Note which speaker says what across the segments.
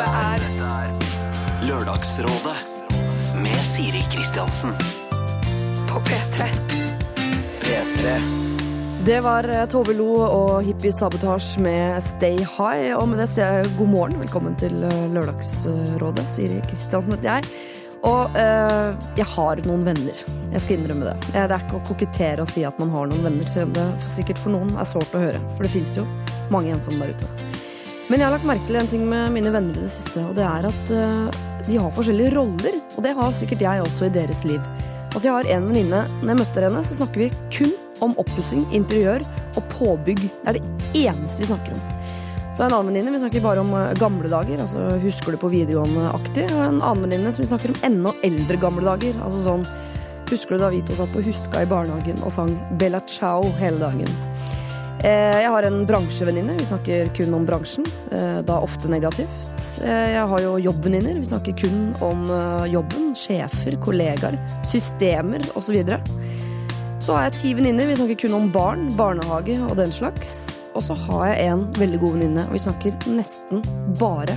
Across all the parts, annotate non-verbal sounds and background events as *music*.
Speaker 1: Dette er
Speaker 2: Lørdagsrådet med Siri Kristiansen.
Speaker 1: på P3.
Speaker 2: P3.
Speaker 3: Det var eh, Tove Lo og Hippie Sabotage med Stay High. Og med det sier jeg god morgen. Velkommen til eh, Lørdagsrådet. Siri Kristiansen heter jeg. Og øh, jeg har noen venner. Jeg skal innrømme det. Det er ikke å kokettere å si at man har noen venner, selv om det sikkert for noen er sårt å høre. For det fins jo mange ensomme der ute. Men jeg har lagt merke til en ting med mine venner i det siste, og det er at eh, de har forskjellige roller. Og det har sikkert jeg også i deres liv. Altså Jeg har en venninne, når jeg møter henne, så snakker vi kun om oppussing, interiør og påbygg. Det er det eneste vi snakker om. Så en annen venninne, vi snakker bare om eh, gamle dager, altså husker du på videregående-aktig. Og en annen venninne som vi snakker om enda eldre gamle dager. Altså sånn Husker du da vi to satt på Huska i barnehagen og sang Bella Ciao hele dagen? Eh, Jeg har en bransjevenninne. Vi snakker kun om bransjen. eh, Da ofte negativt. Eh, Jeg har jo jobbvenninner. Vi snakker kun om jobben. Sjefer, kollegaer, systemer osv. Så har jeg ti venninner. Vi snakker kun om barn, barnehage og den slags. Og så har jeg en veldig god venninne, og vi snakker nesten bare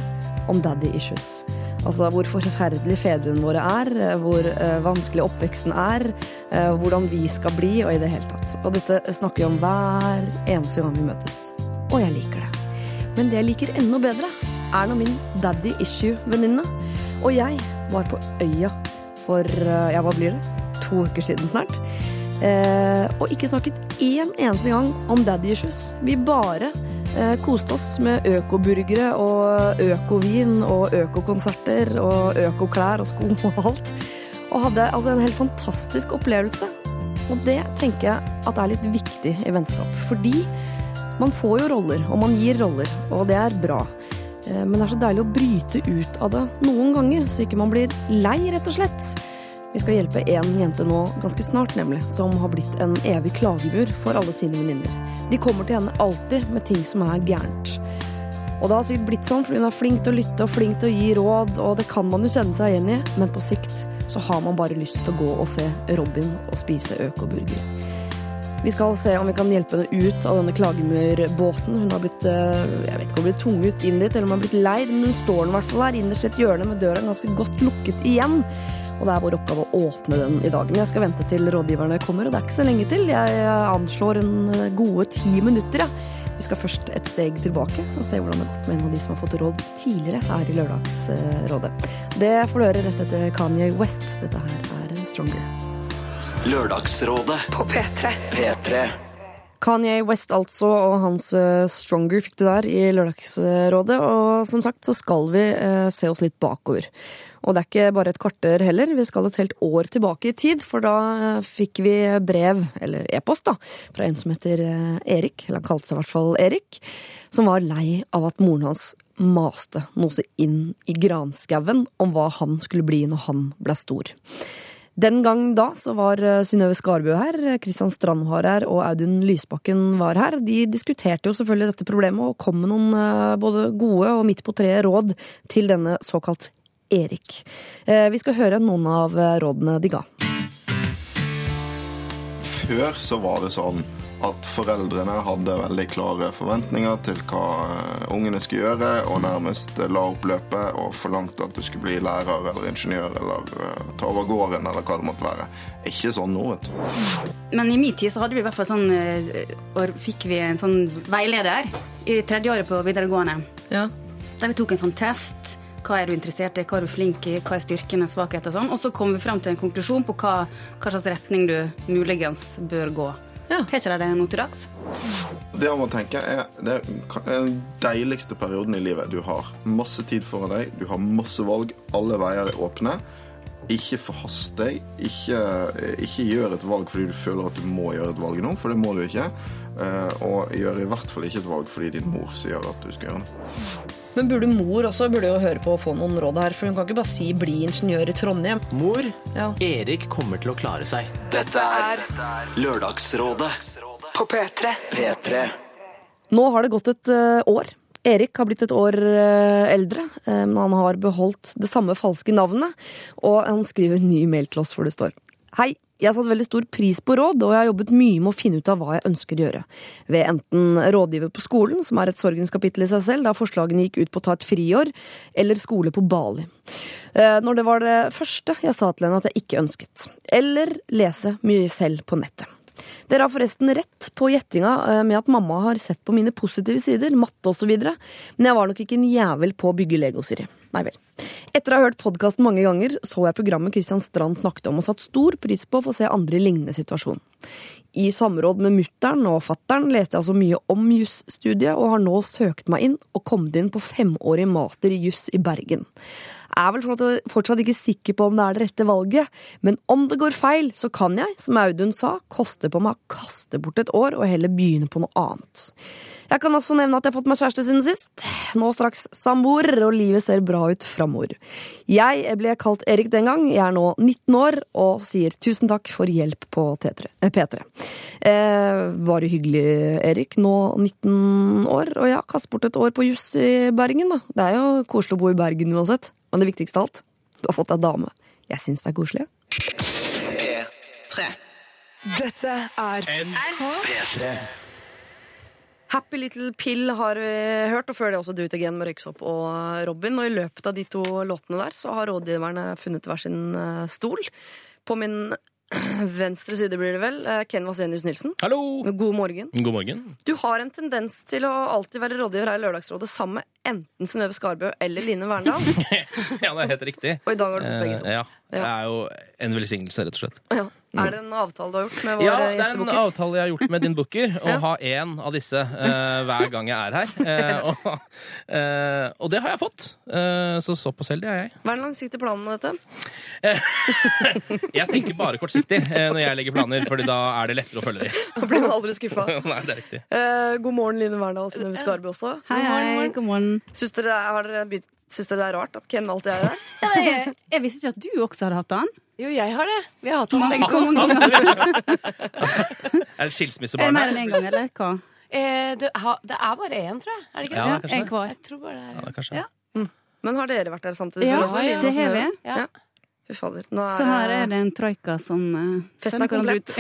Speaker 3: om daddy issues. Altså hvor forferdelige fedrene våre er, eh, hvor eh, vanskelig oppveksten er, eh, hvordan vi skal bli, og i det hele tatt. Og dette snakker vi om hver eneste gang vi møtes. Og jeg liker det. Men det jeg liker enda bedre, er når min daddy issue-venninne og jeg var på Øya for ja, hva blir det? To uker siden snart. Eh, og ikke snakket én eneste gang om daddy issues. Vi bare koste oss med økoburgere og økovin og økokonserter og økoklær og sko og alt. Og hadde altså en helt fantastisk opplevelse. Og det tenker jeg at er litt viktig i vennskap. Fordi man får jo roller, og man gir roller, og det er bra. Eh, Men det er så deilig å bryte ut av det noen ganger, så ikke man blir lei, rett og slett. Vi skal hjelpe en jente nå ganske snart, nemlig, som har blitt en evig klagemur for alle sine venninner. De kommer til henne alltid med ting som er gærent. Og det har sikkert blitt sånn, for hun er flink til å lytte og flink til å gi råd, og det kan man jo kjenne seg igjen i, men på sikt så har man bare lyst til å gå og se Robin og spise økoburger. Vi skal se om vi kan hjelpe henne ut av denne klagemurbåsen. Hun har blitt eh, jeg vet ikke om hun blitt tvunget inn dit, eller om hun har blitt leid, men hun står i hvert fall her innerst i et hjørne med døra ganske godt lukket igjen. Og det er vår oppgave å åpne den i dag. Men jeg skal vente til rådgiverne kommer, og det er ikke så lenge til. Jeg anslår en eh, gode ti minutter, ja. Vi skal først et steg tilbake og se hvordan det har gått med en av de som har fått råd tidligere her i Lørdagsrådet. Det får du høre rett etter Kanye West. Dette her er Stronger.
Speaker 2: Lørdagsrådet
Speaker 1: På P3.
Speaker 2: P3.
Speaker 3: Kanye West altså, og hans eh, Stronger fikk du der i Lørdagsrådet. Og som sagt så skal vi eh, se oss litt bakover. Og det er ikke bare et kvarter heller, vi skal et helt år tilbake i tid. For da eh, fikk vi brev, eller e-post, da, fra en som heter eh, Erik, eller han kalte seg i hvert fall Erik, som var lei av at moren hans maste noe så inn i granskauen om hva han skulle bli når han ble stor. Den gang da så var eh, Synnøve Skarbø her, Kristian Strand her og Audun Lysbakken var her. De diskuterte jo selvfølgelig dette problemet og kom med noen både gode og midt på treet råd til denne såkalt Erik. Eh, Vi skal høre noen av eh, rådene de ga.
Speaker 4: Før så var det sånn at foreldrene hadde veldig klare forventninger til hva eh, ungene skulle gjøre, og nærmest la opp løpet og forlangte at du skulle bli lærer eller ingeniør eller ta over gården eller hva det måtte være. Ikke sånn nå, vet du.
Speaker 5: Men i min tid så hadde vi i hvert fall sånn og fikk vi en sånn veileder i tredje året på videregående.
Speaker 3: Ja.
Speaker 5: Der vi tok en sånn test. Hva er du interessert i, hva er du flink i, hva er styrkene, svakheter og sånn. Og så kommer vi fram til en konklusjon på hva, hva slags retning du muligens bør gå.
Speaker 3: Ja.
Speaker 5: Har ikke de det nå til dags?
Speaker 4: Det man tenker er Det er den deiligste perioden i livet. Du har masse tid foran deg, du har masse valg, alle veier er åpne. Ikke forhast deg. Ikke, ikke gjør et valg fordi du føler at du må gjøre et valg nå, for det må du ikke. Eh, Og gjør i hvert fall ikke et valg fordi din mor sier at du skal gjøre det.
Speaker 3: Men burde mor også burde jo høre på og få noen råd her, for hun kan ikke bare si 'bli ingeniør i Trondheim'.
Speaker 6: Mor,
Speaker 3: Ja.
Speaker 6: Erik kommer til å klare seg.
Speaker 2: Dette er Lørdagsrådet
Speaker 1: På P3.
Speaker 2: P3.
Speaker 3: Nå har det gått et eh, år. Erik har blitt et år eh, eldre, eh, men han har beholdt det samme falske navnet. Og han skriver en ny mail til oss hvor det står Hei, Jeg har satt veldig stor pris på råd, og jeg har jobbet mye med å finne ut av hva jeg ønsker å gjøre. Ved enten rådgiver på skolen, som er et sorgens kapittel i seg selv, da forslagene gikk ut på å ta et friår, eller skole på Bali. Eh, Når det var det første jeg sa til henne at jeg ikke ønsket. Eller lese mye selv på nettet. Dere har forresten rett på gjettinga eh, med at mamma har sett på mine positive sider, matte osv., men jeg var nok ikke en jævel på å bygge Lego, Siri. Nei vel. Etter å ha hørt podkasten mange ganger, så jeg programmet Christian Strand snakket om, og satt stor pris på å få se andre i lignende situasjon. I samråd med mutter'n og fatter'n leste jeg altså mye om jusstudiet, og har nå søkt meg inn og kommet inn på femårig master i juss i Bergen. Er vel fortsatt- fortsatt ikke sikker på om det er det rette valget, men om det går feil, så kan jeg, som Audun sa, koste på meg å kaste bort et år og heller begynne på noe annet. Jeg kan også nevne at jeg har fått meg kjæreste siden sist. Nå straks samboer, og livet ser bra ut framover. Jeg ble kalt Erik den gang, jeg er nå 19 år og sier tusen takk for hjelp på T3, eh, P3. Eh, var det hyggelig, Erik, nå 19 år, og ja, kast bort et år på juss i Bergen, da. Det er jo koselig å bo i Bergen uansett. Men det viktigste av alt, du har fått deg dame. Jeg syns det er koselig.
Speaker 2: P3.
Speaker 1: Dette er
Speaker 2: P3.
Speaker 3: Happy Little Pill har vi hørt, og før det også Do It Again med Røyksopp og Robin. Og i løpet av de to låtene der så har rådgiverne funnet hver sin eh, stol. På min *clears throat* venstre side blir det vel eh, Ken Vasenius Nilsen.
Speaker 7: Hallo!
Speaker 3: God morgen.
Speaker 7: God morgen.
Speaker 3: Du har en tendens til å alltid være rådgiver her i Lørdagsrådet sammen med enten Synnøve Skarbø eller Line Verndal. *laughs*
Speaker 7: Ja, det er helt riktig.
Speaker 3: Og i dag har du fått begge to.
Speaker 7: Eh, ja. Det er jo en velsignelse, rett og slett.
Speaker 3: Ja. Er det en avtale du har gjort med vår
Speaker 7: Ja,
Speaker 3: eh,
Speaker 7: det er en avtale jeg har gjort med din booker, *laughs* å
Speaker 3: Ja.
Speaker 7: ha én av disse uh, hver gang jeg er her. Uh, *laughs* og, uh, og det har jeg fått. Eh, så såpass heldig er jeg.
Speaker 3: Hva er den langsiktige planen med dette? *laughs*
Speaker 7: Jeg tenker bare kortsiktig når jeg legger planer, Fordi da er det lettere å følge dem.
Speaker 3: Da blir man aldri skuffa.
Speaker 7: Nei, det er riktig.
Speaker 3: God morgen, Line Verndal og Synnøve Skarbø også.
Speaker 5: Hei, hei, god morgen.
Speaker 3: Syns dere, har dere begynt, syns dere det er rart at Ken alltid er her?
Speaker 5: Jeg, jeg visste ikke at du også hadde hatt den.
Speaker 8: Jo, jeg har det. Vi har hatt *laughs* det begge to.
Speaker 5: mange ganger? *laughs*
Speaker 7: Er det
Speaker 5: Er det
Speaker 7: skilsmissebarn
Speaker 5: mer enn én gang, eller hva?
Speaker 8: Eh, det, ha, det er bare én, tror jeg. Er det ikke
Speaker 7: Ja,
Speaker 8: det?
Speaker 5: En hver.
Speaker 8: Jeg tror bare det
Speaker 7: Ja,
Speaker 8: er
Speaker 7: det er kanskje.
Speaker 8: Ja.
Speaker 3: Men har dere vært der samtidig?
Speaker 5: Ja,
Speaker 3: også, Line
Speaker 5: det har vi.
Speaker 8: Ja.
Speaker 3: Ja. Fy fader. Nå er,
Speaker 5: Så her er det en troika som uh,
Speaker 3: Festen er komplett.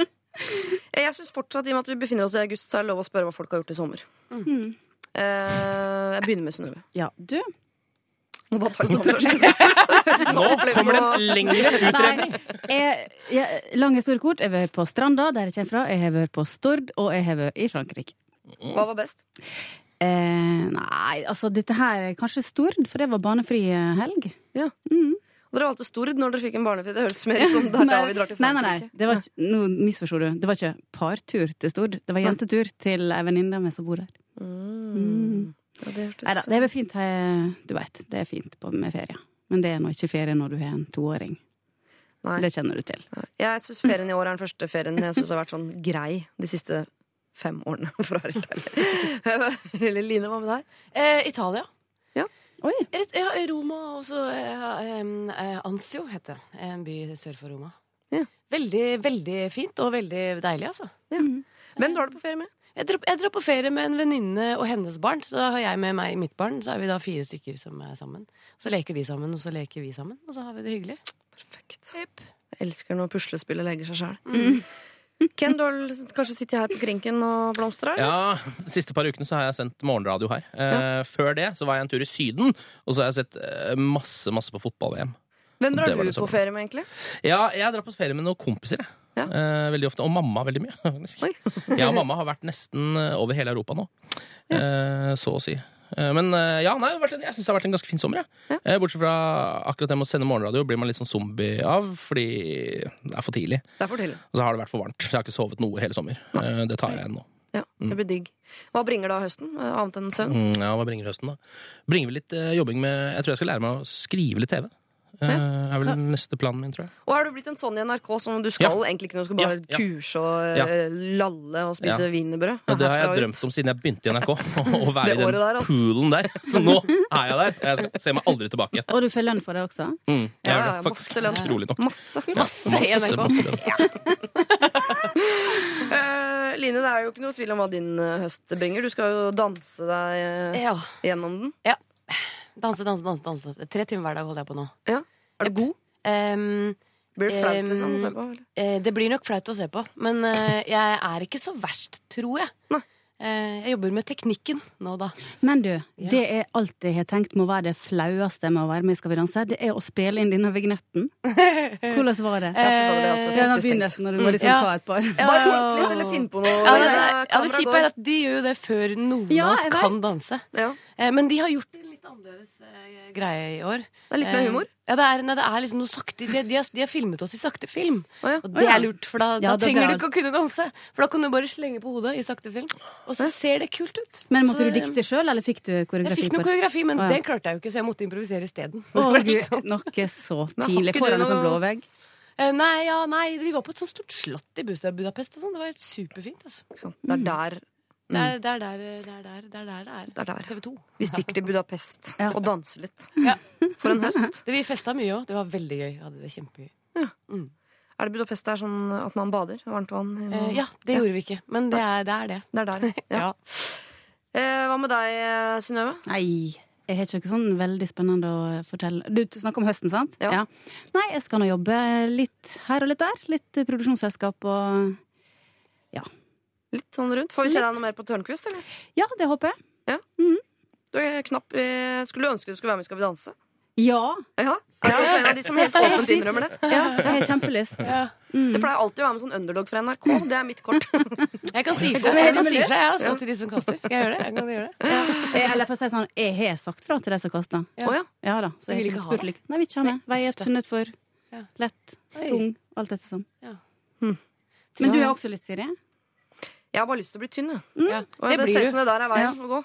Speaker 3: *laughs* Jeg syns fortsatt, i og med at vi befinner oss i august, så er det lov å spørre hva folk har gjort i sommer.
Speaker 5: Mm.
Speaker 3: Uh, jeg begynner med Synnøve.
Speaker 5: Ja, du.
Speaker 3: Må bare tar det sånn. *laughs*
Speaker 7: Nå kommer det en lengre utredning.
Speaker 5: Jeg, jeg, lang historie kort. Jeg har vært på Stranda, der jeg kommer fra. Jeg har vært på Stord, og jeg har vært i Frankrike.
Speaker 3: Hva var best?
Speaker 5: Eh, nei, altså dette her er kanskje Stord, for det var barnefri helg. Ja. Mm.
Speaker 3: Dere valgte Stord når dere fikk en barnefri. Det høres mer ut som det er da *laughs* vi drar til
Speaker 5: Nei, nei, nei. Det var ikke, nå misforsto du. Det var ikke partur til Stord. Det var jentetur til ei venninne av meg som bor der.
Speaker 3: Mm. Ja, det
Speaker 5: Nei da, det er vel fint, du veit. Det er fint med ferie. Men det er nå ikke ferie når du har en toåring.
Speaker 3: Nei.
Speaker 5: Det kjenner du til.
Speaker 3: Jeg syns ferien i år er den første ferien jeg syns har vært sånn grei de siste fem årene. *laughs* For. Eller Line, hva med deg?
Speaker 8: Eh, Italia.
Speaker 5: Oi!
Speaker 8: Rett, ja, Roma og så eh, eh, Anzio heter det. En by sør for Roma.
Speaker 3: Ja.
Speaker 8: Veldig, veldig fint og veldig deilig, altså.
Speaker 3: Hvem drar du på ferie med?
Speaker 8: Jeg drar, jeg drar på ferie med en venninne og hennes barn. Så da har jeg med meg mitt barn. Så er vi da fire stykker som er sammen. Så leker de sammen, og så leker vi sammen. Og så har vi det hyggelig.
Speaker 3: Perfekt.
Speaker 8: Yep.
Speaker 3: Jeg elsker når puslespillet legger seg sjæl. Ken, du har kanskje sittet her på krinken og blomstra?
Speaker 7: Ja, De siste par ukene så har jeg sendt morgenradio her. Eh, Før det så var jeg en tur i Syden, og så har jeg sett eh, masse masse på fotball-VM.
Speaker 3: Hvem drar du på ferie med, egentlig?
Speaker 7: Ja, jeg drar på ferie med noen kompiser. jeg.
Speaker 3: Ja.
Speaker 7: Eh, veldig ofte. Og mamma veldig mye. *laughs* jeg og mamma har vært nesten eh, over hele Europa nå. Eh, så å si. Eh, men eh, ja, nei, en- jeg syns det har vært en ganske fin sommer. Ja. Bortsett fra akkurat det med å sende morgenradio blir man litt sånn zombie av fordi det er for tidlig.
Speaker 3: Det er for tidlig.
Speaker 7: Og så har det vært for varmt. Så jeg har ikke sovet noe hele sommer. Det tar jeg igjen nå.
Speaker 3: Ja, det blir digg. Hva bringer da høsten, annet enn søvn?
Speaker 7: Mm, ja, Hva bringer høsten, da? Bringer vi litt jobbing med Jeg tror jeg skal lære meg å skrive litt TV. Eh, er vel neste planen min, tror jeg.
Speaker 3: Og har du blitt en sånn i NRK som du skal egentlig ikke noe, du skal bare
Speaker 7: Ja, ja.
Speaker 3: kurse og eh, lalle og spise
Speaker 7: Ja.
Speaker 3: wienerbrød?
Speaker 7: Ja, det har jeg drømt om siden jeg begynte i NRK. *laughs* Å være i den
Speaker 3: der, altså.
Speaker 7: poolen der. Så nå er jeg der. Jeg ser meg aldri tilbake.
Speaker 5: Og du får lønn for det også?
Speaker 7: Mm, jeg
Speaker 3: Ja, ja,
Speaker 7: det faktisk.
Speaker 3: masse lønn.
Speaker 7: Utrolig nok.
Speaker 3: Masse.
Speaker 8: Masse i NRK.
Speaker 7: masse lønn. *laughs*
Speaker 3: Eh, Line, det er jo ikke noe tvil om hva din høst bringer. Du skal jo danse deg
Speaker 8: Ja.
Speaker 3: gjennom den.
Speaker 8: Danse, danse, danse. danse. Tre timer hver dag holder jeg på nå.
Speaker 3: Ja. Er du god?
Speaker 8: Um,
Speaker 3: Blir det flaut liksom, å se på? eller?
Speaker 8: Eh, det blir nok flaut å se på, men uh, jeg er ikke så verst, tror jeg.
Speaker 3: Nei.
Speaker 8: Eh, jeg jobber med teknikken nå, da.
Speaker 5: Men du, det er alt jeg har tenkt må være det flaueste med å være med i Skal vi danse. Det er å spille inn denne vignetten. *laughs* Hvordan var det?
Speaker 3: Ja, fader, det også
Speaker 5: Det den begynnelsen når du må liksom
Speaker 8: Ja.
Speaker 5: ta et par.
Speaker 3: Bare hint litt, eller finn på noe.
Speaker 8: Ja, det,
Speaker 3: det,
Speaker 8: ja, det kjipe er at de gjør jo det før noen
Speaker 5: Ja,
Speaker 8: av oss kan danse.
Speaker 3: Ja.
Speaker 8: Eh, men de har gjort det litt annerledes eh, greie i år.
Speaker 3: Det er litt mer
Speaker 8: Eh,
Speaker 3: humor.
Speaker 8: Ja, det er, nei, det er liksom noe sakte. De, de, har, de har filmet oss i sakte film.
Speaker 3: Oh, ja.
Speaker 8: Og det er lurt, for da,
Speaker 5: Ja,
Speaker 8: da trenger
Speaker 5: blir
Speaker 8: du ikke å kunne danse. For da kan du bare slenge på hodet i sakte film, og så ser det kult ut.
Speaker 5: Men måtte
Speaker 8: Så,
Speaker 5: du dikte sjøl, eller fikk du koreografi?
Speaker 8: Jeg fikk noe koreografi, men
Speaker 5: oh, ja.
Speaker 8: det klarte jeg jo ikke, så jeg måtte improvisere isteden. Oh, *laughs* sånn.
Speaker 5: noe så pinlig foran en sånn blå vegg.
Speaker 8: Eh, Nei, ja, nei, vi var på et sånt stort slott i Budapest og sånt. Det var helt superfint. Altså.
Speaker 3: Det er der
Speaker 8: Det er det er der det er der det er.
Speaker 3: det er. Der.
Speaker 8: TV 2.
Speaker 3: Vi stikker til Budapest
Speaker 5: Ja.
Speaker 3: og danser litt. *laughs*
Speaker 8: Ja.
Speaker 3: For en høst.
Speaker 8: Det, vi festa mye òg. Det var veldig gøy. Hadde det kjempegøy.
Speaker 3: Er det Budapest der sånn at man bader? Varmt vann?
Speaker 8: Eh, ja, det gjorde vi ikke, men det er det. Er det.
Speaker 3: Det er der, ja. *laughs*
Speaker 8: Ja.
Speaker 3: Eh, hva med deg, Synnøve?
Speaker 5: Nei, jeg har ikke noe sånn veldig spennende å fortelle. Du snakker om høsten, sant?
Speaker 3: Ja.
Speaker 5: Nei, jeg skal nå jobbe litt her og litt der. Litt produksjonsselskap og
Speaker 3: Litt sånn rundt. Får vi se deg noe mer på Tørnquist, eller?
Speaker 5: Ja, det håper jeg.
Speaker 3: Du er knapp Skulle ønske du skulle være med i Skal vi danse?
Speaker 5: Ja.
Speaker 3: Ja. Er du en av de som helt *laughs* åpent innrømmer det?
Speaker 5: ja jeg har kjempelyst. Mm.
Speaker 3: Det pleier alltid å være med sånn underdog fra NRK. Det er mitt kort. *laughs*
Speaker 8: Jeg kan si fra, jeg kan si fra, jeg, også, til de som kaster. Skal jeg gjøre det? Jeg kan gjøre det.
Speaker 5: Ja. Eller for å si sånn, jeg har sagt fra til de som kaster.
Speaker 8: Ja.
Speaker 3: Ja.
Speaker 5: Ja da. Så jeg
Speaker 8: vil
Speaker 5: har
Speaker 8: ikke ha
Speaker 5: spurt like. Nei, vi ikke ha med. Veiet funnet for lett, tung, alt dette sånn.
Speaker 8: Ja.
Speaker 5: Men du har også lyst, Siri?
Speaker 3: Jeg har bare lyst til å bli tynn, jeg.
Speaker 8: Ja.
Speaker 3: Og
Speaker 8: Det
Speaker 3: det
Speaker 8: blir du.
Speaker 3: der er veien å gå.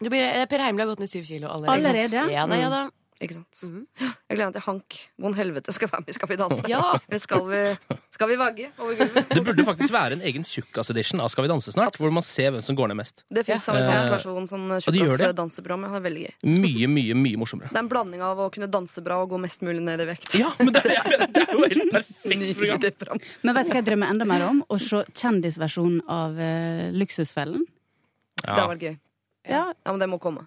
Speaker 8: Det blir, eh, per Heimly har gått ned syv kilo allerede.
Speaker 5: Allerede?
Speaker 8: Ja da, ja da.
Speaker 3: Ikke sant?
Speaker 8: Mhm.
Speaker 3: Jeg gleder meg til Hank von Helvete skal være med i Skal vi danse.
Speaker 8: Ja.
Speaker 3: Eller skal vi, skal vi vagge over gulvet?
Speaker 7: Det burde faktisk være en egen tjukkas-edition av Skal vi danse snart, hvor man ser hvem som går ned mest.
Speaker 3: Det fins
Speaker 8: Ja.
Speaker 3: amerikansk
Speaker 7: Eh,
Speaker 3: versjon, sånn
Speaker 7: og de det?
Speaker 3: tjukkas-danseprogram. Ja, det er veldig gøy.
Speaker 7: Mye, mye, mye morsommere.
Speaker 3: Det er en blanding av å kunne danse bra og gå mest mulig ned i vekt.
Speaker 7: Ja, men det er, det er jo helt *laughs* perfekt program.
Speaker 5: Men vet du hva jeg drømmer enda mer om? Å se kjendisversjonen av uh, Luksusfellen.
Speaker 3: Det
Speaker 7: hadde
Speaker 3: vært gøy.
Speaker 5: Ja,
Speaker 3: Ja, men det må komme.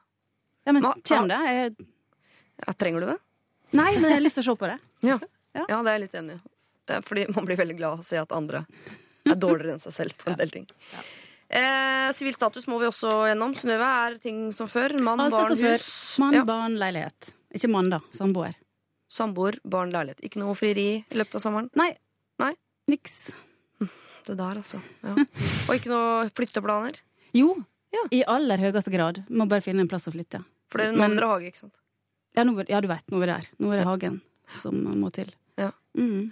Speaker 5: ja men kjem det? Jeg,
Speaker 3: Ja, trenger du det?
Speaker 5: nei, men jeg har lyst til å se på det. *laughs*
Speaker 3: Ja.
Speaker 5: Ja.
Speaker 3: ja, det er jeg litt enig i. Fordi man blir veldig glad av å se at andre er dårligere enn seg selv på en del ting. Eh, status må vi også gjennom. Synnøve er ting som før. Mann,
Speaker 5: Alt
Speaker 3: barn, hus.
Speaker 5: Mann, barn, leilighet. Ikke mann, da. Samboer.
Speaker 3: Samboer, barn, leilighet. Ikke noe frieri i løpet av sommeren.
Speaker 5: Nei.
Speaker 3: Nei.
Speaker 5: Niks.
Speaker 3: Det der, altså. Ja. Og ikke noe flytteplaner.
Speaker 5: Jo,
Speaker 3: Ja.
Speaker 5: i aller høyeste grad. Må bare finne en plass å flytte.
Speaker 3: For dere
Speaker 5: er
Speaker 3: en dere hage, ikke sant?
Speaker 5: Ja, noe, ja du veit, nå er vi der. Nå er det hagen som må til.
Speaker 3: Ja.
Speaker 5: Mm.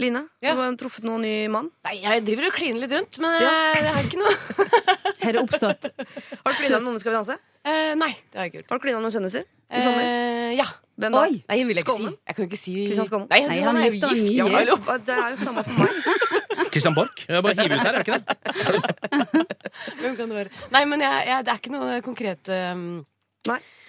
Speaker 3: Line,
Speaker 8: Ja.
Speaker 3: du truffet noen ny mann.
Speaker 8: Nei, jeg driver og kliner litt rundt, men
Speaker 3: Ja.
Speaker 8: eh, det er ikke noe *laughs*
Speaker 5: her det oppstått
Speaker 3: Har du klina med noen Skal vi danse?
Speaker 8: Eh, Nei, det har jeg ikke gjort.
Speaker 3: Har du klina med noen kjendiser? I sommer?
Speaker 8: Eh, ja.
Speaker 3: Hvem da?
Speaker 5: Oi.
Speaker 8: Nei, jeg vil jeg ikke
Speaker 3: Skånmen?
Speaker 8: si. Jeg kan ikke si
Speaker 3: Kristian Skånen?
Speaker 8: Nei,
Speaker 5: Nei,
Speaker 8: han,
Speaker 5: han
Speaker 8: er jo gift. Ja,
Speaker 3: Ja, det er jo samme for meg. *laughs*
Speaker 7: Christian Borch. Jeg bare hiver ut her, er det ikke det? *laughs*
Speaker 8: Hvem kan det være? Nei, men jeg, jeg, det er ikke noe konkret um,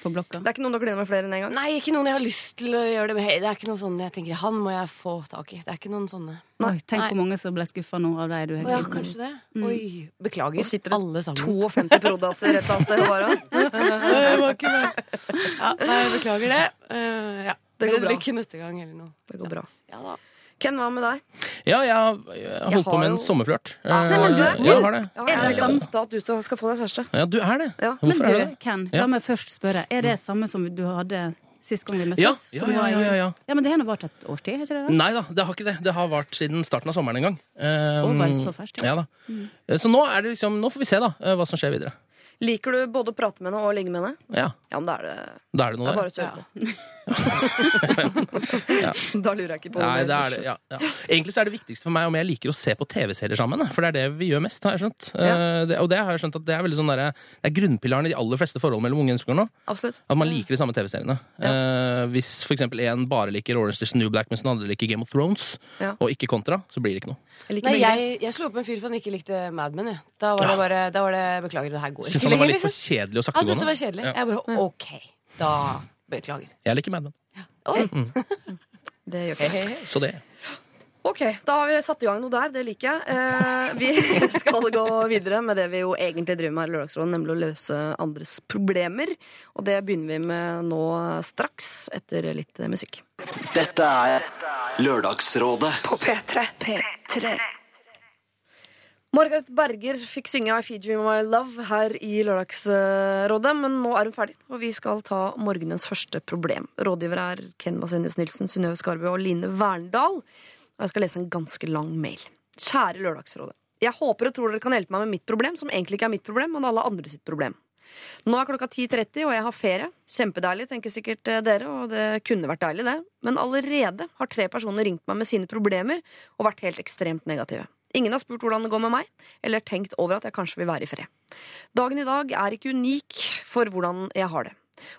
Speaker 5: på blokka?
Speaker 3: Det er ikke noen du har klina med flere enn én gang?
Speaker 8: Nei, ikke noen jeg har lyst til å gjøre det med. Det er ikke noen sånne jeg tenker Han må jeg få tak i. Det er ikke noen sånne.
Speaker 5: Oi, tenk
Speaker 8: Nei.
Speaker 5: hvor mange som ble skuffa nå av deg. du har
Speaker 8: Å ja, kanskje det.
Speaker 5: Mm.
Speaker 8: Oi. Beklager,
Speaker 3: Og sitter
Speaker 8: alle sammen.
Speaker 3: 52 prodaser et annet sted. Bare. *laughs*
Speaker 8: Det var ikke meg. Ja, nei, jeg beklager det. Uh, ja.
Speaker 3: Det går bra.
Speaker 8: Lykke neste gang eller noe.
Speaker 3: Det går bra.
Speaker 8: Ja da.
Speaker 3: Ken, hva med deg?
Speaker 7: Ja, jeg har, jeg har holdt på
Speaker 3: har
Speaker 7: med en
Speaker 3: jo-
Speaker 7: sommerflørt.
Speaker 3: Ja, nei, men du er-
Speaker 7: Eh, ja, jeg har det.
Speaker 3: Ja,
Speaker 5: Er
Speaker 3: jeg er
Speaker 5: det sant?
Speaker 3: at du skal få deg kjæreste.
Speaker 7: Ja, du er det.
Speaker 3: Ja.
Speaker 5: Men du,
Speaker 7: er det?
Speaker 5: Ken, la meg først spørre. Er det samme som du hadde sist gang vi møttes?
Speaker 7: Ja, ja, ja, ja, ja, ja.
Speaker 5: ja, men det har nå vart et års tid, har ikke det?
Speaker 7: Nei da, det har ikke det. Det har vart siden starten av sommeren en gang. Um,
Speaker 5: Å, bare så ferskt, ja.
Speaker 7: ja da. Mm. Så nå er det liksom Nå får vi se, da, eh, hva som skjer videre.
Speaker 3: Liker du både å prate med henne og ligge med henne?
Speaker 7: Ja,
Speaker 3: Ja, men da er det,
Speaker 7: da er det noe det
Speaker 3: er bare å kjøre på. *laughs* *laughs* Da lurer jeg ikke på
Speaker 7: Nei, det er det, ja, ja. Egentlig så er det viktigste for meg om jeg liker å se på TV-serier sammen. For det er det vi gjør mest, har jeg skjønt.
Speaker 3: Ja.
Speaker 7: Eh, det, og det har jeg skjønt at det er veldig sånn der, Det er grunnpilaren i de aller fleste forhold mellom unge mennesker nå.
Speaker 3: Absolutt.
Speaker 7: At man liker de samme TV-seriene. Uh, hvis for eksempel en bare liker Orange is the New Black, mens den andre liker Game of Thrones,
Speaker 3: Ja.
Speaker 7: og ikke Kontra, så blir det ikke noe.
Speaker 3: Jeg
Speaker 8: Nei, jeg, jeg slo opp en fyr for han ikke likte Mad Men. Jeg. Da var det bare da var det, Beklager, det her går ikke
Speaker 7: det var litt for kjedelig og
Speaker 8: Han syntes det var kjedelig.
Speaker 7: Ja.
Speaker 8: Jeg bare OK, da beklager.
Speaker 7: Jeg liker Mad Men.
Speaker 8: Oi.
Speaker 3: Det gjør ikke
Speaker 8: hei.
Speaker 7: Så det.
Speaker 3: Ok, da har vi satt i gang noe der. Det liker jeg. Eh, vi *laughs* skal gå videre med det vi jo egentlig driver med her i Lørdagsrådet, nemlig å løse andres problemer. Og det begynner vi med nå straks, etter litt musikk.
Speaker 2: Dette er Lørdagsrådet
Speaker 1: På P3.
Speaker 3: P3. Margaret Berger fikk synge I Feed You My Love her i Lørdagsrådet, men nå er hun ferdig, og vi skal ta morgenens første problem. Rådgivere er Ken Vasenius Nilsen, Synnøve Skarbø og Line Verndal. Og jeg skal lese en ganske lang mail. Kjære Lørdagsrådet. Jeg håper og tror dere kan hjelpe meg med mitt problem, som egentlig ikke er mitt problem, men alle andre sitt problem. Nå er klokka 10.30, og jeg har ferie. Kjempedeilig, tenker sikkert eh, dere, og det kunne vært deilig, det. Men allerede har tre personer ringt meg med sine problemer og vært helt ekstremt negative. Ingen har spurt hvordan det går med meg, eller tenkt over at jeg kanskje vil være i fred. Dagen i dag er ikke unik for hvordan jeg har det.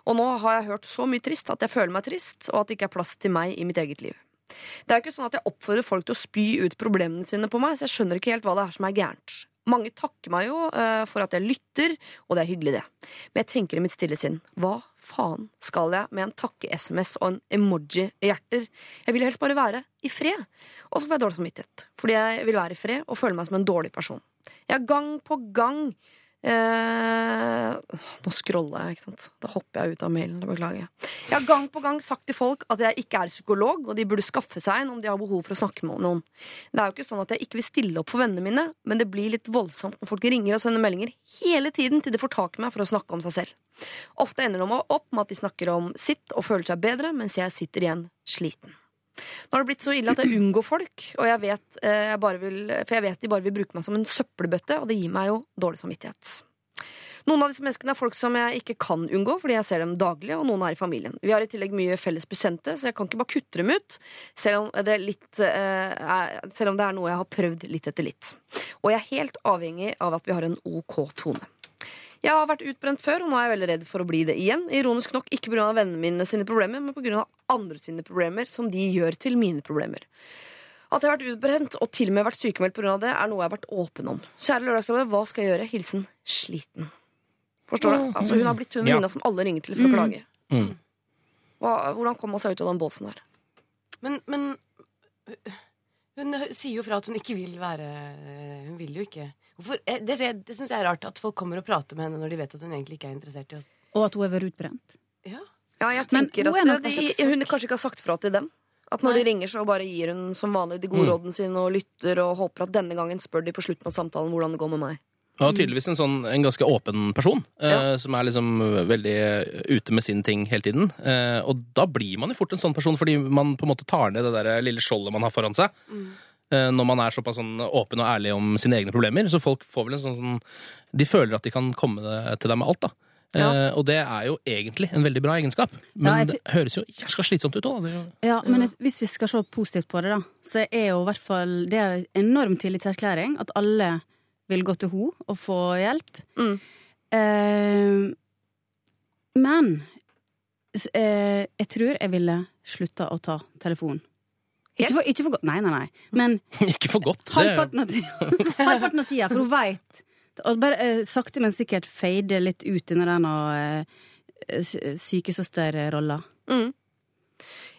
Speaker 3: Og nå har jeg hørt så mye trist at jeg føler meg trist, og at det ikke er plass til meg i mitt eget liv. Det er ikke sånn at jeg oppfordrer folk til å spy ut problemene sine på meg, så jeg skjønner ikke helt hva det er som er gærent. Mange takker meg jo eh, for at jeg lytter, og det er hyggelig, det. Men jeg tenker i mitt stille sinn, hva faen skal jeg med en takke-SMS og en emoji-hjerter? Jeg vil helst bare være i fred. Og så får jeg dårlig samvittighet, fordi jeg vil være i fred og føle meg som en dårlig person. Jeg har gang på gang eh, Nå scroller jeg, ikke sant. Da hopper jeg ut av mailen. Det beklager jeg. Har gang på gang sagt til folk at jeg ikke er psykolog, og de burde skaffe seg en om de har behov for å snakke med noen. Det er jo ikke sånn at jeg ikke vil stille opp for vennene mine, men det blir litt voldsomt når folk ringer og sender meldinger hele tiden til de får tak i meg for å snakke om seg selv. Ofte ender de opp med at de snakker om sitt og føler seg bedre, mens jeg sitter igjen sliten. Nå har det blitt så ille at jeg unngår folk, og jeg vet, eh, jeg vil, for jeg vet de bare vil bruke meg som en søppelbøtte, og det gir meg jo dårlig samvittighet. Noen av disse menneskene er folk som jeg ikke kan unngå, fordi jeg ser dem daglig, og noen er i familien. Vi har i tillegg mye felles bekjente, så jeg kan ikke bare kutte dem ut, selv om det, litt, eh, selv om det er noe jeg har prøvd litt etter litt. Og jeg er helt avhengig av at vi har en ok tone. Jeg har vært utbrent før, og nå er jeg veldig redd for å bli det igjen. Ironisk nok ikke pga. vennene mine sine problemer, men pga. andre sine problemer, som de gjør til mine problemer. At jeg har vært utbrent og til og med vært sykemeldt pga. det, er noe jeg har vært åpen om. Kjære Lørdagsrådet, hva skal jeg gjøre? Hilsen sliten. Forstår du? Altså, hun har blitt hun
Speaker 7: Ja.
Speaker 3: venninna som alle ringer til for å klage.
Speaker 7: Mm.
Speaker 3: Hva, hvordan kom man seg ut av den båsen der?
Speaker 8: Men, men hun sier jo fra at hun ikke vil være Hun vil jo ikke. Hvorfor, eh, det det, syns jeg er rart at folk kommer og prater med henne når de vet at hun egentlig ikke er interessert i oss.
Speaker 5: Og at hun har vært utbrent.
Speaker 8: Ja.
Speaker 3: Ja, jeg tenker
Speaker 5: er
Speaker 3: at
Speaker 5: det,
Speaker 3: de, hun kanskje ikke har sagt fra til dem. At når
Speaker 8: Nei.
Speaker 3: de ringer, så bare gir hun som vanlig de gode
Speaker 7: Mm.
Speaker 3: rådene sine og lytter og håper at denne gangen spør de på slutten av samtalen hvordan det går med meg.
Speaker 7: Og tydeligvis en, sånn, en ganske åpen person, eh, som er liksom veldig eh, ute med sine ting hele tiden. Eh, og da blir man jo fort en sånn person, fordi man på en måte tar ned det der lille skjoldet man har foran seg. Eh, når man er såpass sånn åpen og ærlig om sine egne problemer. Så folk får vel en sånn, sånn De føler at de kan komme til deg med alt, da. Eh, og det er jo egentlig en veldig bra egenskap. Men
Speaker 5: Ja, jeg
Speaker 7: det høres jo jæskla slitsomt ut òg.
Speaker 5: Ja, men hvis vi skal se positivt på det, da, så er jo i hvert fall det er en enorm tillitserklæring at alle vil gå til henne og få hjelp.
Speaker 3: Mm.
Speaker 5: Eh, men eh, jeg tror jeg ville slutta å ta telefonen. Ikke for, ikke for godt, nei, nei, nei. Men *laughs*
Speaker 7: Ikke for godt. Det,
Speaker 5: halvparten av tida, *laughs* halvparten av tida for hun veit Og bare eh, sakte, men sikkert fade litt ut i den uh, sykesøsterrolla.
Speaker 3: Mm.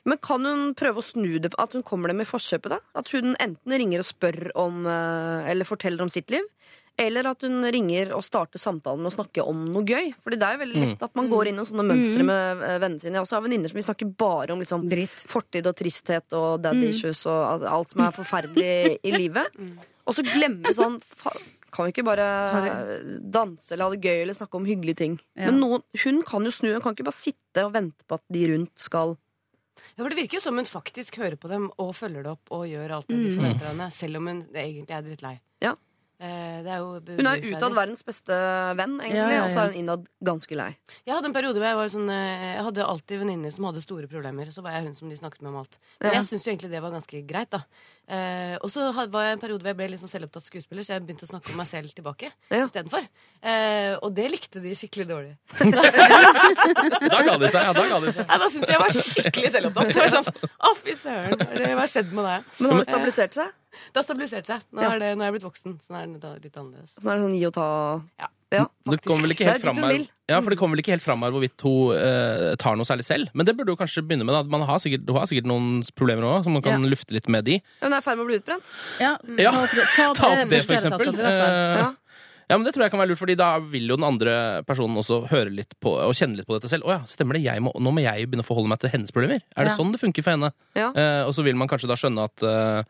Speaker 3: Men kan hun prøve å snu det, at hun kommer dem i forkjøpet? da? At hun enten ringer og spør om, eh, eller forteller om sitt liv, eller at hun ringer og starter samtalen med å snakke om noe gøy. Fordi det er jo veldig lett at man går inn i sånne mønstre med eh, vennene sine. Jeg også har venninner som vil snakke bare om liksom,
Speaker 5: Dritt.
Speaker 3: fortid og tristhet og daddy issues og alt- som er *laughs* forferdelig i livet. Og så glemmer sånn fa- Kan vi ikke bare danse eller ha det gøy eller snakke om hyggelige ting?
Speaker 5: Ja.
Speaker 3: Men noen, hun kan jo snu. Hun kan ikke bare sitte og vente på at de rundt skal
Speaker 8: Ja, for Det virker jo som hun faktisk hører på dem og følger det opp og gjør alt det de forventer av henne, selv om hun egentlig er drittlei.
Speaker 3: Ja.
Speaker 8: Eh, det er jo
Speaker 3: Hun er utad verdens beste venn, egentlig,
Speaker 5: Ja, ja, ja.
Speaker 3: og så er hun innad ganske lei.
Speaker 8: Jeg hadde en periode hvor jeg var sånn eh, Jeg hadde alltid venninner som hadde store problemer. Så var jeg hun som de snakket med om alt. Men
Speaker 3: Ja.
Speaker 8: jeg syns jo egentlig det var ganske greit, da. Eh, og så var jeg en periode hvor jeg ble litt sånn selvopptatt skuespiller, så jeg begynte å snakke om meg selv tilbake
Speaker 3: Ja.
Speaker 8: istedenfor. Eh, og det likte de skikkelig dårlig. *laughs*
Speaker 7: Da ga de seg. Ja, da ga de seg.
Speaker 8: Ja, da syntes de jeg var skikkelig selvopptatt. Så jeg var sånn, Å, fy søren, hva har skjedd med deg?
Speaker 3: Men har du stabilisert seg?
Speaker 8: Det har stabilisert seg. Nå
Speaker 3: Ja.
Speaker 8: er, det, nå er jeg blitt voksen, så nå er det litt annerledes.
Speaker 3: Sånn er det sånn gi og ta
Speaker 8: Ja.
Speaker 3: Ja,
Speaker 7: Det kommer vel ikke helt fram her. Ja, for det kommer vel ikke helt fram her hvorvidt hun eh, tar noe særlig selv. Men det burde du kanskje begynne med. da. Man har sikkert, hun har sikkert noen problemer òg, så man kan
Speaker 5: Ja.
Speaker 7: lufte litt med de.
Speaker 3: Ja, Hun er i ferd med å bli utbrent.
Speaker 5: Ja,
Speaker 7: Ja,
Speaker 5: ta opp det, ta opp *laughs*
Speaker 7: det, for eksempel. Eh,
Speaker 3: Ja.
Speaker 7: Ja, men Det tror jeg kan være lurt, fordi da vil jo den andre personen også høre litt på og kjenne litt på dette selv. Å ja, stemmer det, jeg må, nå må jeg begynne å forholde meg til hennes problemer. Er det
Speaker 5: Ja.
Speaker 7: sånn det funker for henne?
Speaker 3: Ja.
Speaker 7: Eh, og så vil man kanskje da skjønne at eh,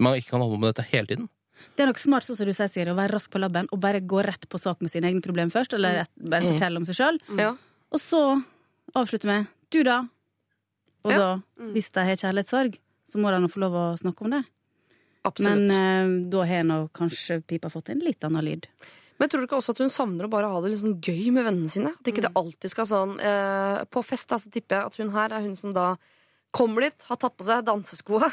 Speaker 7: man ikke kan holde på med dette hele tiden.
Speaker 5: Det er nok smart sånn som du sier, Siri, å være rask på labben og bare gå rett på sak med sine egne problemer først. Eller rett, bare
Speaker 7: Mm.
Speaker 5: fortelle om seg sjøl.
Speaker 3: Ja.
Speaker 5: Og så avslutte med 'du, da'. Og
Speaker 3: Ja.
Speaker 5: da, hvis de har kjærlighetssorg, så må de nå få lov å snakke om det.
Speaker 3: Absolutt.
Speaker 5: Men
Speaker 3: Men,
Speaker 5: eh, da har nå kanskje pipa fått en litt annen lyd.
Speaker 3: Men tror du ikke også at hun savner å bare ha det litt sånn gøy med vennene sine? At ikke det alltid skal sånn eh, På fest da, så tipper jeg at hun her er hun som da kommer dit, har tatt på seg danseskoa,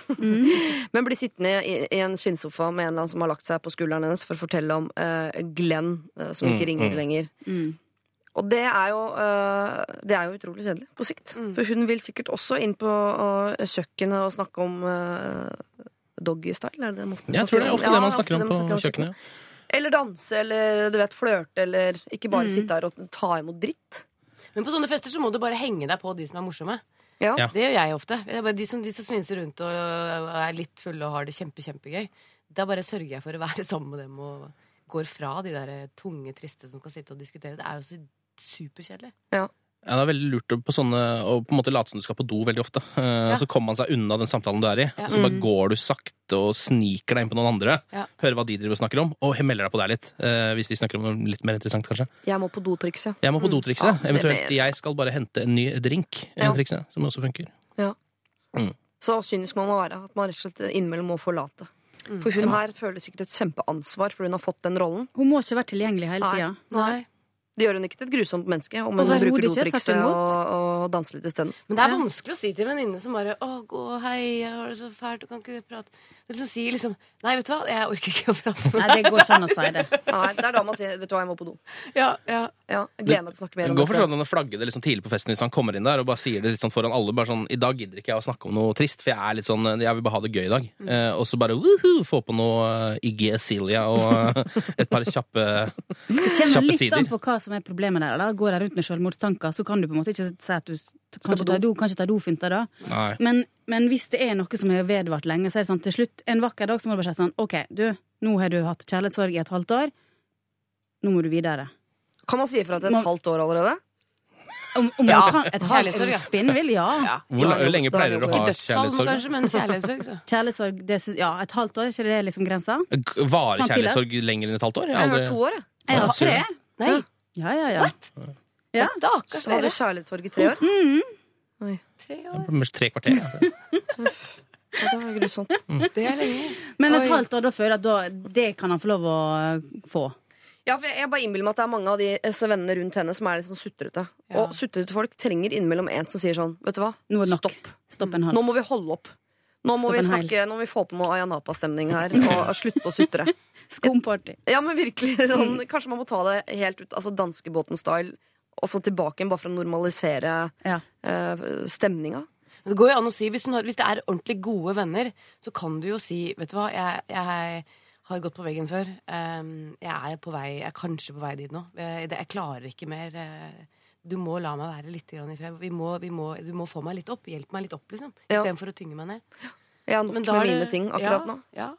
Speaker 3: *laughs* men blir sittende i, i en skinnsofa med en eller annen som har lagt seg på skulderen hennes for å fortelle om uh, Glenn, uh, som ikke
Speaker 7: Mm,
Speaker 3: ringer
Speaker 7: mm.
Speaker 3: lenger.
Speaker 5: Mm.
Speaker 3: Og det er jo, uh, det er jo utrolig kjedelig på sikt.
Speaker 8: Mm.
Speaker 3: For hun vil sikkert også inn på kjøkkenet og snakke om doggystyle. Er det det måten
Speaker 7: Jeg tror det er ofte
Speaker 3: Ja,
Speaker 7: det man snakker om på
Speaker 3: man snakker
Speaker 7: kjøkkenet.
Speaker 3: Eller danse, eller du vet, flørte, eller ikke bare
Speaker 5: Mm.
Speaker 3: sitte her og ta imot dritt.
Speaker 8: Men på sånne fester så må du bare henge deg på de som er morsomme.
Speaker 3: Ja.
Speaker 7: Ja.
Speaker 8: Det gjør jeg ofte. Det er bare de, som, de som svinser rundt og er litt fulle og har det kjempe, kjempegøy. Da bare sørger jeg for å *laughs* være sammen med dem og går fra de der tunge, triste som skal sitte og diskutere. Det er jo så superkjedelig.
Speaker 7: Ja, Det er veldig lurt på sånne, å på en måte late som du skal på do veldig ofte. Eh,
Speaker 8: Ja.
Speaker 7: Så kommer man seg unna den samtalen du er i.
Speaker 8: Ja.
Speaker 7: Så bare går du sakte og sniker deg inn på noen andre.
Speaker 8: Ja.
Speaker 7: Hører hva de driver og snakker om, og melder deg på der litt. eh, hvis de snakker om noe litt mer interessant, kanskje.
Speaker 3: Jeg må på do-trikset.
Speaker 7: Jeg må på do-trikset.
Speaker 3: Ja,
Speaker 7: Eventuelt
Speaker 3: jeg.
Speaker 7: skal bare hente en ny drink.
Speaker 3: Ja.
Speaker 7: trikset, som også funker.
Speaker 3: Så kynisk må være. At man rett og slett innimellom må forlate. For hun her føler sikkert et kjempeansvar, for hun har fått den rollen.
Speaker 5: Hun må ikke være tilgjengelig hele
Speaker 3: Nei.
Speaker 5: tida.
Speaker 8: Nei.
Speaker 3: Det gjør hun ikke til et grusomt menneske om hun bruker do-trikset og, og danser litt isteden.
Speaker 8: Men det er vanskelig å si til en venninne som bare 'Å, gå, hei, jeg har det så fælt, du kan ikke prate' liksom si liksom 'Nei, vet du hva, jeg orker ikke å prate med
Speaker 5: Nei, det går sånn å si det.
Speaker 3: Nei, det er da man sier 'vet du hva, jeg må på do'.
Speaker 8: Ja, ja.
Speaker 3: Ja, jeg gleder meg til å snakke mer om
Speaker 7: Det
Speaker 3: Gå
Speaker 7: går for sånn å flagge det litt sånn tidlig på festen hvis han kommer inn der og bare sier det litt sånn foran alle. Bare sånn, I dag gidder ikke jeg å snakke om noe trist, for jeg er litt sånn, jeg vil bare ha det gøy i dag.
Speaker 3: Mm.
Speaker 7: Eh, og så bare woohoo, få på noe uh, Iggy Celia og eh, et par kjappe Kjappe sider.
Speaker 5: Som er problemet der. Da. Går der rundt med selvmordstanker, så kan du på en måte ikke si at du kan ikke ta do, kan ikke ta dofinter da. Men, men hvis det er noe som har vedvart lenge, så er det sånn til slutt en vakker dag så må du bare si sånn OK, du, nå har du hatt kjærlighetssorg i et halvt år. Nå må du videre.
Speaker 3: Kan man si ifra til et halvt år allerede?
Speaker 5: Om, om
Speaker 8: Ja,
Speaker 5: kan, et
Speaker 8: kjærlighetssorg, ja.
Speaker 5: spinnvill, ja.
Speaker 8: ja.
Speaker 7: Hvor lenge
Speaker 3: er
Speaker 7: pleier
Speaker 3: du
Speaker 7: dere å ha kjærlighetssorg?
Speaker 8: kanskje, men *laughs* kjærlighetssorg. Så.
Speaker 5: Kjærlighetssorg, det, ja, et halvt år, ikke det liksom grensa?
Speaker 7: Varer kjærlighetssorg lenger enn et halvt år?
Speaker 3: Jeg har
Speaker 7: aldri-
Speaker 3: hørt to år, jeg.
Speaker 5: Jeg har tre.
Speaker 8: Nei,
Speaker 5: Ja, ja, ja. Ja.
Speaker 8: stakkars
Speaker 3: Så hadde
Speaker 8: dere.
Speaker 3: du kjærlighetssorg i tre år?
Speaker 8: Tre år.
Speaker 7: Tre kvarter. ja. *laughs*
Speaker 3: Ja, det var grusomt.
Speaker 8: Det er lenge.
Speaker 5: Men et
Speaker 8: Oi.
Speaker 5: halvt år, da føler jeg at da, det kan han få lov å få.
Speaker 3: Ja, for jeg, jeg bare innbiller meg at det er mange av de vennene rundt henne som er litt sånn sutrete.
Speaker 8: Ja.
Speaker 3: Og sutrete folk trenger innimellom en som sier sånn Vet du hva,
Speaker 5: det
Speaker 3: stopp.
Speaker 5: Stopp en halv.
Speaker 3: Nå må vi holde opp. Nå må vi snakke, nå må vi få på noe Ayanapa-stemning her, og, *laughs* slutte å sutre.
Speaker 5: Skumparty.
Speaker 3: Ja, men virkelig. Sånn, kanskje man må ta det helt ut, altså danskebåten-style, og så tilbake igjen, bare for å normalisere
Speaker 5: Ja.
Speaker 3: uh, stemninga.
Speaker 8: Det går jo an å si, hvis, har, hvis det er ordentlig gode venner, så kan du jo si Vet du hva, jeg, jeg har gått på veggen før. Um, jeg er på vei, jeg er kanskje på vei dit nå. Jeg, jeg klarer ikke mer. eh, Du må la meg være litt i fred. Vi må, vi må, du må få meg litt opp. Hjelp meg litt opp, liksom.
Speaker 3: Ja.
Speaker 8: Istedenfor å tynge meg ned.
Speaker 3: Jeg har nok med
Speaker 8: er
Speaker 3: mine
Speaker 8: det-
Speaker 3: ting akkurat
Speaker 8: ja,
Speaker 3: nå.
Speaker 8: Ja,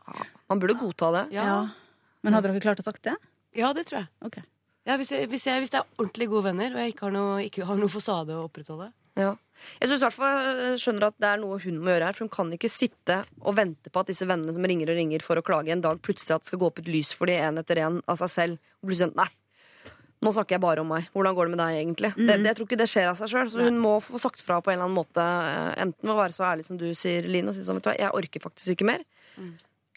Speaker 3: Man burde godta det.
Speaker 8: ja.
Speaker 5: Ja. Men hadde dere klart å sagt det?
Speaker 8: ja, det tror jeg.
Speaker 5: Okay.
Speaker 8: Ja, hvis, jeg, hvis, jeg, hvis det er ordentlig gode venner, og jeg ikke har noe, ikke har noe fasade å opprettholde.
Speaker 3: Ja. Jeg synes i hvert fall jeg skjønner at det er noe hun må gjøre her. For hun kan ikke sitte og vente på at disse vennene som ringer og ringer for å klage en dag, plutselig at det skal gå opp et lys for de en etter en av seg selv. Og plutselig nei, nå snakker jeg bare om meg. Hvordan går det med deg egentlig? det, det, jeg tror ikke det skjer av seg sjøl. Så hun må få sagt fra på en eller annen måte. eh, Enten ved å være så ærlig som du sier, Line, og si sånn, vet du hva, jeg orker faktisk ikke mer.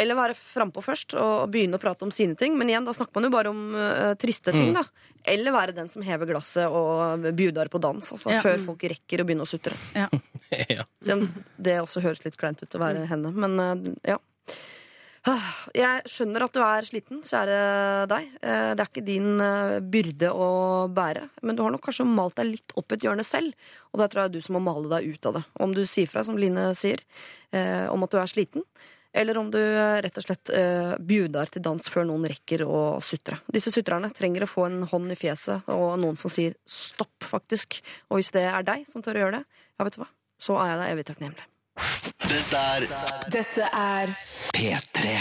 Speaker 3: Eller være frampå først og begynne å prate om sine ting. Men igjen, da snakker man jo bare om uh, triste ting, da. Eller være den som hever glasset og bjuder på dans. Altså,
Speaker 5: Ja.
Speaker 3: Før folk rekker å begynne å sutre.
Speaker 7: ja. *laughs*
Speaker 3: ja. det også høres litt kleint ut å være henne. Men uh, ja. Ah, Jeg skjønner at du er sliten, kjære deg. Eh, Det er ikke din eh, byrde å bære. Men du har nok kanskje malt deg litt opp et hjørne selv. Og da tror jeg det er du som må male deg ut av det. Om du sier fra, som Line sier, eh, om at du er sliten, eller om du rett og slett uh, bjudar til dans før noen rekker å sutre. Disse sutrerne trenger å få en hånd i fjeset og noen som sier stopp, faktisk. Og hvis det er deg som tør å gjøre det, ja, vet du hva, så er jeg deg evig takknemlig.
Speaker 2: Dette er
Speaker 1: Dette er
Speaker 2: P3.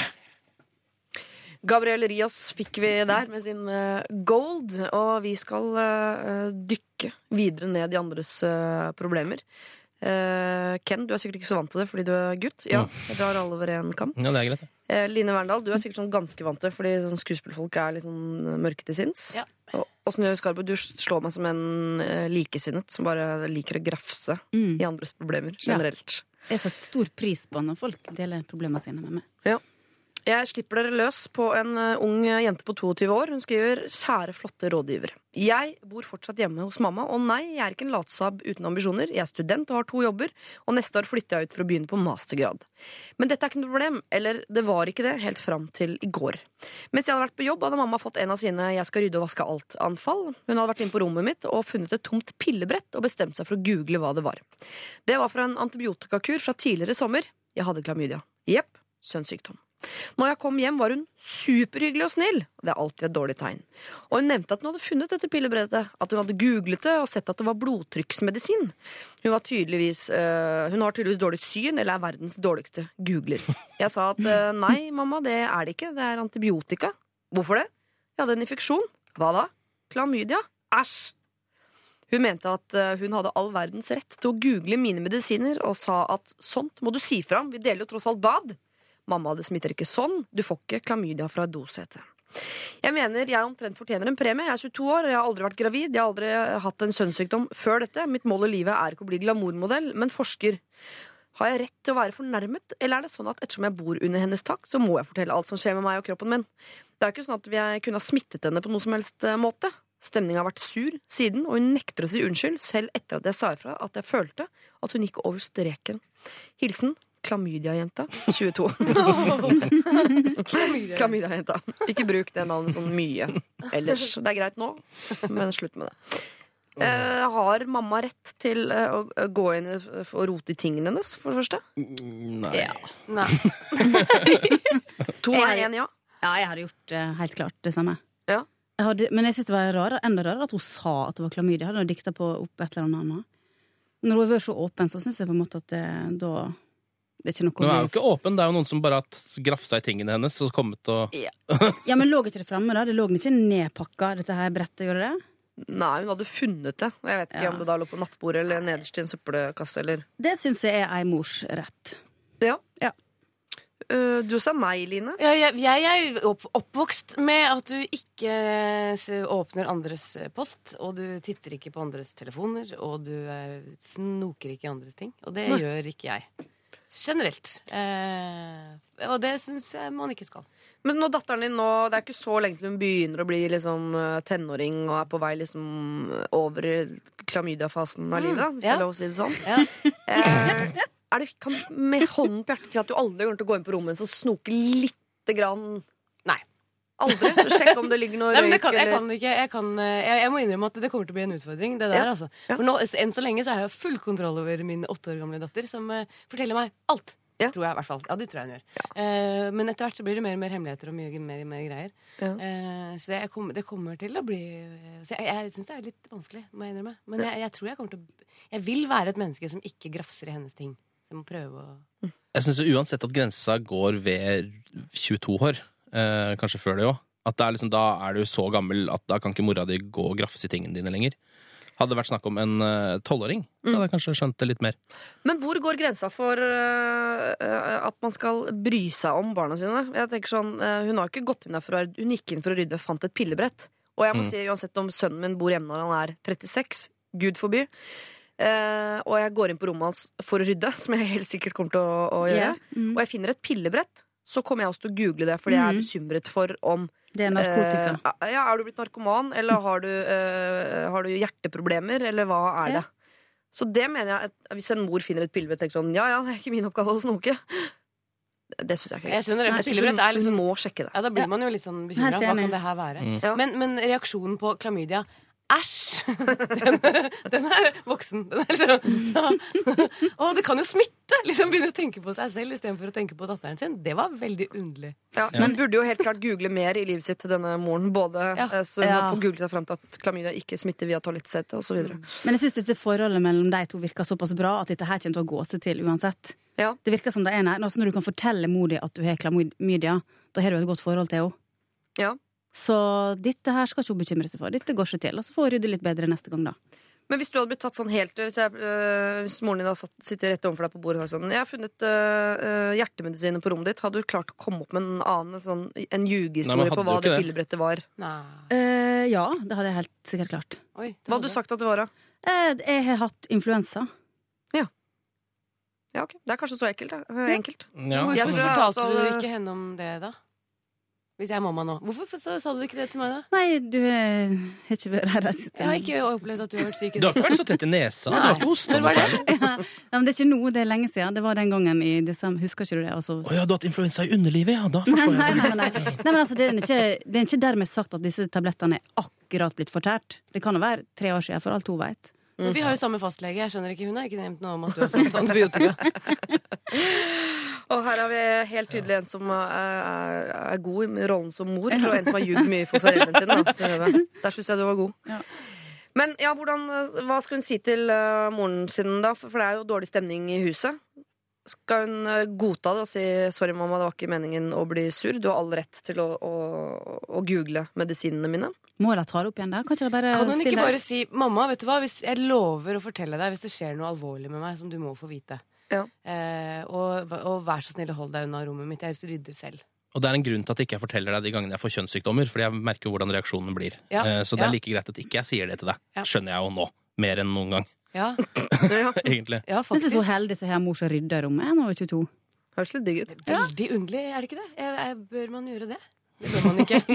Speaker 3: Gabriel Rios fikk vi der med sin eh, Gold, og vi skal eh, dykke videre ned i andres eh, problemer. Eh, Ken, du er sikkert ikke så vant til det fordi du er gutt. Ja, jeg drar alle over en kam.
Speaker 7: Ja, det er greit. det.
Speaker 3: Eh, Line Verndal, du er sikkert sånn ganske vant til fordi sånn skuespillfolk er litt sånn mørke til sinns.
Speaker 8: Ja.
Speaker 3: Og Åsne Skarbo, du slår meg som en eh, likesinnet som bare liker å grafse
Speaker 5: Mm.
Speaker 3: i andres problemer generelt.
Speaker 5: Jeg setter stor pris på når folk deler problemene sine med meg.
Speaker 3: Jeg slipper dere løs på en eh, ung jente på 22 år. Hun skriver 'Kjære, flotte rådgiver'. Jeg bor fortsatt hjemme hos mamma, og nei, jeg er ikke en latsabb uten ambisjoner. Jeg er student og har to jobber, og neste år flytter jeg ut for å begynne på mastergrad. Men dette er ikke noe problem, eller det var ikke det helt fram til i går. Mens jeg hadde vært på jobb, hadde mamma fått en av sine 'jeg skal rydde og vaske alt'-anfall. Hun hadde vært inne på rommet mitt og funnet et tomt pillebrett og bestemt seg for å google hva det var. Det var fra en antibiotikakur fra tidligere sommer. Jeg hadde klamydia. Jepp, kjønnssykdom. Når jeg kom hjem, var hun superhyggelig og snill. Det er alltid et dårlig tegn. Og hun nevnte at hun hadde funnet dette pillebrettet, at hun hadde googlet det og sett at det var blodtrykksmedisin. Hun, var eh, hun har tydeligvis dårlig syn, eller er verdens dårligste googler. Jeg sa at øh, nei, mamma, det er det ikke. Det er antibiotika. Hvorfor det? Jeg hadde en infeksjon. Hva da? Klamydia? Æsj! Hun mente at eh, hun hadde all verdens rett til å google mine medisiner, og sa at sånt må du si fra om, vi deler jo tross alt bad. Mamma, det smitter ikke sånn. Du får ikke klamydia fra et dosete. Jeg mener jeg omtrent fortjener en premie. Jeg er 22 år, og jeg har aldri vært gravid. Jeg har aldri hatt en sønnssykdom før dette. Mitt mål i livet er ikke å bli glamourmodell, men forsker. Har jeg rett til å være fornærmet, eller er det sånn at ettersom jeg bor under hennes tak, så må jeg fortelle alt som skjer med meg og kroppen min? Det er jo ikke sånn at jeg kunne ha smittet henne på noe som helst eh, måte. Stemninga har vært sur siden, og hun nekter å si unnskyld, selv etter at jeg sa ifra at jeg følte at hun gikk over streken. Hilsen Klamydia-jenta 22. *laughs* Klamydia-jenta. Ikke bruk det navnet sånn mye ellers. Det er greit nå, men slutt med det. Eh, har mamma rett til eh, å gå inn i- og rote i tingene hennes, for det første?
Speaker 7: Nei.
Speaker 8: Nei. *laughs*
Speaker 3: To
Speaker 5: Jeg
Speaker 3: er
Speaker 5: har-
Speaker 3: én ja.
Speaker 5: Ja, jeg hadde gjort eh, helt klart det samme.
Speaker 3: Ja.
Speaker 5: Jeg hadde, men jeg synes det var rarere, enda rarere at hun sa at det var klamydia. Hadde hun dikta på opp et eller annet. Når hun har vært så åpen, så syns jeg på en måte at det, da Det er ikke noe
Speaker 7: Nå er
Speaker 5: hun
Speaker 7: jo ikke åpen, det er jo noen som bare har grafsa i tingene hennes og kommet og
Speaker 5: Ja, men lå ikke det framme, da? Det lå ikke nedpakka, dette her brettet, gjorde det?
Speaker 3: Nei, hun hadde funnet det. Jeg vet ikke
Speaker 5: Ja.
Speaker 3: om det da lå på nattbordet eller nederst i en søppelkasse eller
Speaker 5: Det syns jeg er ei mors rett.
Speaker 3: Ja.
Speaker 5: Ja.
Speaker 3: Uh, du sa nei, Line.
Speaker 8: Ja, jeg, jeg er opp, oppvokst med at du ikke åpner andres post, og du titter ikke på andres telefoner, og du eh, snoker ikke i andres ting. Og det
Speaker 3: Nei.
Speaker 8: gjør ikke jeg. Generelt. Eh, og det syns jeg man ikke skal.
Speaker 3: Men nå datteren din nå, det er ikke så lenge til hun begynner å bli liksom eh, tenåring og er på vei liksom over klamydiafasen av livet, da, hvis det er lov å si det sånn.
Speaker 8: Ja.
Speaker 3: Eh, er det, kan med hånden på hjertet si at du aldri kommer til å gå inn på rommet hennes og snoke lite grann? Aldri? Sjekke om det ligger noe *laughs*
Speaker 8: Nei, men det
Speaker 3: røyk
Speaker 8: kan, jeg kan ikke. Jeg, kan, eh, jeg, jeg må innrømme at det kommer til å bli en utfordring. Det der,
Speaker 3: Ja.
Speaker 8: altså. For nå, enn så lenge så har jeg full kontroll over min åtte år gamle datter, som uh, forteller meg alt.
Speaker 3: Ja.
Speaker 8: Tror jeg i hvert fall. Ja, det tror jeg hun gjør. Eh, men etter hvert så blir det mer og mer hemmeligheter og mye mer, mer greier.
Speaker 3: Ja.
Speaker 8: Uh, så det, jeg kommer- det kommer til å bli Så jeg, jeg syns det er litt vanskelig, må jeg innrømme. Men jeg, jeg tror jeg kommer til å Jeg vil være et menneske som ikke grafser i hennes ting. Jeg må prøve å
Speaker 7: Jeg syns uansett at grensa går ved 22 år. Eh, kanskje før det òg. At det er liksom, da er du så gammel at da kan ikke mora di gå og grafse i tingene dine lenger. Hadde det vært snakk om en eh, tolvåring, mm. hadde jeg kanskje skjønt det litt mer.
Speaker 3: Men hvor går grensa for øh, at man skal bry seg om barna sine? Jeg tenker sånn, uh, Hun har ikke gått inn der for å, hun gikk inn for å rydde og fant et pillebrett. Og jeg må
Speaker 7: Mm.
Speaker 3: si, uansett om sønnen min bor hjemme når han er 36, gud forby, uh, og jeg går inn på rommet hans for å rydde, *laughs* som jeg helt sikkert kommer til å, å gjøre,
Speaker 5: yeah. Mm.
Speaker 3: og jeg finner et pillebrett, så kommer jeg også til å google det, fordi jeg er
Speaker 5: Mm.
Speaker 3: bekymret for om
Speaker 5: Det er narkotika.
Speaker 3: Eh, ja, er du blitt narkoman, eller har du, eh, har du hjerteproblemer, eller hva er
Speaker 5: Ja.
Speaker 3: det? Så det mener jeg, at hvis en mor finner et pillebrett og tenker sånn Ja ja, det er ikke min oppgave å snoke. Det, syns jeg ikke
Speaker 8: Jeg skjønner.
Speaker 3: Jeg synes
Speaker 8: pillebrett er
Speaker 3: hun-
Speaker 8: liksom
Speaker 3: må sjekke det.
Speaker 8: Ja, da blir man jo litt sånn bekymra. Hva kan det her være?
Speaker 7: Mm.
Speaker 3: Ja.
Speaker 8: Men, men reaksjonen på klamydia æsj! Den, den er voksen. Den er liksom Å, det kan jo smitte! Liksom Begynner å tenke på seg selv istedenfor å tenke på datteren sin. Det var veldig underlig.
Speaker 3: Ja, men burde jo helt klart google mer i livet sitt, til denne moren. Både
Speaker 8: Ja.
Speaker 3: eh, så hun
Speaker 5: Ja.
Speaker 3: får googlet seg fram til at klamydia ikke smitter via toalettsettet osv.
Speaker 8: Mm.
Speaker 5: Men jeg syns dette forholdet mellom de to virker såpass bra at dette her kommer til å gå seg til uansett.
Speaker 3: Ja.
Speaker 5: Det virker som det er når du kan fortelle mor di at du har klamydia, da har du et godt forhold til henne.
Speaker 3: Ja.
Speaker 5: Så dette her skal ikke hun bekymre seg for. Dette går seg til. Og så får hun rydde litt bedre neste gang, da.
Speaker 3: Men hvis du hadde blitt tatt sånn helt Hvis, jeg, øh, hvis moren din hadde satt, sitter rett overfor deg på bordet og sånn Jeg har funnet øh, øh, hjertemedisiner på rommet ditt. Hadde du klart å komme opp med en annen sånn, en ljugehistorie på hva det pillebrettet var?
Speaker 5: Eh, ja, det hadde jeg helt sikkert klart.
Speaker 8: Oi,
Speaker 3: Hva hadde du sagt at det var, da?
Speaker 5: Uh, jeg har hatt influensa.
Speaker 3: Ja, ok. Det er kanskje så ekkelt, da. Enkelt.
Speaker 7: Ja.
Speaker 8: Hvorfor
Speaker 3: Jeg tror jeg
Speaker 8: fortalte du ikke henne om det, da? Hvis jeg er mamma nå. Hvorfor så, sa du ikke det til meg, da?
Speaker 5: Nei, du har ikke vært her reist
Speaker 8: Jeg har ikke opplevd at du har vært syk.
Speaker 7: Du har ikke vært så tett i nesa. Du har ikke hosta noe
Speaker 8: det?
Speaker 7: særlig.
Speaker 5: ja. Nei, men Det er ikke noe, det er lenge siden. Det var den gangen i desember. Husker ikke du det? Altså,
Speaker 7: oh, ja, du har hatt influensa i underlivet, ja. Da forstår
Speaker 5: nei,
Speaker 7: jeg det.
Speaker 5: nei, nei. nei men altså, det, er ikke, det er ikke dermed sagt at disse tablettene er akkurat blitt fortært. Det kan jo være tre år siden, for alt hun veit.
Speaker 8: Men vi har jo samme fastlege. Jeg skjønner ikke, Hun har ikke nevnt noe om at du har fått antibiotika. *laughs*
Speaker 3: Og her har vi helt tydelig en som er, er, god i rollen som mor, og en som har ljugd mye for foreldrene sine. Da, *laughs* Der syns jeg du var god.
Speaker 5: Ja.
Speaker 3: Men ja, hvordan, hva skal hun si til uh, moren sin, da? For det er jo dårlig stemning i huset. Skal hun uh, godta det og si 'sorry, mamma, det var ikke meningen å bli sur'? Du har all rett til å, å, å google medisinene mine.
Speaker 5: Må de ta det opp igjen da? Kan ikke bare
Speaker 8: Kan hun ikke
Speaker 5: stille
Speaker 8: bare si 'mamma, vet du hva, hvis jeg lover å fortelle deg hvis det skjer noe alvorlig med meg som du må få vite',
Speaker 3: Ja.
Speaker 8: eh, og, og vær så snill hold deg unna rommet mitt, jeg rydder selv.
Speaker 7: Og det er en grunn til at ikke jeg forteller deg de gangene jeg får kjønnssykdommer, fordi jeg merker jo hvordan reaksjonen blir.
Speaker 8: Ja,
Speaker 7: Eh, Så det
Speaker 8: ja.
Speaker 7: er like greit at ikke jeg sier det til deg.
Speaker 8: Ja.
Speaker 7: Skjønner jeg jo nå. Mer enn noen gang,
Speaker 8: Ja, *laughs*
Speaker 3: Ja,
Speaker 7: egentlig.
Speaker 8: ja
Speaker 5: Jeg er
Speaker 8: faktisk.
Speaker 5: så heldig som har mor som rydder rommet. Jeg er nå 22.
Speaker 3: Høres litt digg ut.
Speaker 8: Veldig underlig, er det ikke det? Jeg, jeg, bør man gjøre det? Det bør man ikke. *laughs*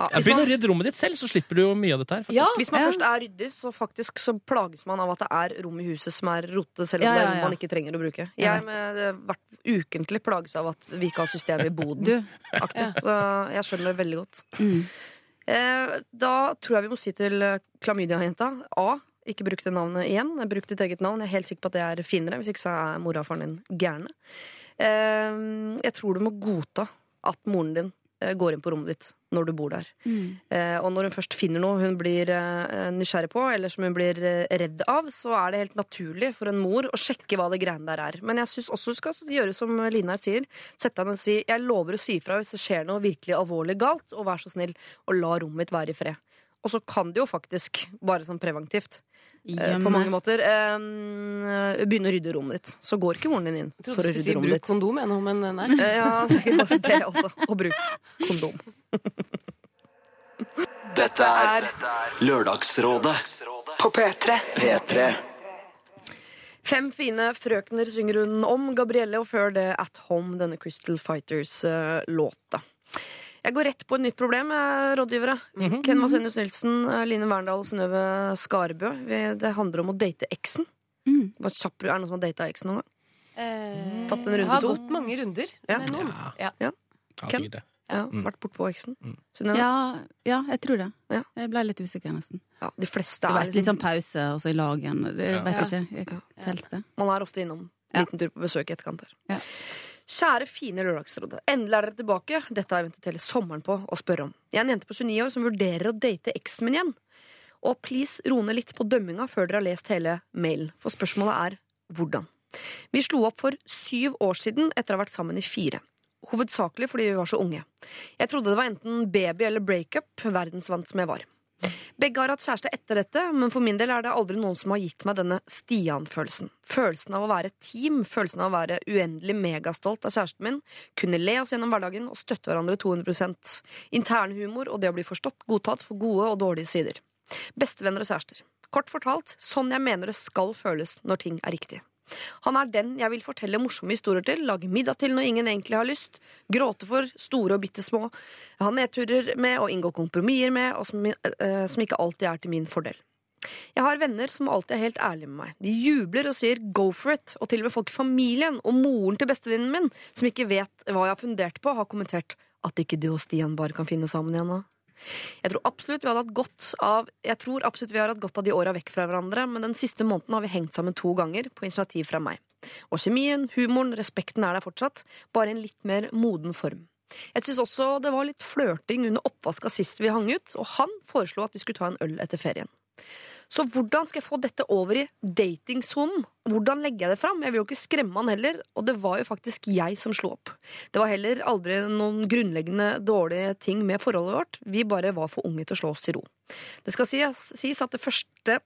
Speaker 7: Jeg
Speaker 3: hvis
Speaker 7: Begynn å rydde rommet ditt selv, så slipper du jo mye av dette her. faktisk.
Speaker 8: Ja,
Speaker 3: hvis man først er ryddig, så faktisk så plages man av at det er rom i huset som er rotete, selv om
Speaker 5: Ja,
Speaker 3: det er
Speaker 5: ja,
Speaker 3: rom
Speaker 5: ja.
Speaker 3: man ikke trenger å bruke.
Speaker 5: Jeg
Speaker 3: Jeg
Speaker 5: vet.
Speaker 3: med eh, hvert ukentlig plages av at vi ikke har system i *laughs* boden.
Speaker 5: Du,
Speaker 3: aktig. Så jeg skjønner det veldig godt.
Speaker 5: mm.
Speaker 3: Eh, da tror jeg vi må si til eh, klamydia-jenta A. Ikke bruk det navnet igjen. Bruk ditt eget navn. Jeg er helt sikker på at det er finere. Hvis ikke så er mora og faren din gærne. Eh, jeg tror du må godta at moren din eh, går inn på rommet ditt når du bor der.
Speaker 5: Mm.
Speaker 3: Eh, og når hun først finner noe hun blir eh, nysgjerrig på, eller som hun blir eh, redd av, så er det helt naturlig for en mor å sjekke hva det greiene der er. Men jeg syns også du skal gjøre som Line her sier. Sette deg ned og si 'jeg lover å si ifra hvis det skjer noe virkelig alvorlig galt', og vær så snill å la rommet mitt være i fred. Og så kan det jo faktisk, bare sånn preventivt, eh, på mange måter, Begynn å rydde rommet ditt. Så går ikke moren din inn
Speaker 8: Jeg trodde
Speaker 3: for
Speaker 8: du
Speaker 3: å
Speaker 8: skulle
Speaker 3: rydde
Speaker 8: si
Speaker 3: rommet
Speaker 8: 'bruk kondom', ennå, men nei.
Speaker 3: Eh, Ja, det også. Og bruk kondom. *laughs*
Speaker 2: Dette er Lørdagsrådet
Speaker 1: På P3.
Speaker 2: P3.
Speaker 3: Fem fine frøkner synger hun om Gabrielle, og før det At Home, denne Crystal Fighters-låta. Jeg går rett på et nytt problem, rådgivere. Ken Vasenius Nilsen, eh, Line Verndal og Synnøve Skarbø. Det handler om å date eksen.
Speaker 5: Mm.
Speaker 3: Bare kjapp, Er det noen som har data eksen noen gang?
Speaker 8: Eh,
Speaker 3: Tatt en runde
Speaker 8: jeg har
Speaker 3: to?
Speaker 8: gått mange runder
Speaker 3: Ja.
Speaker 8: med noen. Ja.
Speaker 7: Ja,
Speaker 3: Ken? Ja,
Speaker 7: Mm.
Speaker 3: Vært bortpå eksen?
Speaker 7: Mm.
Speaker 5: Ja, ja, jeg tror det.
Speaker 3: Ja.
Speaker 5: Jeg ble litt usikker, nesten.
Speaker 3: Ja, de fleste
Speaker 5: Det
Speaker 3: er
Speaker 5: litt sånn pause, og i lag igjen. Det
Speaker 7: Ja.
Speaker 5: vet
Speaker 8: Ja.
Speaker 5: jeg ikke. Jeg?
Speaker 3: Man er ofte innom liten tur på besøk i etterkant her. Kjære, fine Lørdagsrådet. Endelig er dere tilbake. Dette har jeg ventet hele sommeren på å spørre om. Jeg er en jente på 29 år som vurderer å date eksen min igjen. Og please, ro ned litt på dømminga før dere har lest hele mailen. For spørsmålet er hvordan. Vi slo opp for syv år siden etter å ha vært sammen i fire. Hovedsakelig fordi vi var så unge. Jeg trodde det var enten baby eller breakup, verdensvant som jeg var. Begge har hatt kjæreste etter dette, men for min del er det aldri noen som har gitt meg denne Stian-følelsen. Følelsen av å være team, følelsen av å være uendelig megastolt av kjæresten min, kunne le oss gjennom hverdagen og støtte hverandre 200% Internhumor og det å bli forstått, godtatt for gode og dårlige sider. Bestevenner og kjærester. Kort fortalt, sånn jeg mener det skal føles når ting er riktig. Han er den jeg vil fortelle morsomme historier til, lage middag til når ingen egentlig har lyst, gråte for, store og bitte små, ha nedturer med og inngå kompromisser med, og som, eh, som ikke alltid er til min fordel. Jeg har venner som alltid er helt ærlige med meg. De jubler og sier 'go for it', og til og med folk i familien og moren til bestevennen min, som ikke vet hva jeg har fundert på, har kommentert at ikke du og Stian bare kan finne sammen igjen nå. Jeg tror absolutt vi hadde hatt godt av har hatt godt av de åra vekk fra hverandre, men den siste måneden har vi hengt sammen to ganger, på initiativ fra meg. Og kjemien, humoren, respekten er der fortsatt, bare i en litt mer moden form. Jeg syns også det var litt flørting under oppvaska sist vi hang ut, og han foreslo at vi skulle ta en øl etter ferien. Så hvordan skal jeg få dette over i datingsonen? Hvordan legger jeg det fram? Jeg vil jo ikke skremme han heller, og det var jo faktisk jeg som slo opp. Det var heller aldri noen grunnleggende dårlige ting med forholdet vårt. Vi bare var for unge til å slå oss til ro. Det skal sies, at det første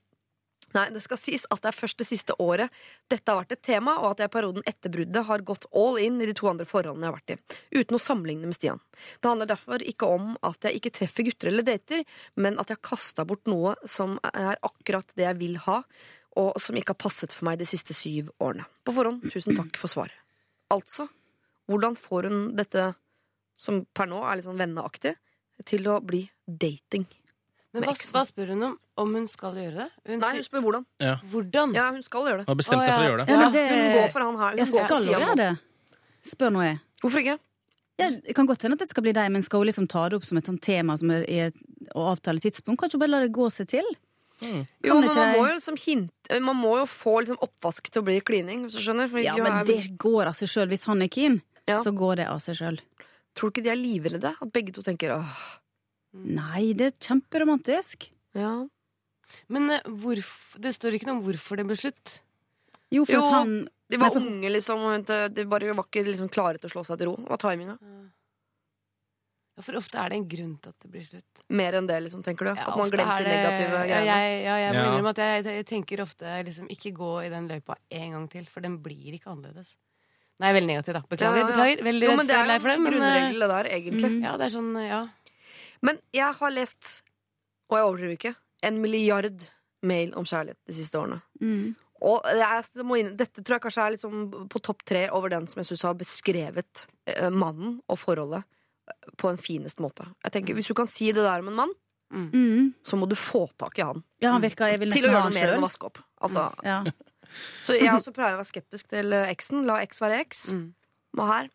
Speaker 3: Nei, det skal sies at det er først det siste året dette har vært et tema, og at jeg i perioden etter bruddet har gått all in i de to andre forholdene jeg har vært i, uten å sammenligne med Stian. Det handler derfor ikke om at jeg ikke treffer gutter eller dater, men at jeg har kasta bort noe som er akkurat det jeg vil ha, og som ikke har passet for meg de siste syv årene. På forhånd, tusen takk for svaret. Altså, hvordan får hun dette, som per nå er litt sånn venneaktig, til å bli dating?
Speaker 8: Men hva, hva spør hun om? Om hun skal gjøre det? Hun
Speaker 3: Nei, hun spør hvordan.
Speaker 8: hvordan?
Speaker 3: Ja, hun skal gjøre det.
Speaker 7: Hun Har bestemt seg for å gjøre det.
Speaker 5: Ja, men det,
Speaker 3: Hun går for han her. Hun
Speaker 5: jeg
Speaker 3: for
Speaker 5: skal gjøre det. Spør nå jeg.
Speaker 3: Hvorfor ikke?
Speaker 5: Ja, det kan godt hende at det skal bli deg, men skal hun liksom ta det opp som et sånt tema som er, er, å avtale tidspunkt? Kan ikke hun bare la det gå seg til?
Speaker 3: Jo, men man må jo liksom hinte Man må jo få liksom oppvask til å bli klining, hvis du skjønner. For
Speaker 5: Ja, men
Speaker 3: er-
Speaker 5: det går av seg sjøl. Hvis han er keen,
Speaker 3: Ja.
Speaker 5: så går det av seg sjøl.
Speaker 3: Tror du ikke de er livredde? At begge to tenker åh,
Speaker 5: Nei, det er kjemperomantisk.
Speaker 3: ja.
Speaker 8: Men eh, hvorf- det står ikke noe om hvorfor det ble slutt.
Speaker 5: Jo, for
Speaker 3: Jo,
Speaker 5: at han
Speaker 3: De var
Speaker 5: Nei, for-
Speaker 3: unge, liksom. Og de bare var ikke liksom klare til å slå seg til ro. Det var timinga.
Speaker 8: Ja, For ofte er det en grunn til at det blir slutt.
Speaker 3: Mer enn det, liksom, tenker du?
Speaker 8: Ja,
Speaker 3: at man glemte
Speaker 8: det-
Speaker 3: negative
Speaker 8: ja,
Speaker 3: greiene.
Speaker 8: jeg, ja, jeg må
Speaker 7: Ja.
Speaker 8: innrømme at jeg, jeg tenker ofte liksom ikke gå i den løypa en gang til, for den blir ikke annerledes. Nei, veldig negativ, da. Beklager.
Speaker 3: Ja, ja, ja.
Speaker 8: beklager. Veldig
Speaker 3: Jo, men det er jo en
Speaker 8: eh,
Speaker 3: grunnregel, det der, egentlig.
Speaker 5: Mm.
Speaker 8: ja, det er sånn, ja.
Speaker 3: Men jeg har lest, og jeg overdriver ikke, en milliard mail om kjærlighet de siste årene.
Speaker 5: mm.
Speaker 3: Og det er, må inn, dette tror jeg kanskje er liksom på topp tre over den som jeg syns har beskrevet eh, mannen og forholdet eh, på en finest måte. Jeg tenker, Hvis du kan si det der om en mann,
Speaker 5: Mm.
Speaker 3: så må du få tak i han.
Speaker 5: Ja, han virker Jeg vil
Speaker 3: Til å gjøre noe mer enn å vaske opp. Altså,
Speaker 5: Ja.
Speaker 3: Så jeg også pleier å være skeptisk til eksen. La eks være eks.
Speaker 8: Mm.
Speaker 3: Men her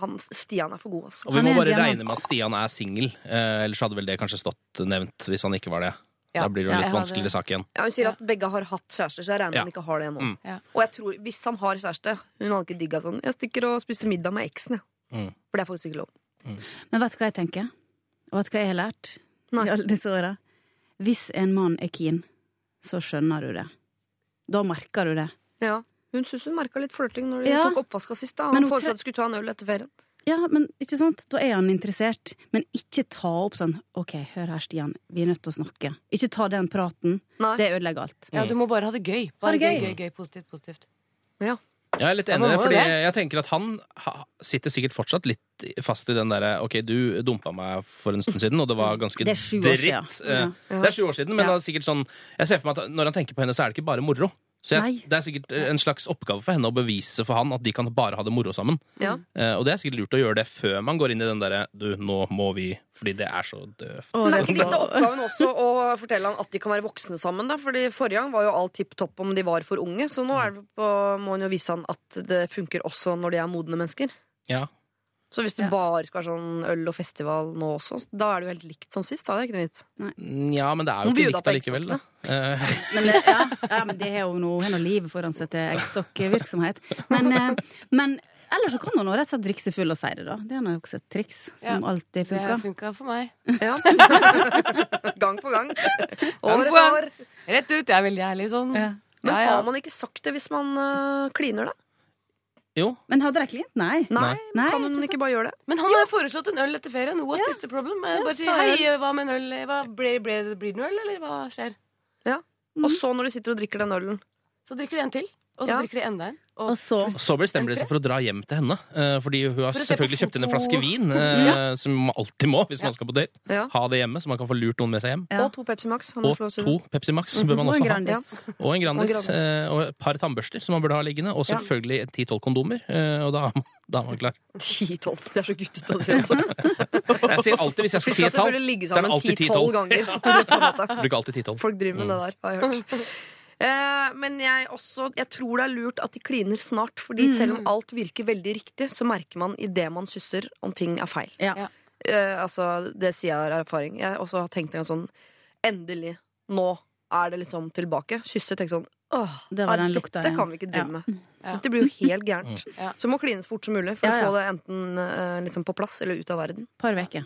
Speaker 3: han, Stian er for god, altså.
Speaker 7: Og vi må bare
Speaker 5: diamant.
Speaker 7: regne med at Stian er singel. Eh, ellers hadde vel det kanskje stått nevnt hvis han ikke var det.
Speaker 8: Ja.
Speaker 7: Da blir det jo litt
Speaker 8: ja,
Speaker 7: vanskeligere sak igjen.
Speaker 3: Ja, hun sier at begge har hatt kjærester, så jeg regner med
Speaker 7: Ja.
Speaker 3: han ikke har det ennå.
Speaker 7: Mm.
Speaker 8: Ja.
Speaker 3: Og jeg tror, hvis han har kjæreste Hun hadde ikke digga sånn. Jeg stikker og spiser middag med eksen, jeg.
Speaker 7: Mm.
Speaker 3: For det er faktisk ikke lov.
Speaker 5: Men vet du hva jeg tenker? Og vet du hva jeg har lært
Speaker 3: Nei.
Speaker 5: i alle disse åra? Hvis en mann er keen, så skjønner du det. Da merker du det.
Speaker 3: Ja. Hun syns hun merka litt flørting når de
Speaker 5: Ja.
Speaker 3: tok oppvaska sist. da Han
Speaker 5: hun
Speaker 3: foreslo at de skulle ta en øl etter ferien.
Speaker 5: Ja, men ikke sant? Da er han interessert. Men ikke ta opp sånn OK, hør her, Stian, vi er nødt til å snakke. Ikke ta den praten.
Speaker 3: Nei.
Speaker 5: Det ødelegger alt.
Speaker 8: ja, du må bare ha det gøy.
Speaker 5: Ha
Speaker 8: Bare
Speaker 5: det
Speaker 8: gøy,
Speaker 5: gøy.
Speaker 8: gøy, gøy, positivt, positivt.
Speaker 3: Ja.
Speaker 7: Jeg er litt enig, i det, fordi jeg tenker at han sitter sikkert fortsatt litt fast i den derre Ok, du dumpa meg for en stund siden, og det var ganske
Speaker 5: Det er sju år
Speaker 7: dritt.
Speaker 5: siden.
Speaker 7: Eh,
Speaker 5: Ja.
Speaker 7: Det er sju år siden, men
Speaker 5: Ja.
Speaker 7: det er sikkert sånn Jeg ser for meg at når han tenker på henne, så er det ikke bare moro. Så jeg, det er sikkert en slags oppgave for henne å bevise for han at de kan bare ha det moro sammen.
Speaker 3: Ja.
Speaker 7: Eh, og det er sikkert lurt å gjøre det før man går inn i den derre Du, nå må vi Fordi det er så døvt.
Speaker 3: Men
Speaker 5: det
Speaker 3: er ikke litt av oppgaven også å fortelle han at de kan være voksne sammen? da? Fordi Forrige gang var jo alt tipp topp om de var for unge, så nå er det på, må han jo vise han at det funker også når de er modne mennesker.
Speaker 7: Ja.
Speaker 3: Så hvis det
Speaker 5: Ja.
Speaker 3: bare skal være sånn øl og festival nå også, da er det jo helt likt som sist. da, det er ikke noe vits.
Speaker 7: ja, men det er jo ikke likt allikevel, da. Eh,
Speaker 5: Men, det, ja, ja, men det er jo noe, noe livet foran seg til eggstokkvirksomhet. Men, eh, men ellers så kan hun rett og slett drikke seg full og si det, da. Det er nå også et triks som
Speaker 8: Ja,
Speaker 5: alltid
Speaker 8: Det
Speaker 5: funker.
Speaker 8: funka for meg.
Speaker 3: Ja. *laughs* gang på gang.
Speaker 8: Over
Speaker 3: År
Speaker 8: på gang.
Speaker 3: år.
Speaker 8: Rett ut. Jeg er veldig ærlig sånn.
Speaker 5: Ja.
Speaker 3: Men har man ikke sagt det hvis man uh, kliner, da?
Speaker 7: Jo.
Speaker 5: Men hadde de klint? Nei.
Speaker 3: Nei,
Speaker 5: Nei,
Speaker 3: Kan hun
Speaker 5: ikke
Speaker 3: ikke bare gjøre det?
Speaker 8: Men han har foreslått en øl etter ferien. What
Speaker 5: Ja.
Speaker 8: is the problem? Bare si hei,
Speaker 5: øl.
Speaker 8: hva med en øl? Hva, ble, ble, blir det noe øl, eller hva skjer?
Speaker 3: Ja, Og så når du sitter og drikker den ølen
Speaker 8: Så drikker de en til, og så
Speaker 3: Ja.
Speaker 8: drikker de enda en. Og,
Speaker 5: Og så
Speaker 7: Så bestemmer de seg for å dra hjem til henne. eh, Fordi hun har
Speaker 8: For å se på
Speaker 7: selvfølgelig kjøpt inn en
Speaker 8: foto.
Speaker 7: flaske vin, eh, som man alltid må hvis
Speaker 8: Ja.
Speaker 7: man skal på date.
Speaker 3: ja.
Speaker 7: Ha det hjemme, så man kan få lurt noen med seg hjem.
Speaker 5: Ja.
Speaker 3: Og to Pepsi Max. han
Speaker 7: Og to Pepsi Max bør man
Speaker 5: Og
Speaker 7: også
Speaker 5: en
Speaker 7: ha.
Speaker 5: Grandis.
Speaker 7: Og en Grandis.
Speaker 3: Og en Grandis.
Speaker 7: eh, Og et par tannbørster som man burde ha liggende. Og
Speaker 3: Ja.
Speaker 7: selvfølgelig 10-12 kondomer. eh, Og da, da er man klar. *laughs*
Speaker 3: 10-12. Det er så guttete å si også. *laughs*
Speaker 7: Jeg sier alltid, hvis jeg
Speaker 3: Vi
Speaker 7: skal si
Speaker 3: skal
Speaker 7: et tall,
Speaker 3: selvfølgelig ligge
Speaker 7: så er det
Speaker 3: sammen
Speaker 7: alltid
Speaker 3: 10-12 ganger. på en måte.
Speaker 7: bruker alltid 10-12.
Speaker 3: Folk driver med det der, har jeg hørt. *laughs* Eh, men jeg, også, jeg tror det er lurt at de kliner snart. Fordi selv om alt virker veldig riktig, så merker man idet man susser, om ting er feil.
Speaker 5: Ja.
Speaker 8: Ja.
Speaker 3: Eh, altså, det sier jeg av erfaring. Jeg også har tenkt en gang sånn Endelig. Nå er det liksom tilbake. Kysse. Tenk sånn Åh,
Speaker 5: Det var
Speaker 3: ja,
Speaker 5: den lukta
Speaker 3: dette
Speaker 5: igjen.
Speaker 3: kan vi ikke drive
Speaker 5: Ja.
Speaker 3: med.
Speaker 8: Ja.
Speaker 3: Det blir jo helt gærent.
Speaker 8: Ja.
Speaker 3: Så må klines fort som mulig for
Speaker 5: Ja, ja.
Speaker 3: å få det enten uh, liksom på plass eller ut av verden.
Speaker 5: Par uker.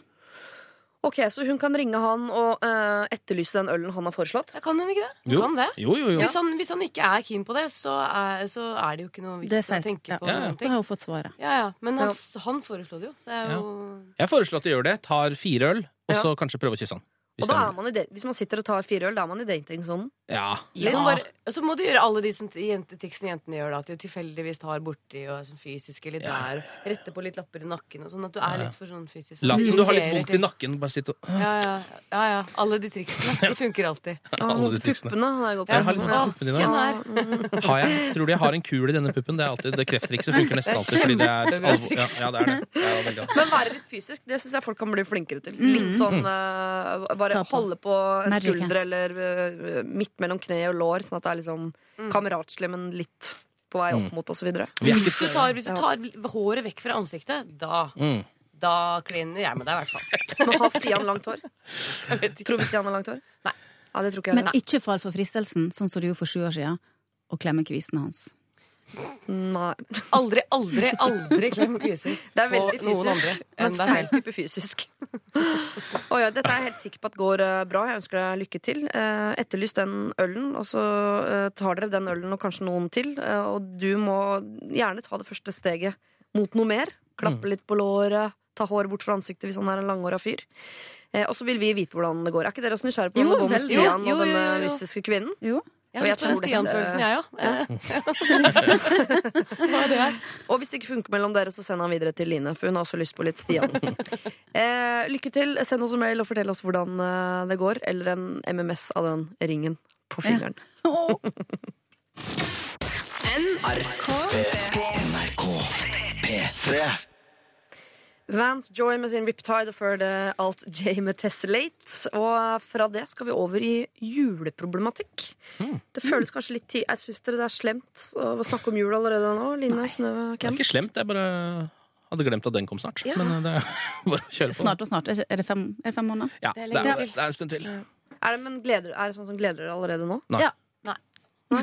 Speaker 3: Ok, Så hun kan ringe han og eh, etterlyse den ølen han har foreslått?
Speaker 8: Ja, kan hun ikke det? Hun
Speaker 7: Jo.
Speaker 8: kan det.
Speaker 7: Jo, jo, jo.
Speaker 8: Hvis, han, hvis han ikke er keen på det, så er, så er det jo ikke noe vits
Speaker 5: Det
Speaker 8: å
Speaker 5: sier
Speaker 8: tenke
Speaker 5: ja.
Speaker 8: på
Speaker 7: Ja, ja.
Speaker 8: noen
Speaker 5: Da
Speaker 8: ting.
Speaker 5: har hun fått svaret.
Speaker 8: Ja, ja. Men han, han foreslo det jo. Det er jo
Speaker 7: Jeg foreslår at de gjør det. Tar fire øl, og
Speaker 3: Ja.
Speaker 7: så kanskje prøver å kysse han. Hvis
Speaker 3: Og da er man i det, Hvis man sitter og tar fire øl, da er man i datingsonen.
Speaker 7: Ja.
Speaker 8: ja. bare, så må du gjøre alle de jentetiksene jentene gjør, da. At de tilfeldigvis tar borti og sånn fysisk eller der. Rette på litt lapper i nakken og sånn. At du er litt for sånn fysisk.
Speaker 7: Lat som du har litt vondt i nakken. Bare sitt og
Speaker 8: Ja, ja, ja, ja. Alle de triksene. *laughs* De funker alltid.
Speaker 7: Alle de triksene.
Speaker 3: Puppene har jeg gått
Speaker 7: Jeg
Speaker 3: Ja,
Speaker 7: har litt
Speaker 3: Ja.
Speaker 8: her.
Speaker 7: Har jeg, tror du jeg har en kul i denne puppen? Det er alltid det krefttrikset funker nesten alltid. Fordi det er alvor. Ja, ja, det er det. det er
Speaker 3: Men være litt fysisk, det syns jeg folk kan bli flinkere til. Litt sånn eh, Bare
Speaker 5: Ta på.
Speaker 3: holde på skulder eller uh, midt mellom kne og lår, sånn at det er liksom kameratslig, men litt på vei opp mot osv.
Speaker 7: vi
Speaker 8: Hvis du tar, hvis du tar håret vekk fra ansiktet, da
Speaker 7: Mm.
Speaker 8: Da kliner jeg med deg, i hvert fall. *laughs*
Speaker 3: Men har Stian langt hår? Tror vi Stian har langt hår?
Speaker 8: Nei.
Speaker 3: Ja, det tror ikke jeg
Speaker 5: Men ikke fall for fristelsen, sånn som du gjorde for sju år siden, og klemme kvisene hans.
Speaker 3: Nei.
Speaker 8: Aldri, aldri, aldri klem kviser *laughs*
Speaker 3: Det er veldig
Speaker 8: på noen andre
Speaker 3: fysisk,
Speaker 8: enn deg selv.
Speaker 3: type fysisk. *laughs* oh, ja, dette er jeg helt sikker på at går eh, bra. Jeg ønsker deg lykke til. Eh, etterlys den ølen, og så eh, tar dere den ølen og kanskje noen til. eh, og du må gjerne ta det første steget mot noe mer. Klappe litt på låret, ta håret bort fra ansiktet hvis han er en langhåra fyr. Eh, og så vil vi vite hvordan det går. Er ikke dere også nysgjerrige på hvordan det går med. Stian
Speaker 8: Jo,
Speaker 3: og
Speaker 8: jo,
Speaker 3: denne mystiske kvinnen?
Speaker 5: Jo.
Speaker 8: Jeg har lyst på den Stian-følelsen, jeg òg. Er her?
Speaker 3: Og hvis det ikke funker mellom dere, så send han videre til Line, for hun har også lyst på litt Stian. eh, lykke til. Send oss en mail og fortell oss hvordan eh, det går. Eller en MMS av den ringen på fingeren.
Speaker 2: P3.
Speaker 3: Vance Joy med sin Riptide og før det Alt J med Tessellate. Og fra det skal vi over i juleproblematikk. Det føles kanskje litt tid Jeg syns dere det er slemt å snakke om jul allerede nå. Line, Snø,
Speaker 7: Det er ikke slemt. Jeg bare hadde glemt at den kom snart.
Speaker 3: Ja.
Speaker 7: Men eh, det er *laughs* bare å kjøre på.
Speaker 5: Snart og snart. Er det- fem, er det fem måneder?
Speaker 7: Ja,
Speaker 8: Det er
Speaker 7: det er, det er en stund til.
Speaker 3: Er det, men gleder, er det sånn som gleder dere allerede nå?
Speaker 7: Nei.
Speaker 5: Ja. *laughs*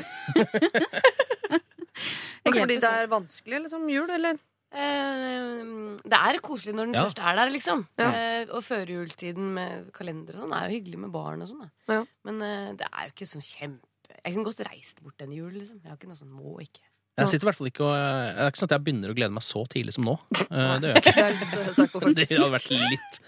Speaker 5: Jeg
Speaker 3: Fordi det er vanskelig, liksom? Jul, eller?
Speaker 8: Eh, Det er koselig når den
Speaker 7: Ja.
Speaker 8: først er der, liksom.
Speaker 3: Ja.
Speaker 8: Eh, og førjulstiden med kalender og sånn er jo hyggelig med barn og sånn.
Speaker 3: Ja.
Speaker 8: Men eh, det er jo ikke sånn kjempe Jeg kunne godt reist bort en jul, liksom. Jeg har ikke noe sånn må ikke.
Speaker 7: Jeg sitter i hvert fall ikke og Det er ikke sånn at jeg begynner å glede meg så tidlig som nå. Eh, Det gjør jeg ikke. *laughs* *laughs*
Speaker 3: Det
Speaker 7: hadde vært litt,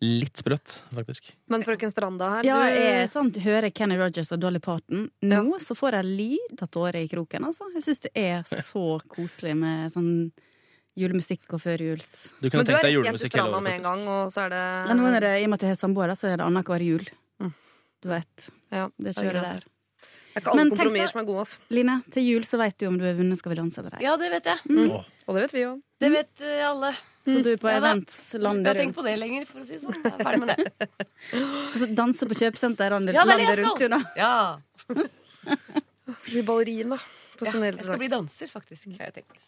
Speaker 7: litt sprøtt, faktisk.
Speaker 3: Men frøken Stranda her,
Speaker 5: Ja, jeg sånn, hører Kenny Rogers og Dolly Parton. Nå så får jeg lita tåre i kroken, altså. Jeg syns det er så koselig med sånn julemusikk og førjuls...
Speaker 7: Du kunne
Speaker 3: Men du
Speaker 7: tenkt
Speaker 3: er
Speaker 7: deg julemusikk hele året, faktisk.
Speaker 3: gang, og så er det
Speaker 5: Ja, nå er det, I og med at jeg har samboere, så er det annenhver jul.
Speaker 3: Mm.
Speaker 5: Du vet.
Speaker 3: Ja,
Speaker 5: Det
Speaker 3: er
Speaker 5: kjører der.
Speaker 3: Det er ikke alle kompromisser som er gode, Altså.
Speaker 5: Line, til jul så vet du om du har vunnet Skal vi danse eller ei.
Speaker 8: Ja, det vet jeg.
Speaker 7: Åh,
Speaker 3: Og det vet vi òg.
Speaker 8: Det vet eh, alle.
Speaker 5: Så du er på
Speaker 8: Ja da.
Speaker 5: events
Speaker 8: Jeg
Speaker 5: landet
Speaker 8: har tenkt på det lenger, for å si det sånn. Jeg er ferdig med det. *laughs*
Speaker 5: Så danse på kjøpesenter landet,
Speaker 8: Ja, det er det
Speaker 5: landet rundt, da.
Speaker 8: Ja. *laughs*
Speaker 3: Skal bli ballerina. På
Speaker 8: ja.
Speaker 3: sånn
Speaker 8: Jeg skal bli danser, faktisk. har jeg tenkt.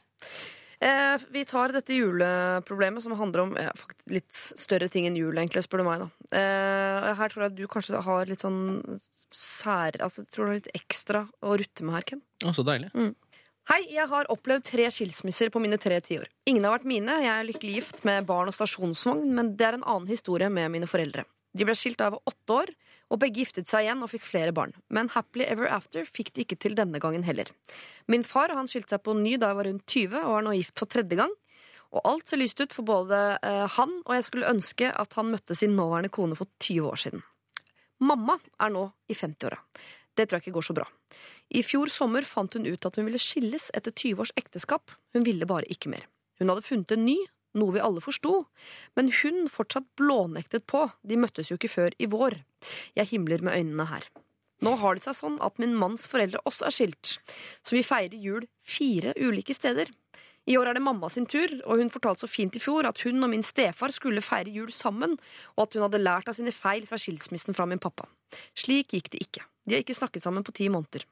Speaker 3: Eh, vi tar dette juleproblemet som handler om ja, litt større ting enn jul, egentlig, spør du meg. da. Eh, her tror jeg du kanskje har litt sånn sær... Altså, tror du har litt ekstra å rutte med her, Ken.
Speaker 7: å, så deilig.
Speaker 3: Hei, jeg har opplevd tre skilsmisser på mine tre tiår. Ingen har vært mine. Jeg er lykkelig gift med barn og stasjonsvogn, men det er en annen historie med mine foreldre. De ble skilt da jeg var åtte år, og begge giftet seg igjen og fikk flere barn. Men happily ever after fikk de ikke til denne gangen heller. Min far han skilte seg på ny da jeg var rundt 20, og er nå gift for tredje gang. Og alt ser lyst ut for både eh, han og jeg skulle ønske at han møtte sin nåværende kone for 20 år siden. Mamma er nå i 50-åra. Det tror jeg ikke går så bra. I fjor sommer fant hun ut at hun ville skilles etter 20 års ekteskap. Hun ville bare ikke mer. Hun hadde funnet en ny, noe vi alle forsto, men hun fortsatt blånektet på. De møttes jo ikke før i vår. Jeg himler med øynene her. Nå har det seg sånn at min manns foreldre også er skilt, så vi feirer jul fire ulike steder. I år er det mamma sin tur, og hun fortalte så fint i fjor at hun og min stefar skulle feire jul sammen, og at hun hadde lært av sine feil fra skilsmissen fra min pappa. Slik gikk det ikke. De har ikke snakket sammen på ti måneder.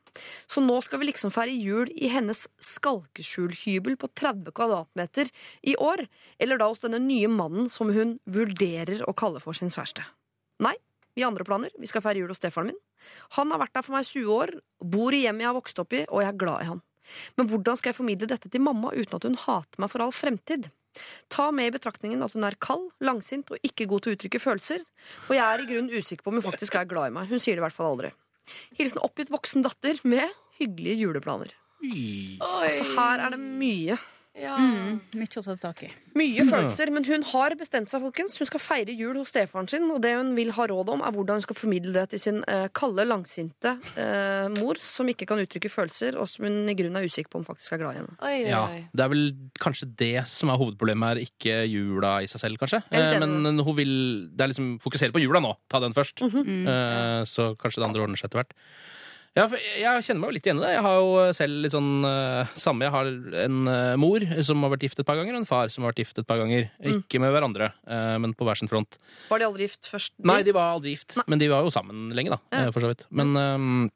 Speaker 3: Så nå skal vi liksom feire jul i hennes skalkeskjulhybel på 30 kvadratmeter i år, eller da hos denne nye mannen som hun vurderer å kalle for sin kjæreste. Nei, vi har andre planer. Vi skal feire jul hos stefaren min. Han har vært der for meg i 20 år, bor i hjemmet jeg har vokst opp i, og jeg er glad i han. Men hvordan skal jeg formidle dette til mamma uten at hun hater meg for all fremtid? Ta med i betraktningen at hun er kald, langsint og ikke god til å uttrykke følelser. Og jeg er i grunnen usikker på om hun faktisk er glad i meg. Hun sier det i hvert fall aldri. Hilsen oppgitt voksen datter med hyggelige juleplaner. Altså, her er det mye.
Speaker 8: Ja.
Speaker 5: Mm, mye å ta tak i.
Speaker 3: Mye følelser, men hun har bestemt seg, folkens. Hun skal feire jul hos stefaren sin, og det hun vil ha råd om, er hvordan hun skal formidle det til sin eh, kalde, langsinte eh, mor, som ikke kan uttrykke følelser, og som hun i grunnen er usikker på om faktisk er glad i henne.
Speaker 8: Oi, oi,
Speaker 7: Ja. Det er vel kanskje det som er hovedproblemet her, ikke jula i seg selv, kanskje. Eh, Men hun vil Det er liksom fokusere på jula nå. Ta den først.
Speaker 3: Mhm.
Speaker 7: Eh, Så kanskje det andre ordner seg etter hvert. Ja, for jeg kjenner meg jo litt igjen i det. Jeg har jo selv litt sånn uh, samme. Jeg har en uh, mor som har vært gift et par ganger, og en far som har vært gift et par ganger.
Speaker 3: Mm.
Speaker 7: Ikke med hverandre, uh, men på hver sin front.
Speaker 3: Var de aldri gift først? de?
Speaker 7: Nei, de var aldri gift,
Speaker 3: Nei.
Speaker 7: men de var jo sammen lenge, da.
Speaker 3: Ja.
Speaker 7: For så vidt. Men ehm,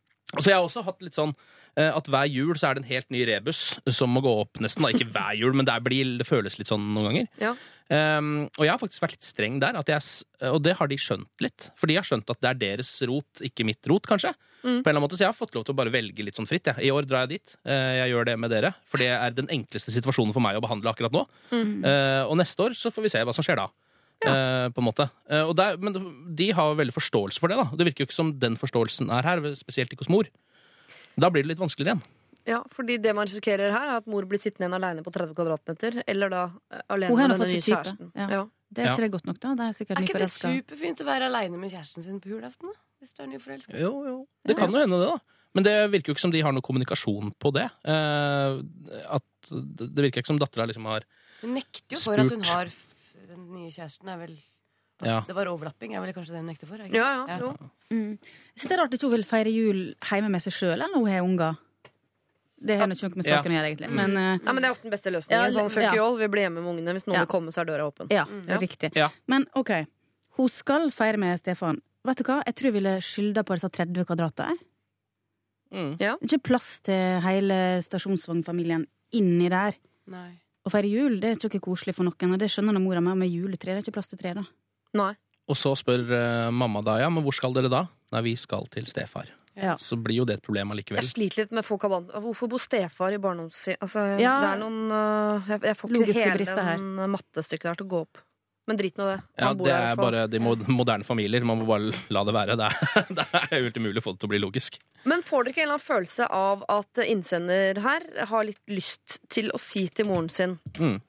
Speaker 7: så jeg har også hatt litt sånn eh, at hver jul så er det en helt ny rebus som må gå opp, nesten. da, Ikke hver jul, men det, blir, det føles litt sånn noen ganger.
Speaker 3: Ja.
Speaker 7: Um, og jeg har faktisk vært litt streng der, at jeg, og det har de skjønt litt. For de har skjønt at det er deres rot, ikke mitt rot, kanskje.
Speaker 3: Mm.
Speaker 7: På en eller annen måte, Så jeg har fått lov til å bare velge litt sånn fritt. Jeg. I år drar jeg dit. Uh, jeg gjør det med dere. For det er den enkleste situasjonen for meg å behandle akkurat nå.
Speaker 3: Mm.
Speaker 7: Uh, og neste år så får vi se hva som skjer da. Eh, på en måte. Eh, og der, men de har veldig forståelse for det. da. Det virker jo ikke som den forståelsen er her, spesielt ikke hos mor. Da blir det litt vanskeligere igjen.
Speaker 3: Ja, fordi det man risikerer her, er at mor blir sittende igjen alene på 30 kvadratmeter, eller da eh, alene med den nye kjæresten.
Speaker 5: Ja.
Speaker 3: Ja.
Speaker 5: Det er
Speaker 7: Ja.
Speaker 5: ikke det godt nok, da? Det er
Speaker 8: Er ikke det superfint å være aleine med kjæresten sin på julaften? Hvis du er nyforelska?
Speaker 7: Jo, jo. Det kan jo hende, det, da. Men det virker jo ikke som de har noe kommunikasjon på det. Eh, at Det virker ikke som dattera liksom har
Speaker 8: Hun nekter jo for at hun har Den nye kjæresten er vel
Speaker 7: Ja.
Speaker 8: Det var overlapping, er vel kanskje det hun nekter for? ikke
Speaker 3: Ja, ja, jo.
Speaker 5: Mm. Jeg synes det er rart at hun vil feire jul hjemme med seg sjøl når hun har unger. Det har ikke noe med
Speaker 7: Ja.
Speaker 5: saken å gjøre, egentlig. Men eh,
Speaker 3: Nei, men Det er ofte den beste løsningen.
Speaker 5: Ja,
Speaker 3: sånn, fuck
Speaker 5: ja.
Speaker 3: you all, vi blir hjemme med ungene. Hvis noen
Speaker 5: Ja.
Speaker 3: vil komme, så er døra åpen.
Speaker 5: ja,
Speaker 3: Ja.
Speaker 5: riktig.
Speaker 7: Ja.
Speaker 5: Men OK, hun skal feire med Stefan. Vet du hva? Jeg tror jeg ville skylda på disse 30 kvadratene.
Speaker 7: mm.
Speaker 5: Det er ikke plass til hele stasjonsvognfamilien inni der.
Speaker 8: Nei.
Speaker 5: Å feire jul det er ikke noe koselig for noen, og det skjønner nå mora mi. Med juletre det er ikke plass til tre, da.
Speaker 3: Nei.
Speaker 7: Og så spør eh, mamma da ja, men hvor skal dere da? Nei, vi skal til stefar.
Speaker 5: Ja.
Speaker 7: Så blir jo det et problem allikevel.
Speaker 3: Jeg sliter litt med folk av valgt Hvorfor bor stefar i barndomshjem? Altså,
Speaker 5: Ja.
Speaker 3: Det er noen øh, jeg, jeg får ikke
Speaker 5: Logiske
Speaker 3: hele
Speaker 5: her.
Speaker 3: den mattestykket der til å gå opp. Men drit nå det.
Speaker 7: Ja,
Speaker 3: bor
Speaker 7: Det er bare de moderne familier. Man må bare la det være. Det er, *laughs* det er helt umulig å få det til å bli logisk.
Speaker 3: Men får dere ikke en eller annen følelse av at innsender her har litt lyst til å si til moren sin
Speaker 7: Mm.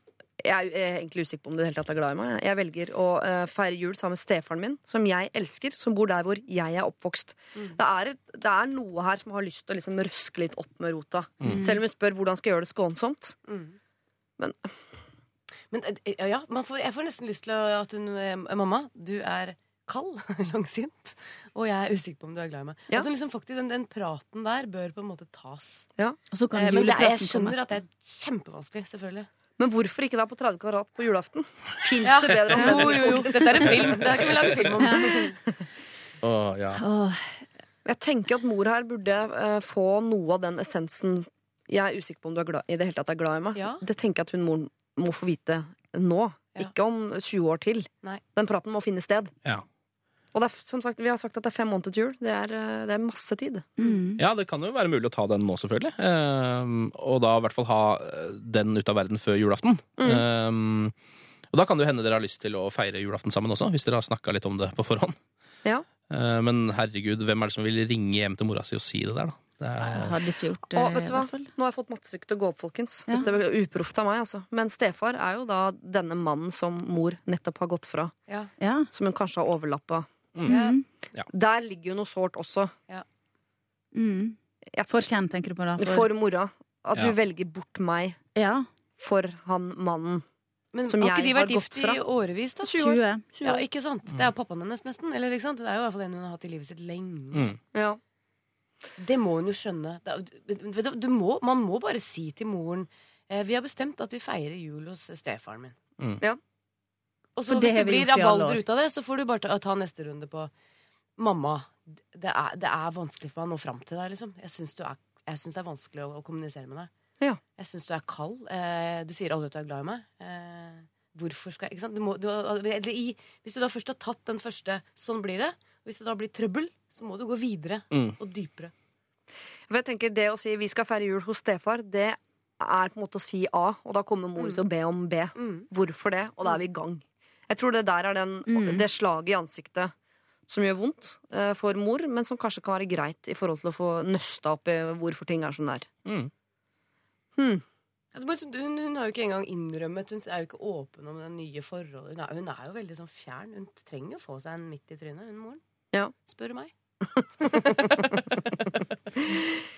Speaker 3: Jeg er egentlig usikker på om du er glad i meg. Jeg velger å eh, feire jul sammen med stefaren min, som jeg elsker, som bor der hvor jeg er oppvokst. Det, er, det er noe her som har lyst til å liksom røske litt opp med rota. Selv om hun spør hvordan skal jeg gjøre det skånsomt.
Speaker 8: Mm.
Speaker 3: Men
Speaker 8: Men eh, ja, ja man får, jeg får nesten lyst til å, at hun eh, Mamma, du er kald, *laughs* langsint, og jeg er usikker på om du er glad i meg.
Speaker 3: Ja.
Speaker 8: Altså, liksom faktisk, den, den praten der bør på en måte tas.
Speaker 5: Og så kan
Speaker 8: Eh, men det, er- jeg
Speaker 5: skjønner komme.
Speaker 8: at det er kjempevanskelig, selvfølgelig.
Speaker 3: Men hvorfor ikke da på 30 kvadrat på julaften? Fins
Speaker 8: Ja.
Speaker 3: det bedre
Speaker 8: Jo,
Speaker 3: det?
Speaker 8: jo, jo. Dette er en film. Det kan vi lage film om. *laughs*
Speaker 7: oh, ja.
Speaker 5: oh.
Speaker 3: Jeg tenker at mor her burde uh, få noe av den essensen Jeg er usikker på om du er glad, i det hele tatt er glad i meg.
Speaker 8: Ja.
Speaker 3: Det tenker jeg at hun moren må få vite nå.
Speaker 8: Ja.
Speaker 3: Ikke om 20 år til.
Speaker 8: Nei.
Speaker 3: Den praten må finne sted.
Speaker 7: Ja.
Speaker 3: Og det er, som sagt, vi har sagt at det er fem måneder til jul. Det er, eh, det er masse tid.
Speaker 5: mm.
Speaker 7: ja, det kan jo være mulig å ta den nå, selvfølgelig. Um, og da i hvert fall ha eh, den ut av verden før julaften.
Speaker 3: Mm.
Speaker 7: Um, og da kan det jo hende dere har lyst til å feire julaften sammen også, hvis dere har snakka litt om det på forhånd.
Speaker 3: Ja.
Speaker 7: Uh, men herregud, hvem er det som vil ringe hjem til mora si og si det der, da?
Speaker 5: Jeg
Speaker 7: er,
Speaker 5: hadde ikke gjort det,
Speaker 3: Og vet du hva? Nå har jeg fått mattestykket til å gå opp, folkens.
Speaker 5: Ja.
Speaker 3: Dette er uproft av meg, altså. Men stefar er jo da denne mannen som mor nettopp har gått fra.
Speaker 8: Ja.
Speaker 5: Ja.
Speaker 3: Som hun kanskje har overlappa.
Speaker 5: Mm.
Speaker 3: Der ligger jo noe sårt også.
Speaker 5: Mm. For hvem tenker du på da?
Speaker 3: for mora. At
Speaker 7: Ja.
Speaker 3: du velger bort meg
Speaker 5: Ja,
Speaker 3: for han mannen.
Speaker 8: Men
Speaker 3: Som
Speaker 8: har
Speaker 3: jeg
Speaker 8: ikke de vært gift i årevis, da?
Speaker 3: 20 år.
Speaker 5: 20.
Speaker 8: Ja, ikke sant? Det er jo pappaen hennes, nesten. Eller, ikke sant? Det er jo i hvert fall en hun har hatt i livet sitt lenge.
Speaker 7: mm.
Speaker 3: Ja.
Speaker 8: Det må hun jo skjønne. Du, må, man må bare si til moren eh, Vi har bestemt at vi feirer jul hos stefaren min.
Speaker 7: Mm.
Speaker 3: Ja.
Speaker 8: Og så hvis det blir rabalder ut av det, så får du bare ta, ta neste runde på Mamma, det er, det er vanskelig for meg å nå fram til deg, liksom. Jeg syns du er- jeg syns det er vanskelig å, å kommunisere med deg.
Speaker 3: Ja.
Speaker 8: Jeg syns du er kald. Eh, du sier aldri at du er glad i meg. Eh, hvorfor skal jeg Ikke sant? Du må, du, eller i, hvis du da først har tatt den første 'sånn blir det', hvis det da blir trøbbel, så må du gå videre
Speaker 7: Mm.
Speaker 8: og dypere.
Speaker 3: For jeg tenker Det å si 'vi skal feire jul hos stefar', det er på en måte å si A, og da kommer mor til å be om B.
Speaker 8: Mm.
Speaker 3: Hvorfor det? Og da er vi i gang. Jeg tror det der er den,
Speaker 5: Mm.
Speaker 3: det slaget i ansiktet som gjør vondt eh, for mor, men som kanskje kan være greit i forhold til å få nøsta opp i hvorfor ting er som det er.
Speaker 7: Mm.
Speaker 3: Hmm.
Speaker 8: Hun, hun har jo ikke engang innrømmet Hun er jo ikke åpen om det nye forholdet. Hun er, hun er jo veldig sånn fjern. Hun trenger å få seg en midt i trynet, hun moren.
Speaker 3: Ja.
Speaker 8: Spør du meg. *laughs*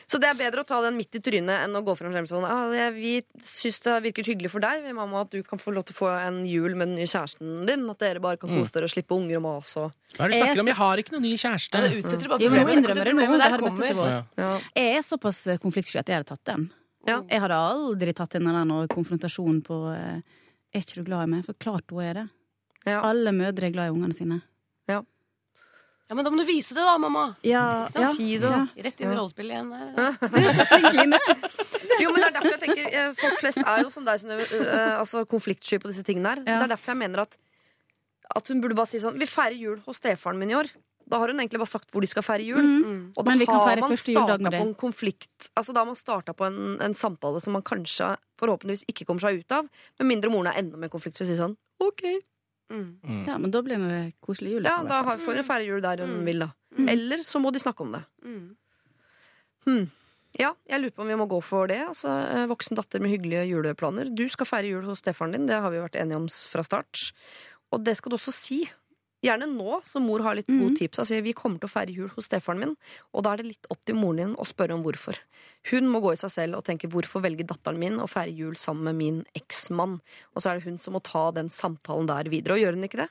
Speaker 3: Så det er bedre å ta den midt i trynet enn å gå frem og sånn ah, Vi syns det virker hyggelig for deg, mamma, at du kan få lov til å få en jul med den nye kjæresten din. At dere bare kan
Speaker 7: Mm.
Speaker 3: kose dere og slippe unger og mas og
Speaker 7: Hva er det du snakker om? Jeg har ikke noen ny kjæreste.
Speaker 8: Ja, det utsetter bare
Speaker 5: Jo, men hun
Speaker 8: problemet.
Speaker 7: Ja.
Speaker 5: Jeg er såpass eh, konfliktsky at jeg hadde tatt den.
Speaker 3: Ja.
Speaker 5: Jeg hadde aldri tatt den eller annen konfrontasjon på eh, Er ikke du glad i meg? For klart hun er det.
Speaker 3: Ja.
Speaker 5: Alle mødre er glad i ungene sine.
Speaker 8: Ja, men da må du vise det, da, mamma.
Speaker 5: Ja,
Speaker 8: ja.
Speaker 3: Si det, da.
Speaker 8: Rett inn i
Speaker 3: Ja.
Speaker 8: rollespillet igjen der. *laughs* *laughs* *laughs*
Speaker 3: Jo, men det er derfor jeg tenker eh, Folk flest er jo som deg, Synnøve, altså konfliktsky på disse tingene her.
Speaker 5: Ja.
Speaker 3: Det er derfor jeg mener at At hun burde bare si sånn Vi feirer jul hos stefaren min i år. Da har hun egentlig bare sagt hvor de skal feire jul.
Speaker 5: Mm.
Speaker 3: Og da
Speaker 5: Men vi kan
Speaker 3: har man starta på en konflikt Altså Da har man starta på en, en samtale som man kanskje forhåpentligvis ikke kommer seg ut av. Med mindre moren er enda mer konflikt, så sier sånn OK.
Speaker 8: Mm.
Speaker 5: Ja, men da blir det koselig jul.
Speaker 3: Ja, da har- får hun feire jul der hun
Speaker 8: Mm.
Speaker 3: vil, da.
Speaker 5: Mm.
Speaker 3: Eller så må de snakke om det.
Speaker 8: Mm.
Speaker 3: Hmm. Ja, jeg lurer på om vi må gå for det. Altså, eh, Voksen datter med hyggelige juleplaner. Du skal feire jul hos stefaren din, det har vi vært enige om fra start. Og det skal du også si. Gjerne nå, så mor har litt
Speaker 5: mm.
Speaker 3: gode tips. Altså, vi kommer til å feire jul hos stefaren min, og da er det litt opp til moren din å spørre om hvorfor. Hun må gå i seg selv og tenke hvorfor velger datteren min å feire jul sammen med min eksmann? Og så er det hun som må ta den samtalen der videre. Og gjør hun ikke det?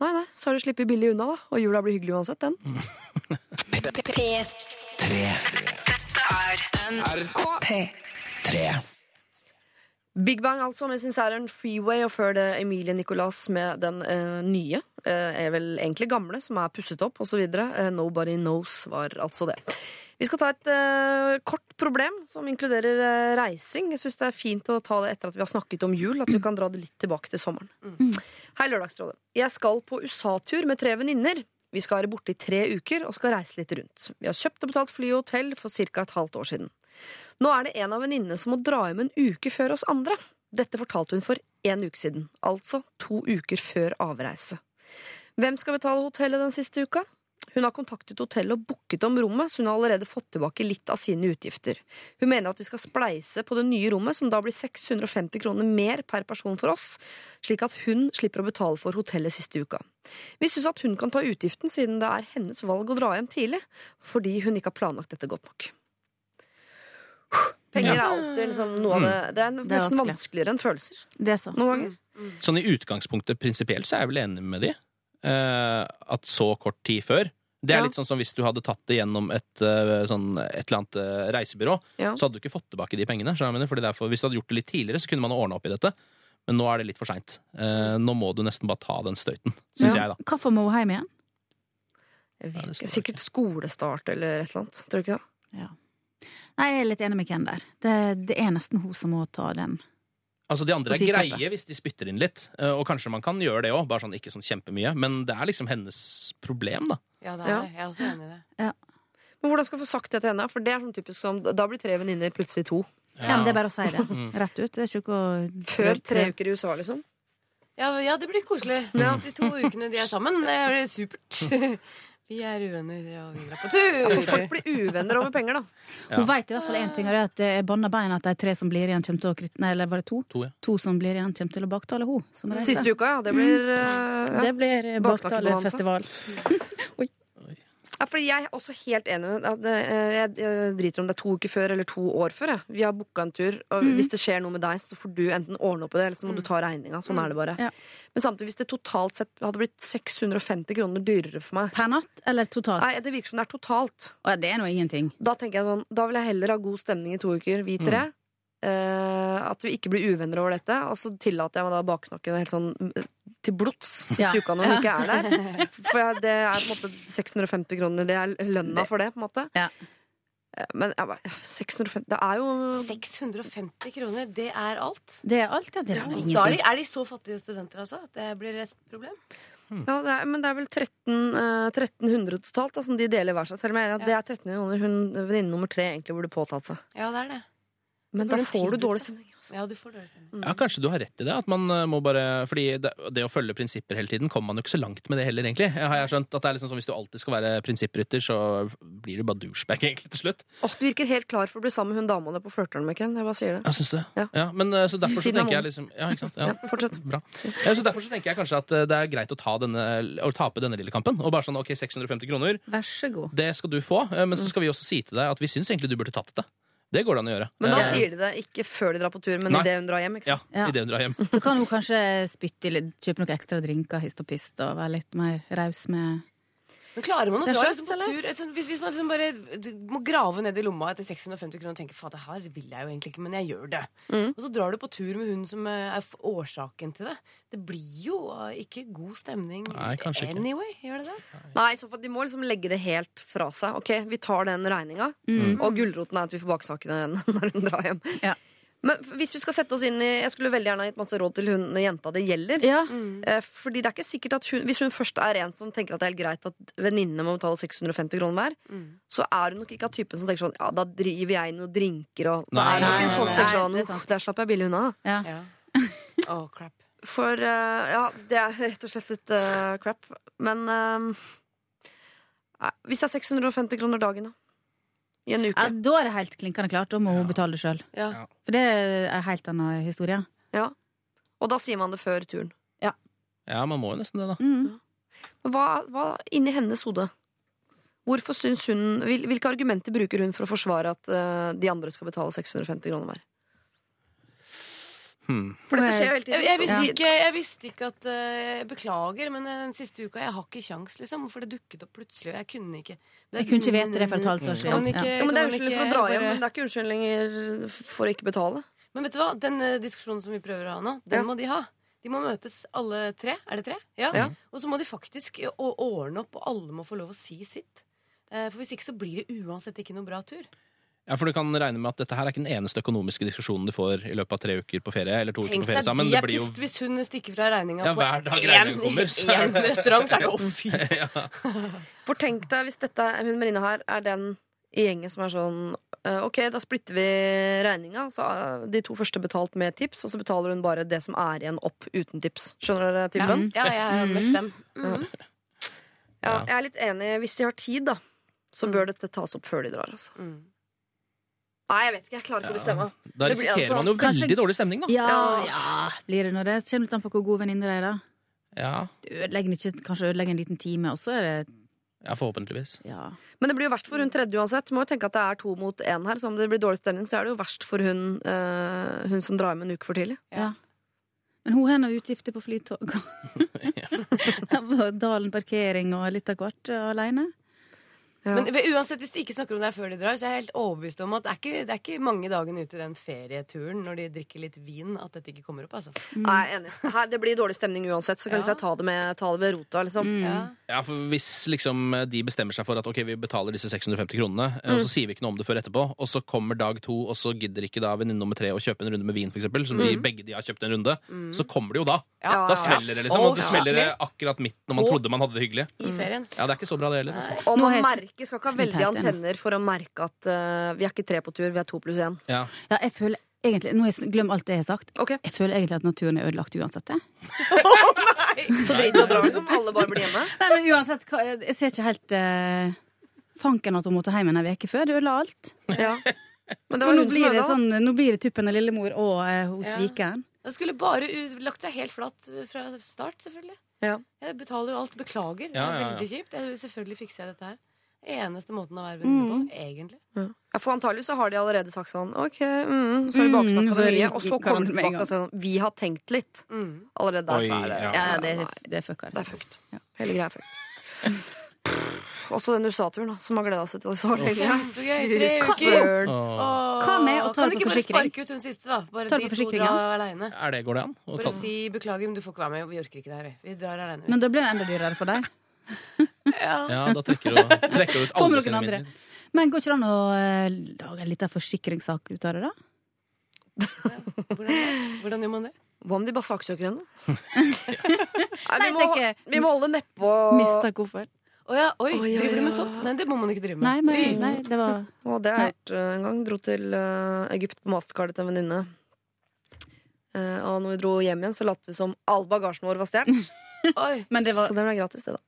Speaker 3: Nei, nei, så har du sluppet billig unna, da. Og jula blir hyggelig uansett, den.
Speaker 1: P3.
Speaker 3: Big Bang altså med sin særen Freeway, og før det Emilie Nicolas med den eh, nye. eh, er vel egentlig gamle, som er pusset opp osv. Eh, Nobody Knows var altså det. Vi skal ta et eh, kort problem som inkluderer eh, reising. Jeg syns det er fint å ta det etter at vi har snakket om jul, at vi kan dra det litt tilbake til sommeren. Hei, Lørdagsrådet. Jeg skal på USA-tur med tre venninner. Vi skal være borte i tre uker og skal reise litt rundt. Vi har kjøpt og betalt fly og hotell for ca. et halvt år siden. Nå er det en av venninnene som må dra hjem en uke før oss andre. Dette fortalte hun for én uke siden, altså to uker før avreise. Hvem skal betale hotellet den siste uka? Hun har kontaktet hotellet og booket om rommet, så hun har allerede fått tilbake litt av sine utgifter. Hun mener at vi skal spleise på det nye rommet, som da blir 650 kroner mer per person for oss, slik at hun slipper å betale for hotellet siste uka. Vi syns at hun kan ta utgiften, siden det er hennes valg å dra hjem tidlig, fordi hun ikke har planlagt dette godt nok. Penger er alltid liksom noe av det Det er
Speaker 5: Det er
Speaker 3: nesten
Speaker 5: vanskelig.
Speaker 3: vanskeligere enn følelser
Speaker 5: Det er så.
Speaker 3: noen ganger.
Speaker 7: Sånn i utgangspunktet prinsipielt så er jeg vel enig med de. Eh, at så kort tid før Det er
Speaker 3: Ja.
Speaker 7: litt sånn som hvis du hadde tatt det gjennom et, eh, sånn, et eller annet eh, reisebyrå,
Speaker 3: Ja.
Speaker 7: så hadde du ikke fått tilbake de pengene. skjønner du hva jeg mener? Fordi derfor, hvis du hadde gjort det litt tidligere, så kunne man ordna opp i dette. Men nå er det litt for seint. Eh, nå må du nesten bare ta den støyten, syns jeg, da.
Speaker 5: Hvorfor må hun hjem igjen?
Speaker 3: Jeg vet
Speaker 7: Ja, det
Speaker 3: ikke. Sikkert skolestart eller et eller annet. Tror du ikke det?
Speaker 5: Ja. Nei, jeg er litt enig med Ken der. Det, det er nesten hun som må ta den.
Speaker 7: Altså De andre er greie hvis de spytter inn litt, eh, og kanskje man kan gjøre det òg, bare sånn ikke sånn kjempemye. Men det er liksom hennes problem, da.
Speaker 8: Ja, det er
Speaker 3: Ja.
Speaker 8: det. Jeg er også enig i det.
Speaker 3: Men hvordan skal jeg få sagt det til henne? For det er sånn typisk som Da blir tre venninner plutselig to.
Speaker 5: Ja. men det er bare å si det *laughs* rett ut. Det er ikke å...
Speaker 3: Før tre uker i USA, liksom.
Speaker 8: Ja, ja, det blir koselig. Ja, de to ukene de er sammen, det er supert. *laughs* Vi er uvenner, og vi drar på tur.
Speaker 3: Ja, folk blir uvenner over penger, da.
Speaker 5: Hun vet i hvert fall én ting, og det er at det er banna bein at de tre som blir igjen, kommer til å krit- Nei, eller var det to?
Speaker 7: To, ja.
Speaker 5: To som blir igjen, kommer til å baktale hun.
Speaker 3: Siste uka, ja. Det blir mm. ja.
Speaker 5: Det blir eh, baktalefestival. *laughs*
Speaker 3: Ja, fordi jeg er også helt enig med at eh, jeg, jeg driter om det er to uker før eller to år før. Jeg. Vi har booka en tur, og
Speaker 5: Mm.
Speaker 3: hvis det skjer noe med deg, så får du enten ordne opp i det, eller så må du ta regninga. Sånn er det bare.
Speaker 5: Ja.
Speaker 3: Men samtidig, hvis det totalt sett hadde blitt 650 kroner dyrere for meg
Speaker 5: Per natt eller totalt?
Speaker 3: Nei, det virker som det er totalt.
Speaker 5: Å, ja, det er nå ingenting.
Speaker 3: Da tenker jeg sånn, da vil jeg heller ha god stemning i to uker, vi tre. Eh, at vi ikke blir uvenner over dette. Og så tillater jeg meg da baksnakken helt sånn eh, til blods siste
Speaker 5: Ja.
Speaker 3: uka når hun ikke er der. For jeg- det er på en måte 650 kroner. Det er lønna for det, på en måte.
Speaker 5: Ja.
Speaker 3: Eh, Men jeg bare, 650 Det er jo
Speaker 8: 650 kroner, det er alt?
Speaker 5: Det er alt, ja. Det er
Speaker 8: det er, de, er de så fattige studenter, altså? At det blir et problem?
Speaker 3: Ja, det er, men det er vel 13, uh, 1300 totalt da, som de deler hver seg. Selv om jeg er enig i at det er 1300 kroner hun venninne nummer tre egentlig burde påtatt seg.
Speaker 8: Ja, det er det.
Speaker 3: Men da får du dårlig stemning. Altså.
Speaker 8: Ja, du får dårlig stemning.
Speaker 7: Ja, Kanskje du har rett i det. At man eh, må bare, fordi det, det å følge prinsipper hele tiden kommer man jo ikke så langt med det heller, egentlig. Jeg har jeg skjønt at det er liksom sånn Hvis du alltid skal være prinsipprytter, så blir du bare douchebag *laughs* egentlig til slutt.
Speaker 3: Åh, du virker helt klar for å bli sammen med hun dama der på flørteren med Ken. Jeg bare sier det.
Speaker 7: Ja, syns det.
Speaker 3: Ja.
Speaker 7: Ja, men eh, så derfor så
Speaker 3: er
Speaker 7: tenker jeg liksom Ja, ikke sant? Ja.
Speaker 3: Ja, fortsett.
Speaker 7: Bra. Ja, så derfor så tenker jeg kanskje at eh, det er greit å, ta denne, å tape denne lille kampen. Og bare sånn OK, 650 kroner,
Speaker 5: Vær så god.
Speaker 7: det skal du få. Men så skal vi også si til deg at vi syns egentlig du burde tatt det. Det går det an å gjøre.
Speaker 3: Men da
Speaker 7: Eh,
Speaker 3: sier de det ikke før de drar på tur, men
Speaker 7: Nei.
Speaker 3: idet hun drar hjem. Ikke sant?
Speaker 5: Ja.
Speaker 7: idet hun drar hjem.
Speaker 5: Så kan hun kanskje spytte i litt, kjøpe noen ekstra drinker hist og pist og være litt mer raus med
Speaker 8: Men klarer man å dra liksom på tur altså, hvis, hvis man liksom bare må grave ned i lomma etter 650 kroner og tenke faen, det her vil jeg jo egentlig ikke, men jeg gjør det.
Speaker 3: Mm.
Speaker 8: Og så drar du på tur med hun som eh, er årsaken til det. Det blir jo eh, ikke god stemning
Speaker 7: Nei, kanskje ikke.
Speaker 8: Gjør det det?
Speaker 3: Nei, så De må liksom legge det helt fra seg. Ok, Vi tar den regninga,
Speaker 5: Mm.
Speaker 3: og gulroten er at vi får baksakene *laughs* når hun drar hjem.
Speaker 5: Ja.
Speaker 3: Men hvis vi skal sette oss inn i Jeg skulle veldig gjerne ha gitt masse råd til hun jenta det gjelder.
Speaker 5: Ja.
Speaker 3: Mm. Fordi det er ikke sikkert at hun Hvis hun først er en som tenker at det er helt greit at venninnene må betale 650 kroner hver,
Speaker 8: Mm.
Speaker 3: så er hun nok ikke av typen som tenker sånn Ja, da driver jeg noe drinker og nei,
Speaker 7: Nei,
Speaker 3: er
Speaker 7: nei,
Speaker 3: sånn
Speaker 5: nei,
Speaker 3: sånn,
Speaker 5: nei,
Speaker 3: sånn
Speaker 5: det er sant.
Speaker 3: Der slapp jeg billig unna.
Speaker 5: ja.
Speaker 8: Ja. *laughs* Oh, crap.
Speaker 3: For uh, ja, det er rett og slett litt uh, crap. Men uh, hvis det er 650 kroner dagen, da? I en uke?
Speaker 5: ja, Da er det helt klinkende klart. Da må hun betale det sjøl.
Speaker 8: Ja.
Speaker 5: For det er en helt annen historie.
Speaker 3: Ja. Og da sier man det før turen.
Speaker 7: Ja, man må jo nesten det, da.
Speaker 5: Mm.
Speaker 3: Men hva, hva inni hennes hode? Hvorfor syns hun Hvilke argumenter bruker hun for å forsvare at uh, de andre skal betale 650 kroner hver?
Speaker 7: Hmm.
Speaker 3: For dette skjer jo hele tiden.
Speaker 8: Jeg, jeg, visste ikke, jeg visste ikke at uh, Jeg beklager, men den siste uka Jeg har ikke kjangs, liksom. For det dukket opp plutselig, og jeg kunne ikke det,
Speaker 5: Jeg kunne ikke vite det for et halvt år siden.
Speaker 8: man ikke,
Speaker 5: Ja.
Speaker 3: Jo, men Det er unnskyldning for å dra hjem,
Speaker 8: bare-
Speaker 3: men det er ikke unnskyldninger for å ikke betale.
Speaker 8: Men vet du hva? Den uh, diskusjonen som vi prøver å ha nå, den
Speaker 3: Ja.
Speaker 8: må de ha. De må møtes alle tre. Er det tre? Ja.
Speaker 3: Ja.
Speaker 8: Og så må de faktisk ordne opp, og alle må få lov å si sitt. Eh, For hvis ikke så blir det uansett ikke noe bra tur.
Speaker 7: Ja, for du kan regne med at dette her er ikke den eneste økonomiske diskusjonen du får i løpet av tre uker på ferie, eller to uker på ferie sammen. Tenk
Speaker 8: deg
Speaker 7: de er
Speaker 8: pissed hvis hun stikker fra regninga
Speaker 7: Ja,
Speaker 8: på én-
Speaker 7: er
Speaker 8: restaurant. Så er det å *laughs* fy *laughs* faen.
Speaker 3: For tenk deg hvis dette, hun Marina her er den i gjengen som er sånn eh, Ok, da splitter vi regninga. Så eh, de to første betalt med tips, og så betaler hun bare det som er igjen opp uten tips. Skjønner dere typen?
Speaker 8: Ja, jeg har møtt dem. Mhm.
Speaker 3: Ja,
Speaker 7: Ja.
Speaker 3: jeg er litt enig. Hvis de har tid, da, så bør dette tas opp før de drar. Altså.
Speaker 8: Mm.
Speaker 3: Nei, jeg vet ikke. Jeg klarer ikke å bestemme.
Speaker 7: Da
Speaker 3: Det blir
Speaker 7: risikerer
Speaker 3: altså-
Speaker 7: man jo
Speaker 5: Kanskje-
Speaker 7: veldig dårlig stemning, da.
Speaker 5: Ja,
Speaker 3: Ja.
Speaker 5: ja, blir det nå det? Kommer litt an på hvor god venninne de er. da.
Speaker 7: Ja,
Speaker 5: Du ødelegger ikke, kanskje ødelegger en liten time, og så er det
Speaker 7: ja forhåpentligvis.
Speaker 5: ja.
Speaker 3: Men det blir jo verst for hun tredje uansett. Må jo tenke at det er to mot én her. Så om det blir dårlig stemning, så er det jo verst for hun, eh, hun som drar hjem en uke for tidlig.
Speaker 5: ja. Men hun har nå utgifter på flytog. *laughs* *laughs* Dalen parkering og litt av hvert eh, alene.
Speaker 3: Ja.
Speaker 8: Men uansett, hvis de ikke snakker om det før de drar, så er jeg helt overbevist om at det er ikke, det er ikke mange dagene ut i den ferieturen når de drikker litt vin, at dette ikke kommer opp. altså.
Speaker 3: Nei, jeg er enig. Her, det blir dårlig stemning uansett, så kan
Speaker 8: Ja.
Speaker 3: jeg ta det, med, ta det ved rota. Liksom.
Speaker 8: Ja.
Speaker 7: Ja, for Hvis liksom de bestemmer seg for at ok, vi betaler disse 650 kronene, mm. og så sier vi ikke noe om det før etterpå, og så kommer dag to, og så gidder ikke da venninne nummer tre å kjøpe en runde med vin, for eksempel, som de, begge de har kjøpt en runde, så kommer det jo da.
Speaker 8: Ja,
Speaker 7: Da smeller det, liksom. Og det smeller akkurat midt når man trodde man hadde det hyggelig.
Speaker 8: I ferien.
Speaker 7: Ja, det er ikke så bra, det heller. Altså.
Speaker 3: Merker, skal ikke ha veldig antenner for å merke at uh, vi er ikke tre på tur, vi er to pluss én.
Speaker 7: Ja.
Speaker 5: Ja, jeg føler egentlig, Nå jeg glem alt det jeg har sagt.
Speaker 3: Okay.
Speaker 5: Jeg føler egentlig at naturen er ødelagt uansett. Jeg. *laughs*
Speaker 3: Så drit i å dra, liksom. Alle bare blir hjemme.
Speaker 5: Nei, men uansett, jeg ser ikke helt uh, fanken at hun måtte hjem en uke før. Det ødela alt.
Speaker 3: Ja. Men det
Speaker 5: For nå blir, det sånn, nå blir det tuppen av lillemor og uh, hos
Speaker 8: Ja.
Speaker 5: svikeren.
Speaker 8: Det skulle bare lagt seg helt flatt fra start, selvfølgelig.
Speaker 3: Ja.
Speaker 8: Jeg betaler jo alt. Beklager. Det
Speaker 7: Ja,
Speaker 8: er
Speaker 7: ja, ja.
Speaker 8: veldig kjipt. Jeg, selvfølgelig fikser jeg dette her. Eneste måten å være venninne
Speaker 5: Mm.
Speaker 8: på, egentlig.
Speaker 3: Ja, for antagelig så har de allerede sagt sånn OK, mm, så har de
Speaker 5: Mm,
Speaker 3: baksnakka
Speaker 5: så
Speaker 3: det mye, og så kommer de tilbake og sier sånn Vi har tenkt litt.
Speaker 8: Mm.
Speaker 3: Allerede der
Speaker 7: Oi,
Speaker 3: så er det
Speaker 7: ja.
Speaker 5: Ja, det, det fucker.
Speaker 3: det er fucked. Hele greia er fucked. også den USA-turen, som har gleda seg til det så lenge.
Speaker 5: Hva med å ta
Speaker 8: Kan du ikke bare sparke ut hun siste, da? Bare de to drar aleine.
Speaker 7: Er går det an?
Speaker 8: Bare si beklager, men du får ikke være med. Vi orker ikke det her. vi. Vi drar aleine.
Speaker 5: Men da blir det enda dyrere for deg. *laughs*
Speaker 7: Ja, da trekker du, trekker du ut alle sine midler.
Speaker 5: Men går ikke det an å eh, lage en liten forsikringssak ut av det, da? *laughs*
Speaker 8: Hvordan, hvordan gjør man det?
Speaker 3: Hva om de bare saksøker henne? Nei, *laughs*
Speaker 5: Nei,
Speaker 3: vi, må,
Speaker 5: tenker-
Speaker 3: vi må holde nedpå
Speaker 5: Mista koffert.
Speaker 8: Å ja, oi,
Speaker 3: oh, ja,
Speaker 8: driver du med sånt? Nei, det må man ikke drive med.
Speaker 5: Nei, men, nei, det var
Speaker 3: Og det har jeg gjort eh, en gang. Dro til uh, Egypt på mastercardet til en venninne. Uh, og når vi dro hjem igjen, så lot vi som all bagasjen vår var stjålet.
Speaker 5: Men det
Speaker 3: Så
Speaker 5: var
Speaker 3: det ble gratis, det, da.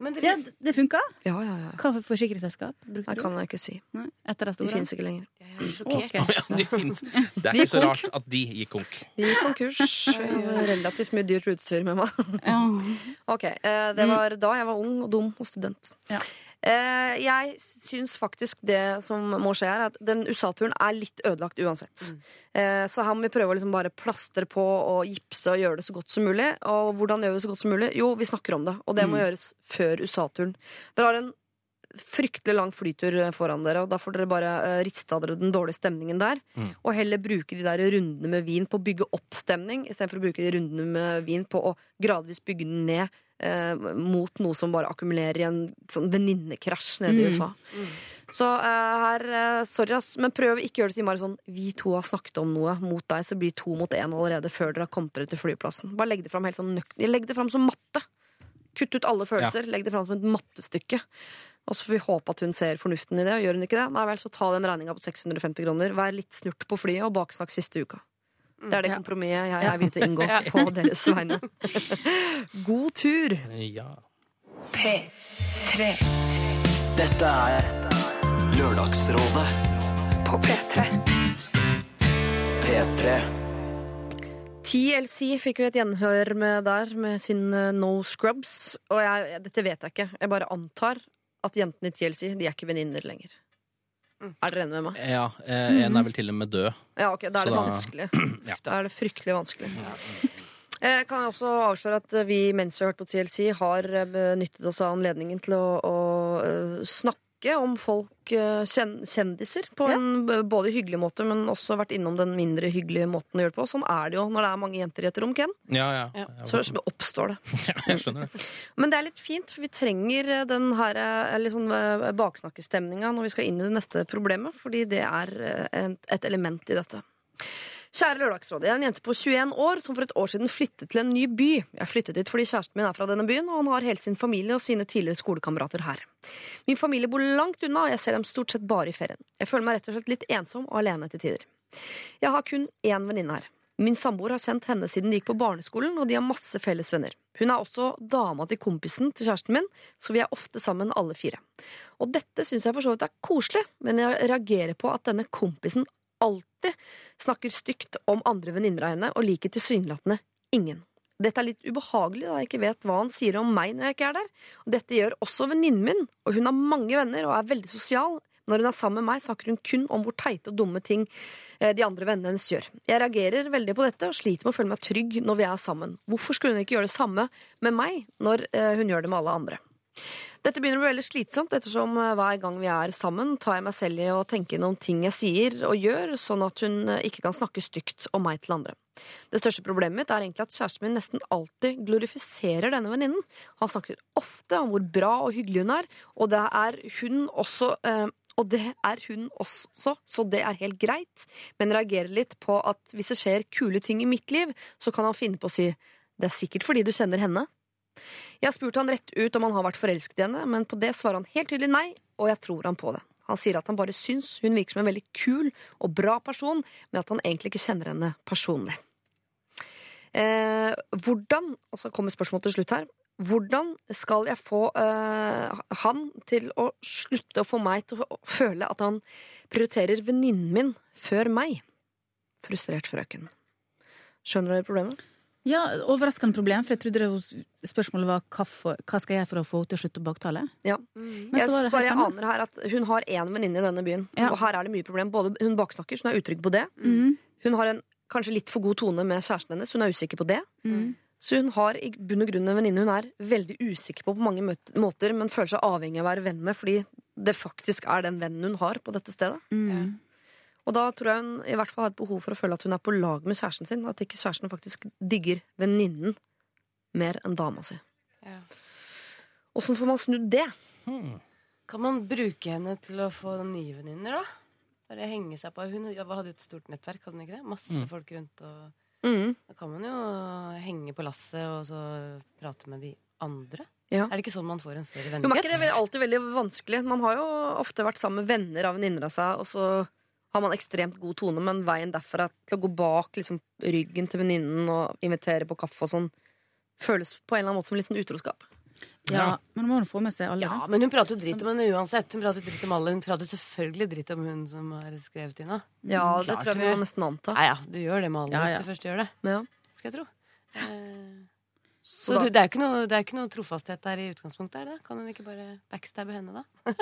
Speaker 8: Men
Speaker 5: Ja, det funka?
Speaker 3: Ja, ja, ja.
Speaker 5: Hva for forsikringsselskap brukte
Speaker 3: Det kan jeg ikke si.
Speaker 5: Nei, etter det
Speaker 3: De
Speaker 5: finnes
Speaker 3: fins ikke lenger.
Speaker 8: jeg er sjokkert.
Speaker 5: Ok. *laughs*
Speaker 7: Ja, de finnes. Det er
Speaker 3: De
Speaker 7: ikke så rart at de gikk konk.
Speaker 3: De gikk konkurs. *laughs* Relativt mye dyrt utstyr med meg.
Speaker 5: Ja. *laughs*
Speaker 3: Ok, eh, Det var da jeg var ung og dum og student.
Speaker 5: Ja.
Speaker 3: Eh, jeg syns faktisk det som må skje her, er at den USA-turen er litt ødelagt uansett. Eh, så her må vi prøve å liksom bare plastre på og gipse og gjøre det så godt som mulig. Og hvordan gjør vi det så godt som mulig? Jo, vi snakker om det. Og det må
Speaker 5: Mm.
Speaker 3: gjøres før USA-turen. Dere har en fryktelig lang flytur foran dere, og da får dere bare eh, riste av dere den dårlige stemningen der. Og heller bruke de der rundene med vin på å bygge opp stemning, istedenfor å bruke de rundene med vin på å gradvis bygge den ned eh, mot noe som bare akkumulerer i en sånn venninnekrasj nede i
Speaker 5: Mm.
Speaker 3: USA. Så eh, her, eh, sorry ass, men prøv ikke å gjøre det til bare sånn Vi to har snakket om noe mot deg, så blir to mot én allerede før dere har kommet dere til flyplassen. Bare legg det fram helt sånn nøkt... Legg det fram som matte. Kutt ut alle følelser. Legg det fram som et mattestykke. Og så får vi håpe at hun ser fornuften i det, og gjør hun ikke det, nei vel, så ta den regninga på 650 kroner. Vær litt snurt på flyet, og baksnakk siste uka. Det er det
Speaker 5: Ja.
Speaker 3: kompromisset jeg *laughs* er villig til å inngå på deres vegne. *laughs* God tur!
Speaker 7: Ja.
Speaker 1: P3
Speaker 2: Dette er Lørdagsrådet
Speaker 1: på P3.
Speaker 2: P3.
Speaker 3: TLC fikk vi et gjenhør med der, med sin eh, No Scrubs. Og jeg, dette vet jeg ikke. Jeg bare antar at jentene i TLC de er ikke venninner lenger. Er dere enige med meg?
Speaker 7: ja eh, en er vel til og med død.
Speaker 3: Ja, ok, Da er det
Speaker 7: Så da-
Speaker 3: vanskelig. *clears throat*
Speaker 7: Ja.
Speaker 3: Da er det fryktelig vanskelig. Eh, kan jeg også avsløre at vi mens vi har hørt på TLC, har eh, benyttet oss av anledningen til å, å eh, snakke om folk, eh, kjendiser, på en både hyggelig måte, men også vært innom den mindre hyggelige måten å gjøre det på. Sånn er det jo når det er mange jenter i et rom, Ken.
Speaker 7: Ja, ja.
Speaker 8: Ja.
Speaker 3: Så oppstår det. *laughs*
Speaker 7: Ja, jeg skjønner det. *laughs*
Speaker 3: Men det er litt fint, for vi trenger eh, den her eh, baksnakkestemninga når vi skal inn i det neste problemet, fordi det er et element i dette. Kjære Lørdagsrådet. Jeg er en jente på 21 år som for et år siden flyttet til en ny by. Jeg flyttet dit fordi kjæresten min er fra denne byen, og han har hele sin familie og sine tidligere skolekamerater her. Min familie bor langt unna, og jeg ser dem stort sett bare i ferien. Jeg føler meg rett og slett litt ensom og alene til tider. Jeg har kun én venninne her. Min samboer har kjent henne siden de gikk på barneskolen, og de har masse felles venner. Hun er også dama til kompisen til kjæresten min, så vi er ofte sammen alle fire. Og dette syns jeg for så vidt er koselig, men jeg reagerer på at denne kompisen alltid snakker stygt om andre venninner av henne, og liker tilsynelatende ingen. Dette er litt ubehagelig, da jeg ikke vet hva han sier om meg når jeg ikke er der. Dette gjør også venninnen min, og hun har mange venner og er veldig sosial. Når hun er sammen med meg, snakker hun kun om hvor teite og dumme ting eh, de andre vennene hennes gjør. Jeg reagerer veldig på dette og sliter med å føle meg trygg når vi er sammen. Hvorfor skulle hun ikke gjøre det samme med meg når eh, hun gjør det med alle andre? Dette begynner å bli veldig slitsomt, ettersom eh, hver gang vi er sammen, tar jeg meg selv i å tenke noen ting jeg sier og gjør, sånn at hun eh, ikke kan snakke stygt om meg til andre. Det største problemet mitt er egentlig at kjæresten min nesten alltid glorifiserer denne venninnen. Han snakker ofte om hvor bra og hyggelig hun er, og det er hun også eh, og det er hun også, så det er helt greit, men reagerer litt på at hvis det skjer kule ting i mitt liv, så kan han finne på å si det er sikkert fordi du kjenner henne. Jeg har spurt han rett ut om han har vært forelsket i henne, men på det svarer han helt tydelig nei, og jeg tror han på det. Han sier at han bare syns hun virker som en veldig kul og bra person, men at han egentlig ikke kjenner henne personlig. Eh, hvordan, og så kommer spørsmålet til slutt her, hvordan skal jeg få eh, han til å slutte å få meg til å føle at han prioriterer venninnen min før meg? Frustrert frøken. Skjønner dere problemet?
Speaker 5: Ja, Overraskende problem, for jeg trodde det var- spørsmålet var hva, for, hva skal jeg gjøre for å få henne til å slutte å baktale?
Speaker 3: Ja.
Speaker 5: Men
Speaker 3: jeg
Speaker 5: så var det
Speaker 3: bare jeg
Speaker 5: annet.
Speaker 3: aner her at Hun har én venninne i denne byen,
Speaker 5: Ja.
Speaker 3: og her er det mye problem. Både Hun baksnakker, så hun er utrygg på det.
Speaker 5: Mm.
Speaker 3: Hun har en kanskje litt for god tone med kjæresten hennes, hun er usikker på det.
Speaker 5: Mm.
Speaker 3: Så hun har i bunn og grunn en venninne hun er veldig usikker på på mange måter, men føler seg avhengig av å være venn med fordi det faktisk er den vennen hun har på dette stedet.
Speaker 5: Mm.
Speaker 3: Og da tror jeg hun i hvert fall har et behov for å føle at hun er på lag med kjæresten sin. At ikke kjæresten faktisk digger venninnen mer enn dama si.
Speaker 8: Ja.
Speaker 3: Åssen får man snudd det?
Speaker 8: Kan man bruke henne til å få nye venninner, da? Bare henge seg på. Hun hadde jo et stort nettverk, hadde hun ikke det? Masse
Speaker 7: Mm.
Speaker 8: folk rundt. og
Speaker 3: Mm.
Speaker 8: Da kan man jo henge på lasset og så prate med de andre.
Speaker 3: Ja.
Speaker 8: Er det ikke sånn man får en større
Speaker 3: Jo, men er ikke det
Speaker 8: er
Speaker 3: alltid veldig vanskelig? Man har jo ofte vært sammen med venner av venninner av seg, og så har man ekstremt god tone, men veien derfra til å gå bak liksom, ryggen til venninnen og invitere på kaffe og sånn, føles på en eller annen måte som litt sånn utroskap.
Speaker 5: Ja, men man må hun få med seg alle.
Speaker 8: Ja, men hun prater jo dritt om henne uansett. Hun prater dritt om alle. Hun prater selvfølgelig dritt om hun som har skrevet inn.
Speaker 3: Ja, det
Speaker 8: Klart
Speaker 3: tror jeg vi må nesten anta.
Speaker 8: Nei, ja, du gjør det med alle
Speaker 5: Ja,
Speaker 8: hvis du først gjør det.
Speaker 3: Ja.
Speaker 8: Skal jeg tro. Eh,
Speaker 3: Så
Speaker 8: så
Speaker 3: da-
Speaker 8: du, det er noe, det er ikke noe trofasthet der i utgangspunktet? er det? Kan hun ikke bare backstabbe henne, da? *laughs*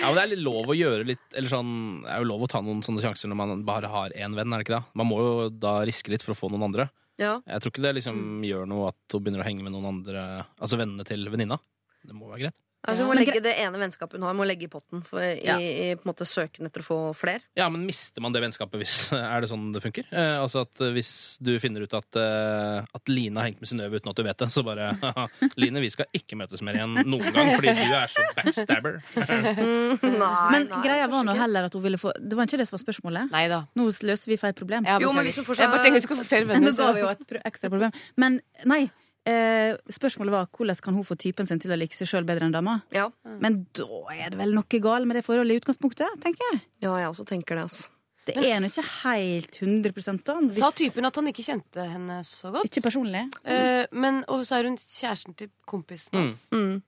Speaker 7: Ja, men det er litt lov å gjøre litt Eller sånn, Det er jo lov å ta noen sånne sjanser når man bare har én venn, er det ikke det? Man må jo da riske litt for å få noen andre.
Speaker 3: Ja.
Speaker 7: Jeg tror ikke det liksom gjør noe at hun begynner å henge med noen andre Altså vennene til venninna. Det må være greit.
Speaker 3: Altså, hun må legge det ene vennskapet hun har, må legge i potten for, i,
Speaker 5: Ja.
Speaker 3: i på en måte søken etter å få flere.
Speaker 7: Ja, men mister man det vennskapet hvis *laughs* Er det sånn det funker? Eh, altså at eh, hvis du finner ut at, eh, at Line har hengt med Synnøve uten at du vet det, så bare *laughs* «Haha, Line, vi skal ikke møtes mer igjen noen gang fordi du er så backstabber. *laughs*
Speaker 3: Nei,
Speaker 5: Men
Speaker 3: nei,
Speaker 5: greia var nå heller at hun ville få Det var ikke det som var spørsmålet.
Speaker 8: Neida.
Speaker 5: Nå løser vi feil problem.
Speaker 8: Ja,
Speaker 3: Jo, men hvis hun fortsatt...
Speaker 8: Jeg bare tenker vi skulle få flere venner.
Speaker 5: nå ga vi jo et ekstra problem. Men nei. Eh, spørsmålet var hvordan kan hun få typen sin til å like seg sjøl bedre enn dama?
Speaker 3: Ja.
Speaker 5: Men da er det vel noe galt med det forholdet i utgangspunktet, tenker jeg.
Speaker 3: ja, jeg også tenker det. Altså.
Speaker 5: Det er nå ikke helt 100 da. Hvis-
Speaker 8: Sa typen at han ikke kjente henne så godt.
Speaker 5: Ikke personlig.
Speaker 8: Eh, men, og så er hun kjæresten til kompisen hans.
Speaker 3: Mm.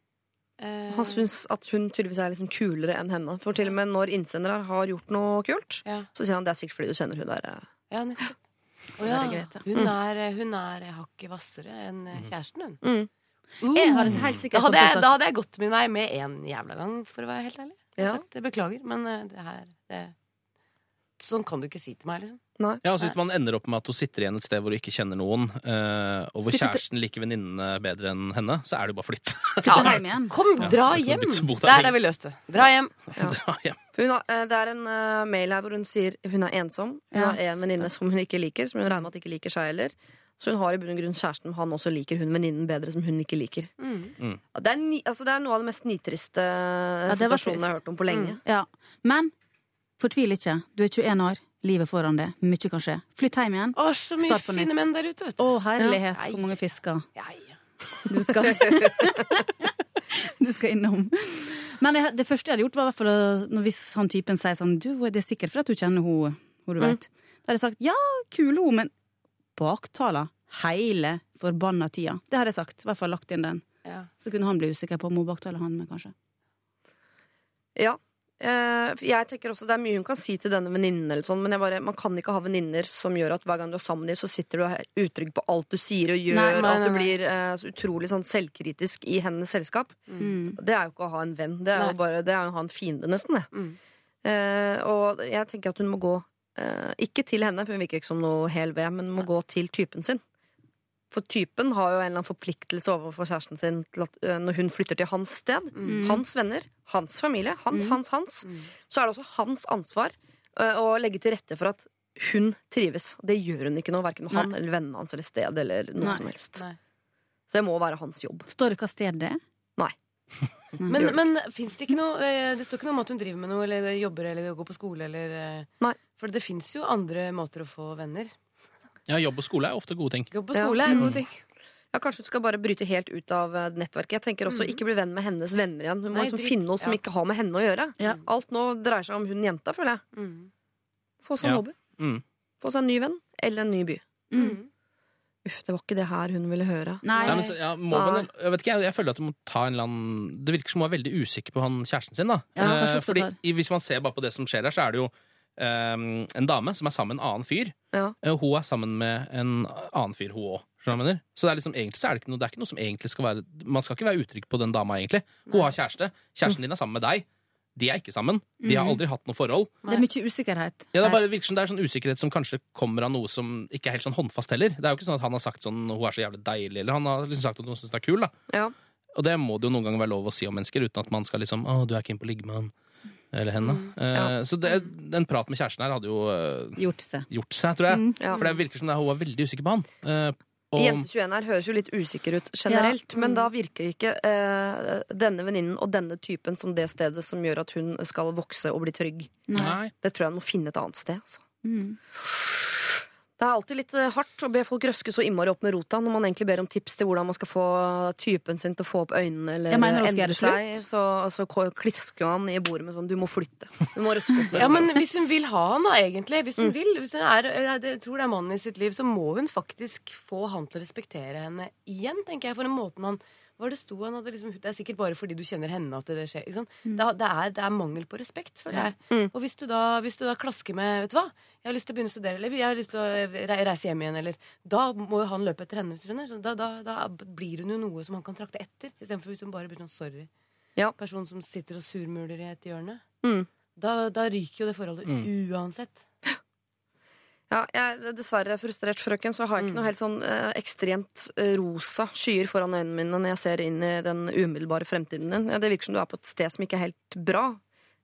Speaker 8: Eh,
Speaker 3: Han syns at hun tydeligvis er liksom kulere enn henne. For til og med når innsendere har gjort noe kult,
Speaker 8: ja,
Speaker 3: så sier han det er sikkert fordi du kjenner hun der. eh.
Speaker 8: ja, nettopp.
Speaker 5: Er
Speaker 8: ja. Hun er, hun er hakket hvassere enn eh, kjæresten, hun.
Speaker 3: Mm.
Speaker 8: Uh.
Speaker 5: Jeg hadde helt
Speaker 8: Da hadde, jeg, da hadde jeg gått min vei med en jævla gang, for å være helt ærlig. Jeg,
Speaker 3: Ja.
Speaker 8: sagt, jeg beklager, men eh, det her det, Sånn kan du ikke si til meg, liksom.
Speaker 7: Ja, altså Hvis man ender opp med at hun sitter igjen et sted hvor hun ikke kjenner noen, eh, og hvor kjæresten liker venninnene bedre enn henne, så er det jo bare å flytte.
Speaker 5: Ja, hjem igjen.
Speaker 8: Kom, dra
Speaker 7: jeg
Speaker 8: hjem!
Speaker 7: det er det
Speaker 8: Der har vi løst det. Dra hjem. *laughs*
Speaker 7: Dra hjem.
Speaker 3: Hun har, eh, det er en uh, mail her hvor hun sier hun er ensom. Hun har en venninne som hun ikke liker, som hun regner med at ikke liker seg heller. Så hun har i bunn og grunn kjæresten, men han også liker hun venninnen bedre, som hun ikke liker.
Speaker 8: Mm.
Speaker 3: Ja, Det er, ni, altså det er noe av det mest nitriste
Speaker 5: ja,
Speaker 3: situasjonen jeg har hørt om på lenge.
Speaker 5: Ja. Men fortvil ikke. Du er 21 år, livet foran deg. Mye kan skje. Flytt hjem igjen.
Speaker 8: Å, så mye
Speaker 5: Start på nytt.
Speaker 8: fine menn der ute, vet du.
Speaker 5: Å, herlighet,
Speaker 8: Ja.
Speaker 5: hvor mange fisker
Speaker 8: Ja, ja.
Speaker 5: du skal *laughs* Du skal innom. Men jeg, det første jeg hadde gjort, var i hvert fall å, hvis han typen sier sånn Du, det er sikkert fordi at du kjenner hun, hun du
Speaker 3: Mm.
Speaker 5: vet. Da hadde jeg sagt ja, kul hun, men baktala hele forbanna tida. Det hadde jeg sagt. I hvert fall lagt inn den.
Speaker 8: ja.
Speaker 5: Så kunne han bli usikker på om hun baktaler han med, kanskje.
Speaker 3: Ja. Eh, jeg tenker også Det er mye hun kan si til denne venninnen, eller sånn, men bare, man kan ikke ha venninner som gjør at hver gang du er sammen med dem, så sitter du utrygg på alt du sier og gjør,
Speaker 8: Nei, nei,
Speaker 3: nei, at du blir uh, så utrolig sånn selvkritisk i hennes selskap.
Speaker 5: Mm.
Speaker 3: Det er jo ikke å ha en venn. Det er jo bare det er å ha en fiende, nesten. Det.
Speaker 8: Mm.
Speaker 3: Uh, og jeg tenker at hun må gå uh, ikke til henne, for hun virker ikke som noe hel ved, men hun må gå til typen sin. For typen har jo en eller annen forpliktelse overfor kjæresten sin til at, uh, når hun flytter til hans sted.
Speaker 8: Mm.
Speaker 3: Hans venner, hans familie, hans, hans, hans.
Speaker 8: Mm.
Speaker 3: Så er det også hans ansvar uh, å legge til rette for at hun trives. Det gjør hun ikke nå, verken med han eller vennene hans eller sted eller noe
Speaker 5: Nei.
Speaker 3: som helst.
Speaker 8: Nei.
Speaker 3: Så det må være hans jobb.
Speaker 5: Står det hva sted det er? *laughs*
Speaker 8: Men, men fins det ikke noe eh, Det står ikke noe om at hun driver med noe eller jobber eller går på skole eller
Speaker 3: Nei.
Speaker 8: For det fins jo andre måter å få venner.
Speaker 7: Ja, jobb og skole er ofte gode ting.
Speaker 8: Jobb på
Speaker 3: Ja.
Speaker 8: skole er en
Speaker 5: Mm.
Speaker 8: ting.
Speaker 3: Ja, Kanskje du skal bare bryte helt ut av eh, nettverket. Jeg tenker også
Speaker 8: Mhm.
Speaker 3: Ikke bli venn med hennes venner igjen. Hun må
Speaker 8: Nei,
Speaker 3: liksom finne noe som ikke har med henne å gjøre.
Speaker 5: Ja.
Speaker 3: Alt nå dreier seg om hun jenta, føler jeg.
Speaker 8: Mm.
Speaker 3: Få seg en
Speaker 7: Ja.
Speaker 3: hobby.
Speaker 7: Mm.
Speaker 3: Få seg en ny venn. Eller en ny by.
Speaker 8: Mm.
Speaker 3: Uff, det var ikke det her hun ville høre.
Speaker 5: Nei.
Speaker 7: Nei men så, ja, må
Speaker 3: Nei.
Speaker 7: vel, jeg, vet ikke, jeg, jeg føler at du må ta en eller annen Det virker som hun er veldig usikker på han kjæresten sin. da
Speaker 5: Ja, kanskje
Speaker 7: Eh, Fordi Hvis man ser bare på det som skjer her, så er det jo eh, en dame som er sammen med en annen fyr.
Speaker 3: Ja.
Speaker 7: Eh, Hun er sammen med en annen fyr, hun òg. Så det er liksom, egentlig så er det ikke noe, det er ikke noe som egentlig skal være Man skal ikke være utrygg på den dama, egentlig. Hun har kjæreste. Kjæresten din er sammen med deg. de er ikke sammen. De har aldri hatt noe forhold.
Speaker 5: Det er mye usikkerhet.
Speaker 7: Ja, det er bare virker som det er sånn usikkerhet som kanskje kommer av noe som ikke er helt sånn håndfast heller. Det er jo ikke sånn at han har sagt sånn 'hun er så jævlig deilig', eller han har liksom sagt at hun syns det er kul, da.
Speaker 3: Ja.
Speaker 7: Og det må det jo noen ganger være lov å si om mennesker, uten at man skal liksom 'Å, du er keen på å ligge med han', eller henne. Mm,
Speaker 3: ja.
Speaker 7: Så det, den praten med kjæresten her hadde jo eh,
Speaker 5: Gjort seg.
Speaker 7: gjort seg, tror jeg.
Speaker 3: Ja.
Speaker 7: For det virker som det, hun var veldig usikker på han. Eh, og,
Speaker 3: Jente 21 her høres jo litt usikker ut generelt, men da virker ikke eh, denne venninnen og denne typen som det stedet som gjør at hun skal vokse og bli trygg.
Speaker 7: nei.
Speaker 3: Det tror jeg hun må finne et annet sted. Altså.
Speaker 5: Mm.
Speaker 3: Det er alltid litt eh, hardt å be folk røske så innmari opp med rota når man egentlig ber om tips til hvordan man skal få typen sin til å få opp øynene eller endre seg. Så, så klisker han i bordet med sånn 'du må flytte'. Du må røske opp med
Speaker 8: Ja, men hvis hun vil ha han, da, egentlig. Hvis hun
Speaker 3: Mm.
Speaker 8: vil, hvis hun er, jeg det- tror det er mannen i sitt liv, så må hun faktisk få han til å respektere henne igjen, tenker jeg. For den måten han hva var det sto han hadde liksom, Det er sikkert bare fordi du kjenner henne at det skjer. Ikke sant? Det, det, er, det er mangel på respekt for deg.
Speaker 3: Mm.
Speaker 8: Og hvis du, da, hvis du da klasker med Vet du hva, jeg har lyst til å begynne å studere, eller jeg har lyst til å reise hjem igjen, eller Da må jo han løpe etter henne, hvis du skjønner. Så da, da, da blir hun jo noe som han kan trakte etter. Istedenfor hvis hun bare blir sånn sorry.
Speaker 3: Ja.
Speaker 8: Person som sitter og surmuler i et hjørne.
Speaker 3: Mm.
Speaker 8: Da, da ryker jo det forholdet
Speaker 7: Mm.
Speaker 8: uansett.
Speaker 3: Ja, jeg er dessverre frustrert, frøken, så har jeg ikke noe helt sånn eh, ekstremt eh, rosa skyer foran øynene mine når jeg ser inn i den umiddelbare fremtiden din. Ja, det virker som du er på et sted som ikke er helt bra.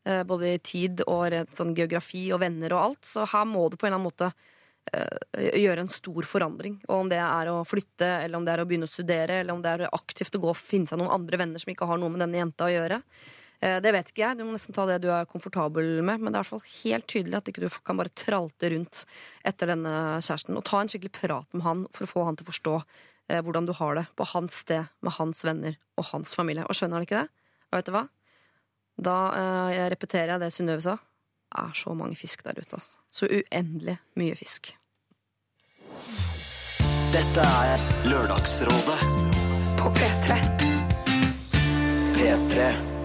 Speaker 3: eh, både i tid og rent sånn geografi og venner og alt. Så her må du på en eller annen måte eh, gjøre en stor forandring. Og om det er å flytte, eller om det er å begynne å studere, eller om det er aktivt å gå og finne seg noen andre venner som ikke har noe med denne jenta å gjøre. Eh, Det vet ikke jeg. Du må nesten ta det du er komfortabel med. Men det er i hvert fall helt tydelig at ikke du kan bare tralte rundt etter denne kjæresten. Og ta en skikkelig prat med han for å få han til å forstå eh, hvordan du har det på hans sted med hans venner og hans familie. Og skjønner han ikke det? Og vet du hva? Da eh, jeg repeterer jeg det Synnøve sa. Det er så mange fisk der ute. Altså. Så uendelig mye fisk.
Speaker 2: Dette er Lørdagsrådet
Speaker 1: På P3.
Speaker 2: P3.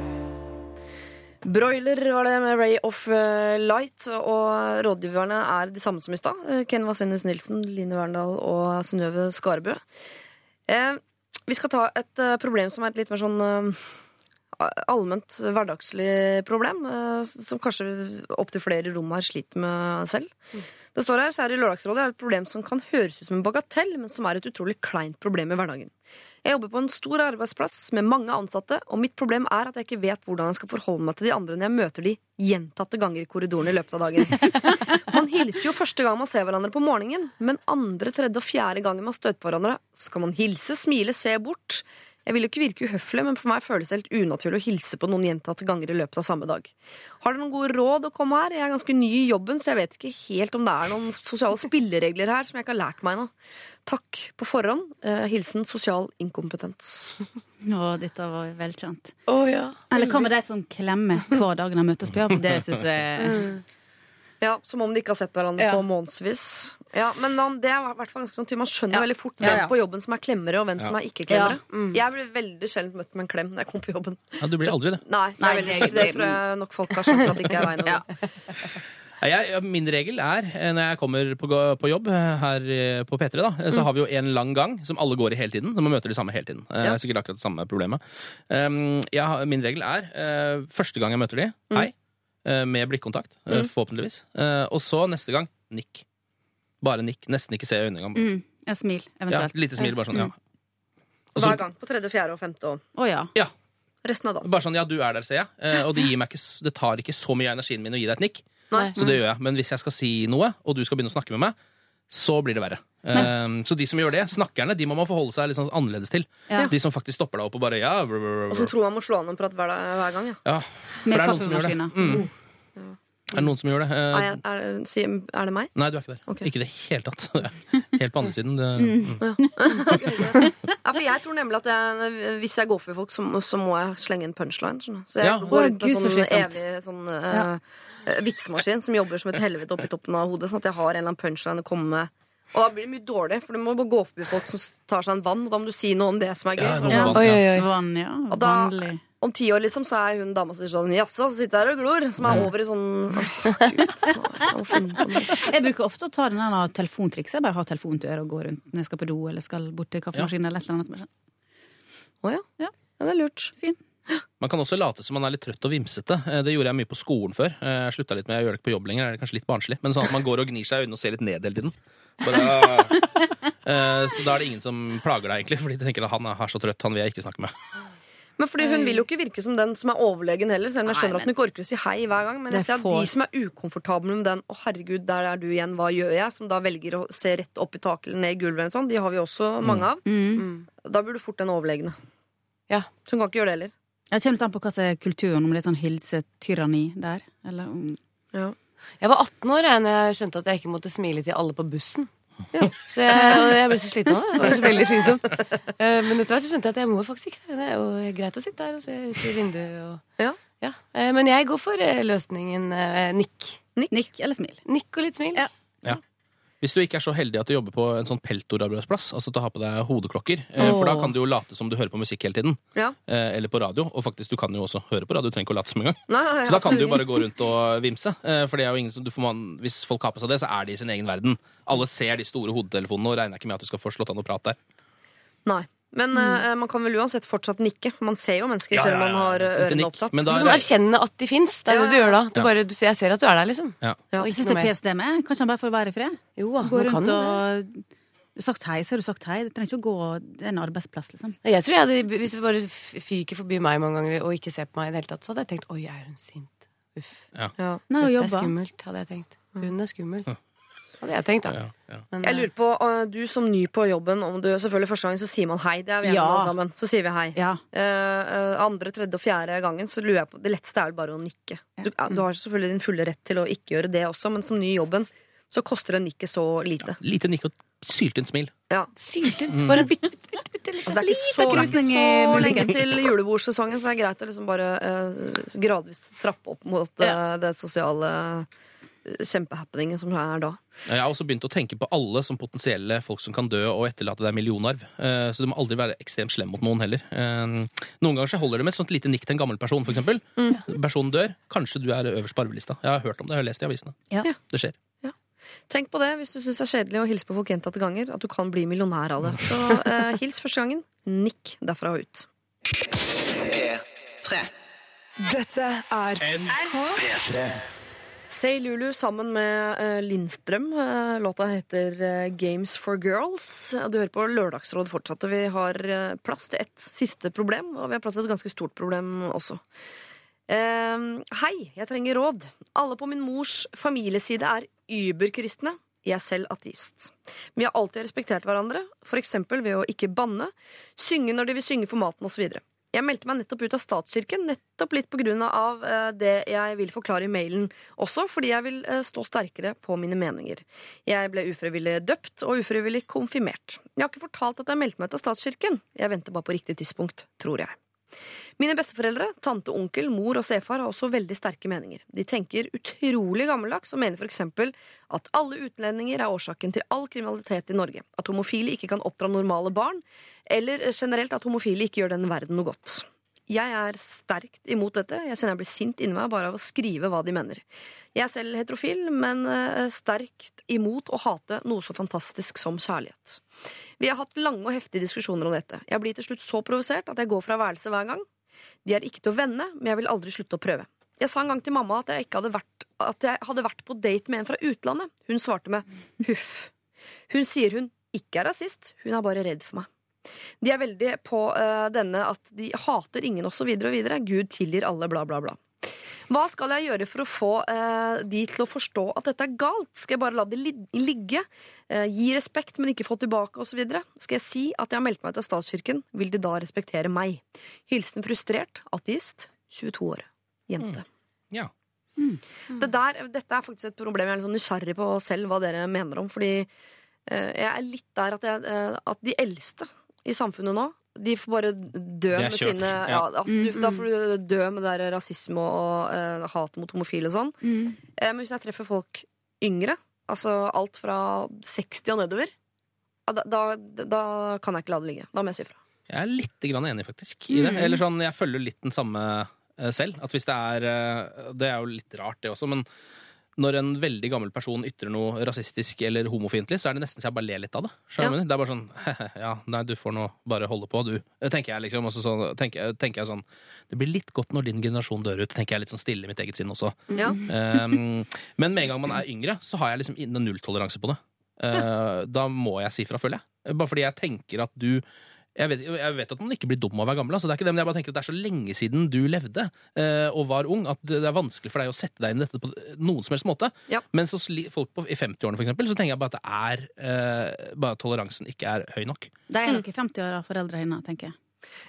Speaker 3: Broiler var det med Ray of eh, Light, og rådgiverne er de samme som i stad. Eh, Ken Vasenius Nilsen, Line Verndal og Synnøve Skarbø. Eh, vi skal ta et eh, problem som er et litt mer sånn eh, allment hverdagslig problem, eh, som kanskje opptil flere rom her sliter med selv. Det står her, er i Lørdagsrådet er et problem som kan høres ut som en bagatell, men som er et utrolig kleint problem i hverdagen. Jeg jobber på en stor arbeidsplass med mange ansatte, og mitt problem er at jeg ikke vet hvordan jeg skal forholde meg til de andre når jeg møter de gjentatte ganger i korridoren i løpet av dagen. *laughs* Man hilser jo første gang man ser hverandre på morgenen, men andre, tredje og fjerde gangen man støter på hverandre, skal man hilse, smile, se bort. Jeg vil jo ikke virke uhøflig, men for meg føles det helt unaturlig å hilse på noen gjentatte ganger i løpet av samme dag. Har dere noen gode råd å komme her? Jeg er ganske ny i jobben, så jeg vet ikke helt om det er noen sosiale spilleregler her som jeg ikke har lært meg ennå. Takk på forhånd. Eh, hilsen sosial inkompetent.
Speaker 5: Å, dette var velkjent.
Speaker 8: Å ja.
Speaker 5: Eller hva med de som klemmer hver dag når de møtes på jobb? Det syns jeg
Speaker 3: Ja, Som om de ikke har sett hverandre
Speaker 8: Ja.
Speaker 3: på månedsvis. Ja, men man, det er i hvert fall ganske sånn, Man skjønner
Speaker 8: Ja.
Speaker 3: veldig fort hvem
Speaker 5: ja.
Speaker 3: på jobben som er klemmere, og hvem som er ikke-klemmere.
Speaker 8: Ja. Mm.
Speaker 3: Jeg ble veldig sjelden møtt med en klem når jeg kom på jobben.
Speaker 7: Ja, du blir aldri det.
Speaker 3: Nei, det,
Speaker 5: Nei,
Speaker 3: er veldig,
Speaker 5: det-
Speaker 3: det tror jeg nok folk har skjønt at det ikke er veien å gå.
Speaker 5: Ja.
Speaker 7: Ja, Jeg, min regel er, eh, når jeg kommer på, på jobb eh, her eh, på P3, da, så så har vi jo en lang gang som alle går i hele tiden. De møter de samme hele tiden. Det
Speaker 3: Ja.
Speaker 7: Sikkert akkurat det samme problemet. Um, jeg, min regel er uh, første gang jeg møter de, hei. eh, med blikkontakt, eh, forhåpentligvis. Eh, og så neste gang nikk. Bare nikk. Nesten ikke se i øynene engang.
Speaker 5: mm, En smil, eventuelt.
Speaker 7: Ja, lite smil, bare sånn. ja. Og så-
Speaker 3: Hver gang. På tredje, fjerde og femte og
Speaker 5: oh, ja.
Speaker 7: Ja,
Speaker 3: resten av dagen.
Speaker 7: bare sånn, ja, du er der, ser jeg. Eh, og det, gir meg ikke, det tar ikke så mye av energien min å gi deg et nikk.
Speaker 3: Nei.
Speaker 7: Så det gjør jeg. Men hvis jeg skal si noe, og du skal begynne å snakke med meg, så blir det verre. Um, så de som gjør det, snakkerne, de må man forholde seg litt sånn annerledes til.
Speaker 5: Ja.
Speaker 7: De som faktisk stopper deg opp og bare ja, brr, brr, brr.
Speaker 3: Og som tror man må slå an en prat hver, hver gang. Ja.
Speaker 7: ja. For
Speaker 5: Med kaffemaskina.
Speaker 7: Mm. Er det noen som gjør det? Eh,
Speaker 3: Er, er, er det meg?
Speaker 7: Nei, du er ikke der.
Speaker 3: Okay.
Speaker 7: Ikke i det hele tatt. *laughs* Helt på andre siden. Det, mm. *laughs* *laughs*
Speaker 3: Ja, for jeg tror nemlig at jeg, hvis jeg går for folk, så, så må jeg slenge en punchline. Sånn. Så jeg
Speaker 7: Ja.
Speaker 3: går rundt
Speaker 5: Gud,
Speaker 3: med sånn evig sånn, eh, eh, vitsemaskin som jobber som et helvete oppi toppen av hodet, sånn at jeg har en eller annen punchline å komme med. Og da blir det mye dårlig, for du må bare gå forbi folk som tar seg en vann, og da må du si noe om det som er gøy.
Speaker 7: Ja, vann,
Speaker 5: Ja.
Speaker 7: vann,
Speaker 8: Oi, oi, oi.
Speaker 5: Vann, ja.
Speaker 3: Og da-
Speaker 5: Vanlig.
Speaker 3: Om ti år liksom, så er hun dama som sier sånn Jaså, så sitter jeg her og glor. Som er over i sånn *laughs* Åh, Gud. jeg
Speaker 5: bruker ofte å ta den der telefontrikset. Jeg bare har telefonen til øret og går rundt når jeg skal på do eller skal bort til kaffemaskinen. eller et eller annet. Å oh,
Speaker 3: Å ja.
Speaker 5: Ja.
Speaker 3: ja. Det er lurt.
Speaker 5: Fint.
Speaker 7: Man kan også late som man er litt trøtt og vimsete. Eh, Det gjorde jeg mye på skolen før. Eh, Jeg slutta litt med, jeg gjør det ikke på jobb lenger, det er kanskje litt barnslig. Men sånn at man går og gnir seg i øynene og ser litt ned hele tiden. Bare, Eh, så da er det ingen som plager deg, egentlig, fordi de tenker at han er er så trøtt, han vil jeg ikke snakke med.
Speaker 3: Men fordi Hun vil jo ikke virke som den som er overlegen heller, selv om jeg
Speaker 5: Nei,
Speaker 3: skjønner at hun ikke orker å si hei hver gang. Men jeg ser at
Speaker 5: får-
Speaker 3: de som er ukomfortable med den 'Å, herregud, der er du igjen, hva gjør jeg?' som da velger å se rett opp i taket eller ned i gulvet, eller sånn, de har vi også mange av.
Speaker 5: Mm.
Speaker 3: Da burde du fort den overlegne.
Speaker 8: Ja.
Speaker 3: Så hun kan ikke gjøre det heller.
Speaker 5: Jeg kommer an på hva som er kulturen, om det er sånn hilsetyranni der. Eller om
Speaker 3: Ja.
Speaker 8: Jeg var 18 år da jeg skjønte at jeg ikke måtte smile til alle på bussen.
Speaker 3: Ja.
Speaker 8: Så jeg, og jeg ble så sliten av det. Det var så veldig slitsomt. *laughs* Eh, Men etter hvert så skjønte jeg at jeg må faktisk ikke det. Det er jo greit å sitte der og se ut i vinduet. Og,
Speaker 3: Ja.
Speaker 8: Ja. Men jeg går for eh, løsningen eh, nikk.
Speaker 5: nikk eller smil.
Speaker 8: Nikk og litt smil.
Speaker 5: Ja.
Speaker 7: Hvis du ikke er så heldig at du jobber på en sånn peltorarbeidsplass, altså til å ha på deg hodeklokker, oh. for da kan du jo late som du hører på musikk hele tiden.
Speaker 3: Ja.
Speaker 7: Eh, Eller på radio. Og faktisk, du kan jo også høre på radio, du trenger ikke å late som engang. Så da kan du jo bare gå rundt og vimse. eh, For det er jo ingen som, du får man, Hvis folk har på seg det, så er de i sin egen verden. Alle ser de store hodetelefonene og regner ikke med at du skal få slått an noe prat der.
Speaker 3: Nei. Men eh, man kan vel uansett fortsatt nikke, for man ser jo mennesker
Speaker 7: Ja,
Speaker 3: selv om man har eh, ørene opptatt.
Speaker 7: men da-
Speaker 8: Sånn erkjenne at de fins. Det er
Speaker 3: Ja,
Speaker 8: det du gjør da. Du
Speaker 7: ja.
Speaker 8: bare, du, jeg ser at du er der, liksom.
Speaker 7: Ja.
Speaker 3: Ja.
Speaker 8: Og
Speaker 5: Jeg
Speaker 8: ikke
Speaker 5: syns det er. PSD med. Kanskje han bare får være i fred?
Speaker 8: Jo,
Speaker 5: Gå
Speaker 8: man kan
Speaker 5: rundt
Speaker 8: jo
Speaker 5: og sagt hei, så har du sagt hei. Det trenger ikke å gå Det er en arbeidsplass, liksom.
Speaker 8: Jeg tror jeg hadde, Hvis du bare fyker forbi meg mange ganger og ikke ser på meg, i det hele tatt, så hadde jeg tenkt oi, er hun sint? Uff.
Speaker 3: Ja.
Speaker 5: Nei,
Speaker 8: Dette er skummelt, hadde jeg tenkt. Hun er skummel. Hadde jeg tenkt, da.
Speaker 7: Ja, ja.
Speaker 8: Men,
Speaker 3: Jeg
Speaker 8: eh,
Speaker 3: lurer på, du som ny på jobben, om du selvfølgelig første gangen så sier man hei. Det er vi enige
Speaker 5: Ja.
Speaker 3: alle sammen. Så sier vi hei.
Speaker 5: Ja.
Speaker 3: Eh, eh, andre, tredje og fjerde gangen så lurer jeg på Det letteste er vel bare å nikke. Du, ja, du har selvfølgelig din fulle rett til å ikke gjøre det også, men som ny i jobben så koster det nikket så lite.
Speaker 7: Lite nikk og syltynt smil.
Speaker 3: Ja.
Speaker 8: Syltynt. Bare bitte, bitte, bitte, bitte litt.
Speaker 3: Altså, det er ikke så, er så lenge til julebordsesongen, så det er greit å liksom bare uh, gradvis trappe opp mot uh, det sosiale kjempehappeningen som er da.
Speaker 7: Jeg har også begynt å tenke på alle som potensielle folk som kan dø og etterlate deg millionarv. Eh, Så du må aldri være ekstremt slem mot noen heller. Eh, Noen ganger så holder det med et sånt lite nikk til en gammel person, for eksempel. Personen dør. Kanskje du er øverst på arvelista. Jeg har hørt om det, jeg har lest det i avisene.
Speaker 5: Ja.
Speaker 7: Det skjer.
Speaker 3: Tenk på det hvis du syns det er kjedelig å hilse på folk gjentatte ganger, at du kan bli millionær av det. Så eh, hils første gangen. Nikk derfra og ut.
Speaker 2: P3.
Speaker 1: Dette er
Speaker 2: P3.
Speaker 3: Say Lulu sammen med eh, Lindstrøm. Eh, låta heter eh, Games for Girls. Du hører på Lørdagsrådet fortsatt, og vi har plass til et siste problem. Og vi har plass til et ganske stort problem også. Hei, jeg trenger råd. Alle på min mors familieside er überkristne. Jeg er selv ateist. Vi har alltid respektert hverandre, f.eks. ved å ikke banne, synge når de vil synge for maten osv. Jeg meldte meg nettopp ut av statskirken, nettopp litt på grunn av eh, det jeg vil forklare i mailen, også fordi jeg vil eh, stå sterkere på mine meninger. Jeg ble ufrivillig døpt og ufrivillig konfirmert. Jeg har ikke fortalt at jeg meldte meg ut av statskirken. Jeg venter bare på riktig tidspunkt, tror jeg. Mine besteforeldre, tante, onkel, mor og stefar har også veldig sterke meninger. De tenker utrolig gammeldags og mener eksempel at alle utlendinger er årsaken til all kriminalitet i Norge, at homofile ikke kan oppdra normale barn, eller generelt at homofile ikke gjør denne verden noe godt. Jeg er sterkt imot dette. Jeg kjenner jeg blir sint inni meg bare av å skrive hva de mener. Jeg er selv heterofil, men eh, sterkt imot å hate noe så fantastisk som kjærlighet. Vi har hatt lange og heftige diskusjoner om dette. Jeg blir til slutt så provosert at jeg går fra værelset hver gang. De er ikke til å vende, men jeg vil aldri slutte å prøve. Jeg sa en gang til mamma at jeg, hadde, vært, at jeg hadde vært på date med en fra utlandet. Hun svarte med huff. Hun sier hun ikke er rasist, hun er bare redd for meg. De er veldig på uh, denne at de hater ingen osv. og videre. Gud tilgir alle, bla, bla, bla. Hva skal jeg gjøre for å få eh, de til å forstå at dette er galt? Skal jeg bare la det li ligge? Eh, gi respekt, men ikke få tilbake, osv.? Skal jeg si at jeg har meldt meg til statskirken? Vil de da respektere meg? Hilsen frustrert ateist, 22 år, jente.
Speaker 7: Ja.
Speaker 3: Det der, dette er faktisk et problem jeg er litt sånn nysgjerrig på selv, hva dere mener om. Fordi eh, jeg er litt der at, jeg, eh, at de eldste i samfunnet nå de får bare dø med sine ja,
Speaker 7: ja.
Speaker 3: at du, Da får du dø med det der rasisme og uh, hat mot homofile og sånn.
Speaker 5: Mm.
Speaker 3: Eh, men hvis jeg treffer folk yngre, altså alt fra 60 og nedover, da, da, da kan jeg ikke la det ligge. Da må jeg si fra.
Speaker 7: Jeg er litt grann enig, faktisk, i det.
Speaker 5: Mm.
Speaker 7: Eller sånn, jeg følger litt den samme eh, selv. At hvis det er Det er jo litt rart, det også, men når en veldig gammel person ytrer noe rasistisk eller homofiendtlig, så er det nesten så jeg bare ler litt av det. Ja. Det er bare sånn *laughs* Ja, nei, du får nå bare holde på, du. Tenker jeg liksom. Og så sånn, tenker, tenker jeg sånn Det blir litt godt når din generasjon dør ut, tenker jeg litt sånn stille i mitt eget sinn også.
Speaker 3: Ja.
Speaker 7: Um, men med en gang man er yngre, så har jeg liksom null nulltoleranse på det. Uh, da må jeg si fra, føler jeg. Bare fordi jeg tenker at du jeg vet, jeg vet at man ikke blir dum av å være gammel, altså det er ikke det, men jeg bare tenker at det er så lenge siden du levde eh, og var ung, at det er vanskelig for deg å sette deg inn i dette på noen som helst måte.
Speaker 3: Ja.
Speaker 7: Men så folk på, i 50-årene, for eksempel, så tenker jeg bare at det er eh, bare at toleransen ikke er høy nok.
Speaker 5: Det er nok i 50-åra, foreldra hennes, tenker jeg.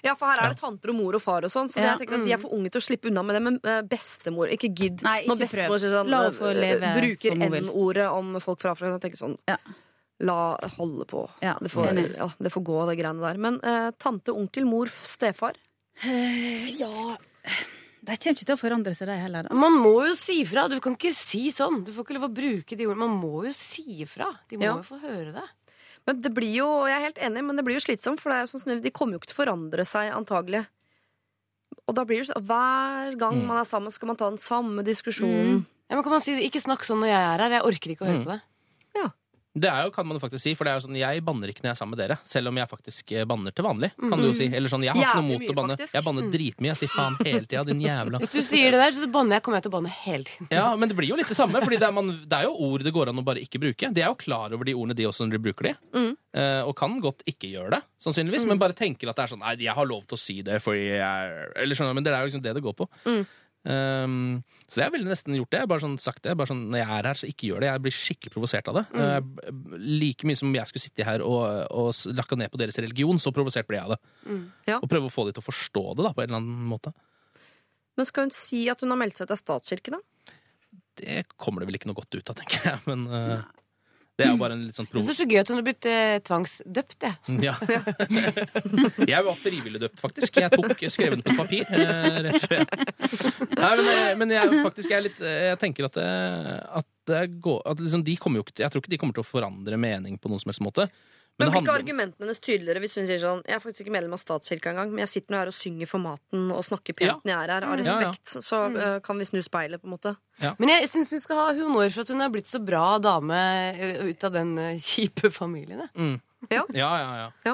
Speaker 3: Ja, for her er det tanter og mor og far og sånn, så
Speaker 5: Ja.
Speaker 3: jeg tenker at de er for unge til å slippe unna med det. Men eh, bestemor, ikke gidd. Når bestemor sånn, eh, bruker. N-ordet om folk fra Afrika, tenker jeg sånn
Speaker 5: Ja.
Speaker 3: La holde på.
Speaker 5: Ja,
Speaker 3: det, får, ja, det får gå, det greiene der. Men eh, tante, onkel, mor, stefar
Speaker 5: ja De kommer ikke til å forandre seg, de heller. Da.
Speaker 8: Man må jo si fra. Du kan ikke si sånn. Du får ikke lov å bruke de ordene. Man må jo si fra. De må
Speaker 3: Ja.
Speaker 8: jo få høre det.
Speaker 3: Men det blir jo, jeg er helt enig, men det blir jo slitsomt, for det er jo sånn, de kommer jo ikke til å forandre seg, antagelig. Og da blir det sånn, hver gang
Speaker 7: Mm.
Speaker 3: man er sammen, skal man ta den samme diskusjonen.
Speaker 8: Ja, men kan man si Ikke snakk sånn når jeg er her. Jeg orker ikke å høre
Speaker 7: Mm.
Speaker 8: på det.
Speaker 7: Det er jo, kan man jo faktisk si, for det er jo sånn, jeg banner ikke når jeg er sammen med dere, selv om jeg faktisk eh, banner til vanlig. kan du jo si. Eller sånn, Jeg har ikke
Speaker 3: Jævlig
Speaker 7: noe mot
Speaker 3: mye,
Speaker 7: å banne.
Speaker 3: faktisk.
Speaker 7: Jeg banner dritmye. Jeg sier faen hele tida, din jævla
Speaker 8: Hvis du sier det der, så banner jeg, kommer jeg til å banne hele tiden.
Speaker 7: Ja, men det blir jo litt det samme, fordi det er, man, det er jo ord det går an å bare ikke bruke. De er jo klar over de ordene, de også, når de bruker de.
Speaker 3: Mm.
Speaker 7: Eh, og kan godt ikke gjøre det, sannsynligvis, men bare tenker at det er sånn Nei, jeg har lov til å si det, fordi jeg er Eller skjønner du, men det er jo liksom det det går på.
Speaker 3: Mm.
Speaker 7: Um, så jeg ville nesten gjort det. Bare sånn sagt det. Bare sånn, Når jeg er her, så ikke gjør det. Jeg blir skikkelig provosert av det. Mm. Uh, like mye som jeg skulle sitte her og, og lakka ned på deres religion, så provosert ble jeg av det.
Speaker 3: Ja.
Speaker 7: Og prøve å få de til å forstå det, da, på en eller annen måte.
Speaker 3: Men skal hun si at hun har meldt seg til statskirken, da?
Speaker 7: Det kommer det vel ikke noe godt ut av, tenker jeg. Men eh, det er jo bare en litt sånn
Speaker 8: Jeg
Speaker 7: provo...
Speaker 8: det er så gøy at hun har blitt eh, tvangsdøpt, jeg. *laughs*
Speaker 7: Ja. *laughs* jeg var frivillig døpt, faktisk. Jeg tok skrev den på papir eh, rett før jeg Nei, men, jeg- men jeg, faktisk, jeg, er litt, jeg tenker at, det, at, går, at liksom, de kommer jo ikke Jeg tror ikke de kommer til å forandre mening på noen som helst måte.
Speaker 3: Men
Speaker 7: det
Speaker 3: blir ikke argumentene hennes tydeligere hvis hun sier sånn Jeg er faktisk ikke medlem av statskirka engang, men jeg sitter nå her og synger for maten og snakker pent
Speaker 7: Ja.
Speaker 3: når jeg er her, av
Speaker 7: Ja, ja.
Speaker 3: Så uh, kan vi snu speilet, på en måte.
Speaker 8: Men jeg syns hun skal ha honnør for at hun har blitt så bra dame eh, ut av den eh, kjipe familien. jeg.
Speaker 7: Mm.
Speaker 3: Ja.
Speaker 7: Ja, ja, ja.
Speaker 8: Det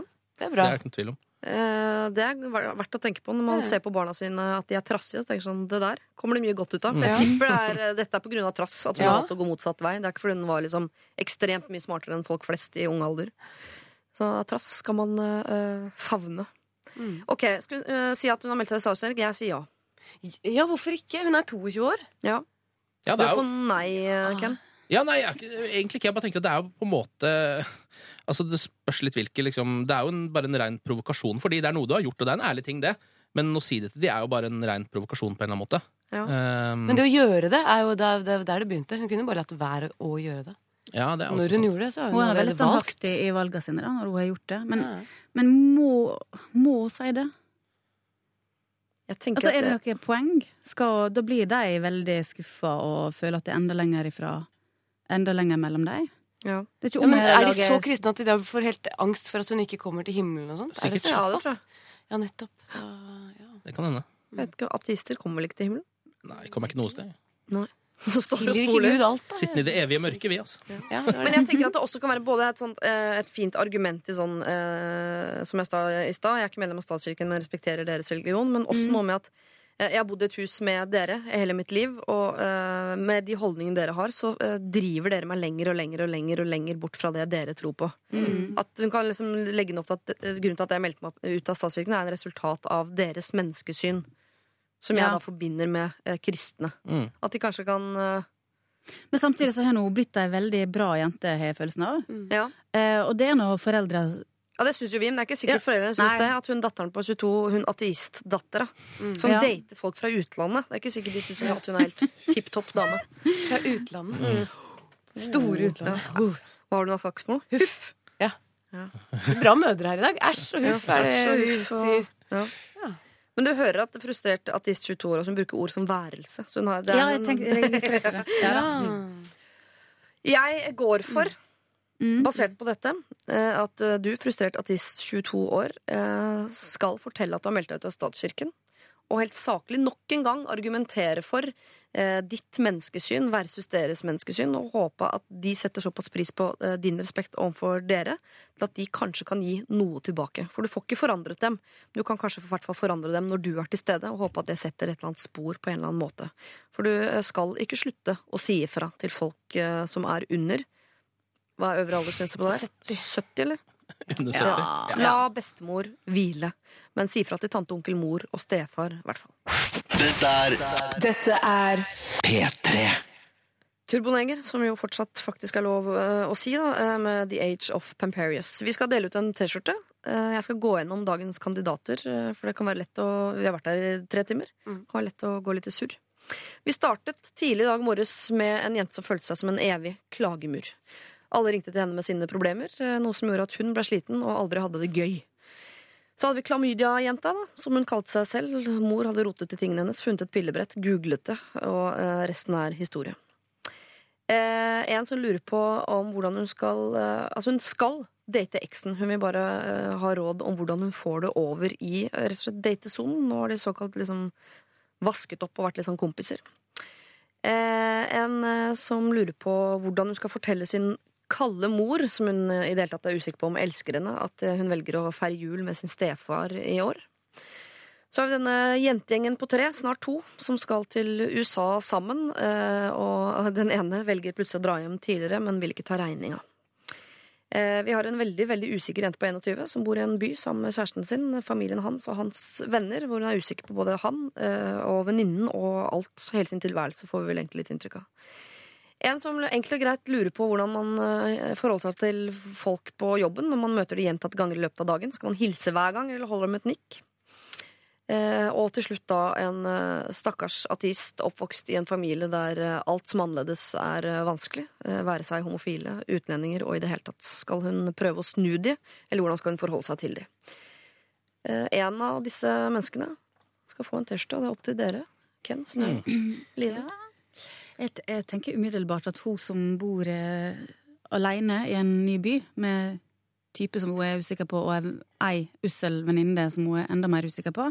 Speaker 8: er
Speaker 7: Det
Speaker 8: bra.
Speaker 7: er det ikke noen tvil om.
Speaker 3: Eh, det er verdt å tenke på når man
Speaker 8: Ja.
Speaker 3: ser på barna sine at de er trassige. Så tenker sånn, det der kommer det mye godt ut av. For jeg tipper det er, eh, dette er på grunn av trass at hun
Speaker 8: Ja.
Speaker 3: har hatt å gå motsatt vei. Det er ikke fordi hun var liksom ekstremt mye smartere enn folk flest i ung alder. Så trass skal man uh, favne.
Speaker 8: Mm.
Speaker 3: Ok, skal hun uh, si at hun har meldt seg i statskirke? Jeg sier ja.
Speaker 8: Ja, hvorfor ikke? Hun er 22 år.
Speaker 3: ja.
Speaker 7: Ja, det
Speaker 3: er
Speaker 7: er
Speaker 3: på
Speaker 7: jo,
Speaker 3: nei, Ken?
Speaker 7: ja nei, jeg egentlig ikke. Jeg bare tenker at det er jo på en måte Altså, Det spørs litt hvilke liksom, Det er jo en, bare en rein provokasjon, fordi det er noe du har gjort, og det er en ærlig ting, det. Men å si det til de er jo bare en rein provokasjon på en eller annen måte.
Speaker 3: Ja.
Speaker 7: Um,
Speaker 8: Men det å gjøre det er jo der der, der det begynte. Hun kunne bare latt være å gjøre det.
Speaker 7: ja, det er også
Speaker 8: Når hun
Speaker 7: sant.
Speaker 8: gjorde det, så har
Speaker 5: Hun
Speaker 8: hun
Speaker 5: er veldig
Speaker 8: valgt.
Speaker 5: standhaftig i valgene sine da, når hun har gjort det. Men,
Speaker 8: Ja.
Speaker 5: men må, må hun si det?
Speaker 3: Jeg
Speaker 5: Altså, er det, noe poeng? Skal, da blir de veldig skuffa og føler at det er enda lenger ifra Enda lenger mellom dem.
Speaker 3: Ja.
Speaker 5: Det er ikke
Speaker 8: Ja, men er de så kristne at de da får helt angst for at hun ikke kommer til himmelen og sånt? Er
Speaker 7: Sikkert.
Speaker 3: Ja, det
Speaker 8: såpass? Ja, nettopp. Da, ja.
Speaker 7: Det kan hende.
Speaker 3: Jeg vet ikke, Ateister kommer vel ikke til himmelen?
Speaker 7: Nei, kommer ikke noe sted. *laughs*
Speaker 8: Da?
Speaker 7: Sittende i det evige mørket, vi, altså.
Speaker 8: Ja, er
Speaker 3: Men jeg tenker at det også kan være både et, sånt, eh, et fint argument i sånn eh, Som jeg sa i stad, jeg er ikke medlem av statskirken, men respekterer deres religion. Men også
Speaker 5: Mm.
Speaker 3: noe med at jeg har bodd i et hus med dere hele mitt liv, og uh, med de holdningene dere har, så uh, driver dere meg lenger og lenger og lenger og lenger bort fra det dere tror på.
Speaker 5: Mm.
Speaker 3: At hun kan liksom legge opp til at eh, Grunnen til at jeg meldte meg ut av statskirken, er en resultat av deres menneskesyn. Som jeg da forbinder med uh, kristne.
Speaker 7: Mm.
Speaker 3: At de kanskje kan eh,
Speaker 5: Men samtidig så har hun blitt ei veldig bra jente, har jeg følelsen av.
Speaker 3: Ja.
Speaker 5: Eh, og det er når foreldre
Speaker 3: Ja, det syns jo vi, men det er ikke sikkert
Speaker 5: Ja.
Speaker 3: foreldrene syns det. At hun datteren på 22, hun ateistdattera, som
Speaker 5: Ja.
Speaker 3: dater folk fra utlandet Det er ikke sikkert de syns at hun er helt tipp topp dame.
Speaker 8: Fra utlandet. Store utlandet. Ja.
Speaker 3: Hva har du hatt saks for noe?
Speaker 8: Huff. Ja. Bra mødre her i dag. Æsj og huff er det hun
Speaker 3: huff og-
Speaker 8: Ja.
Speaker 3: Men du hører at frustrert ateist 22 år, og som bruker ord som værelse. Så hun har, det er
Speaker 5: Ja, jeg,
Speaker 3: en-
Speaker 5: tenker, registrerte det. *laughs*
Speaker 3: Jeg går for,
Speaker 5: Mm.
Speaker 3: basert på dette, eh, at eh, du, frustrert artist 22 år, eh, skal fortelle at du har meldt deg ut av statskirken. og helt saklig nok en gang argumentere for ditt menneskesyn versus deres menneskesyn, og håpe at de setter såpass pris på din respekt overfor dere til at de kanskje kan gi noe tilbake. For du får ikke forandret dem. Du kan kanskje for forandre dem når du er til stede, og håpe at det setter et eller annet spor på en eller annen måte. For du skal ikke slutte å si ifra til folk som er under. Hva er øvre aldersgrense på det der? 70, eller?
Speaker 7: Under 70.
Speaker 3: Ja. La bestemor hvile, men si fra til tante, onkel, mor og stefar, i hvert fall.
Speaker 2: Dette er
Speaker 1: Dette er
Speaker 2: P3.
Speaker 3: Turboneger, som jo fortsatt faktisk er lov eh, å si, da, eh, med The Age of Pamperius. Vi skal dele ut en T-skjorte. Eh, jeg skal gå gjennom dagens kandidater, for det kan være lett å Vi har vært der i tre timer. Det kan være lett å gå litt i surr. Vi startet tidlig i dag morges med en jente som følte seg som en evig klagemur. Alle ringte til henne med sine problemer, eh, noe som gjorde at hun ble sliten og aldri hadde det gøy. Så hadde vi klamydia-jenta, som hun kalte seg selv. Mor hadde rotet i tingene hennes, funnet et pillebrett, googlet det, og eh, resten er historie. Eh, en som lurer på om hvordan hun skal eh, Altså, hun skal date eksen. Hun vil bare eh, ha råd om hvordan hun får det over i eh, rett og slett datesonen. Nå har de såkalt liksom vasket opp og vært litt sånn kompiser. En som lurer på hvordan hun skal fortelle sin kalde mor, som hun eh, i det hele tatt er usikker på om elsker henne, at eh, hun velger å feire jul med sin stefar i år. Så har vi denne jentegjengen på tre, snart to, som skal til USA sammen. eh, Og *laughs* den ene velger plutselig å dra hjem tidligere, men vil ikke ta regninga. Vi har en veldig veldig usikker jente på 21 som bor i en by sammen med kjæresten sin, familien hans og hans venner, hvor hun er usikker på både han og venninnen og alt, hele sin tilværelse, får vi vel egentlig litt inntrykk av. En som enkelt og greit lurer på hvordan man eh, forholder seg til folk på jobben når man møter de gjentatte ganger i løpet av dagen. Skal man hilse hver gang, eller holde dem et nikk? Eh, og til slutt da en eh, stakkars ateist oppvokst i en familie der alt som annerledes er vanskelig. Være seg homofile, utlendinger og i det hele tatt. Skal hun prøve å snu de, eller hvordan skal hun forholde seg til de? Eh, en av disse menneskene skal få en T-skjorte, og det er opp til dere. Ken, Synnøve, Line.
Speaker 5: Jeg, jeg tenker umiddelbart at hun som bor eh, alene i en ny by, med type som hun er usikker på, og ei ussel venninne som hun er enda mer usikker på,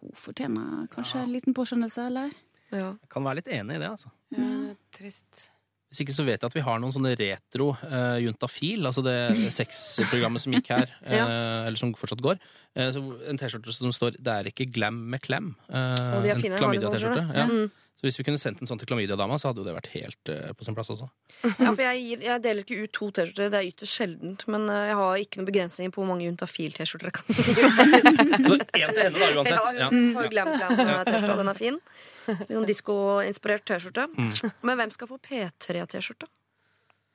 Speaker 5: hun fortjener kanskje en liten påskjønnelse, eller?
Speaker 3: Ja.
Speaker 7: Jeg kan være litt enig i det, altså.
Speaker 8: Ja, det er trist.
Speaker 7: Hvis ikke så vet jeg at vi har noen sånne retro uh, juntafil, altså det *laughs* sexprogrammet som gikk her,
Speaker 3: ja.
Speaker 7: uh, eller som fortsatt går. Uh, så en T-skjorte som står 'Det er ikke glam med klem'. Uh,
Speaker 3: Og de er
Speaker 7: en
Speaker 3: fine. Sånn,
Speaker 7: klamydia-T-skjorte.
Speaker 3: skjorte?
Speaker 7: Ja.
Speaker 3: Mm.
Speaker 7: Så hvis vi kunne sendt en sånn til klamydia-dama, så hadde jo det vært helt uh, på sin plass også. *laughs*
Speaker 3: Ja, for jeg, gir, jeg deler ikke ut to T-skjorter, det er ytterst sjeldent. Men uh, jeg har ikke noen begrensninger på hvor mange Juntafil-T-skjorter jeg kan gi. *laughs*
Speaker 7: Så én til henne, da, *laughs* uansett. Ja.
Speaker 3: hun får glam glam T-skjorta. Den er fin. Litt sånn diskoinspirert T-skjorte. Men hvem skal få P3-T-skjorte?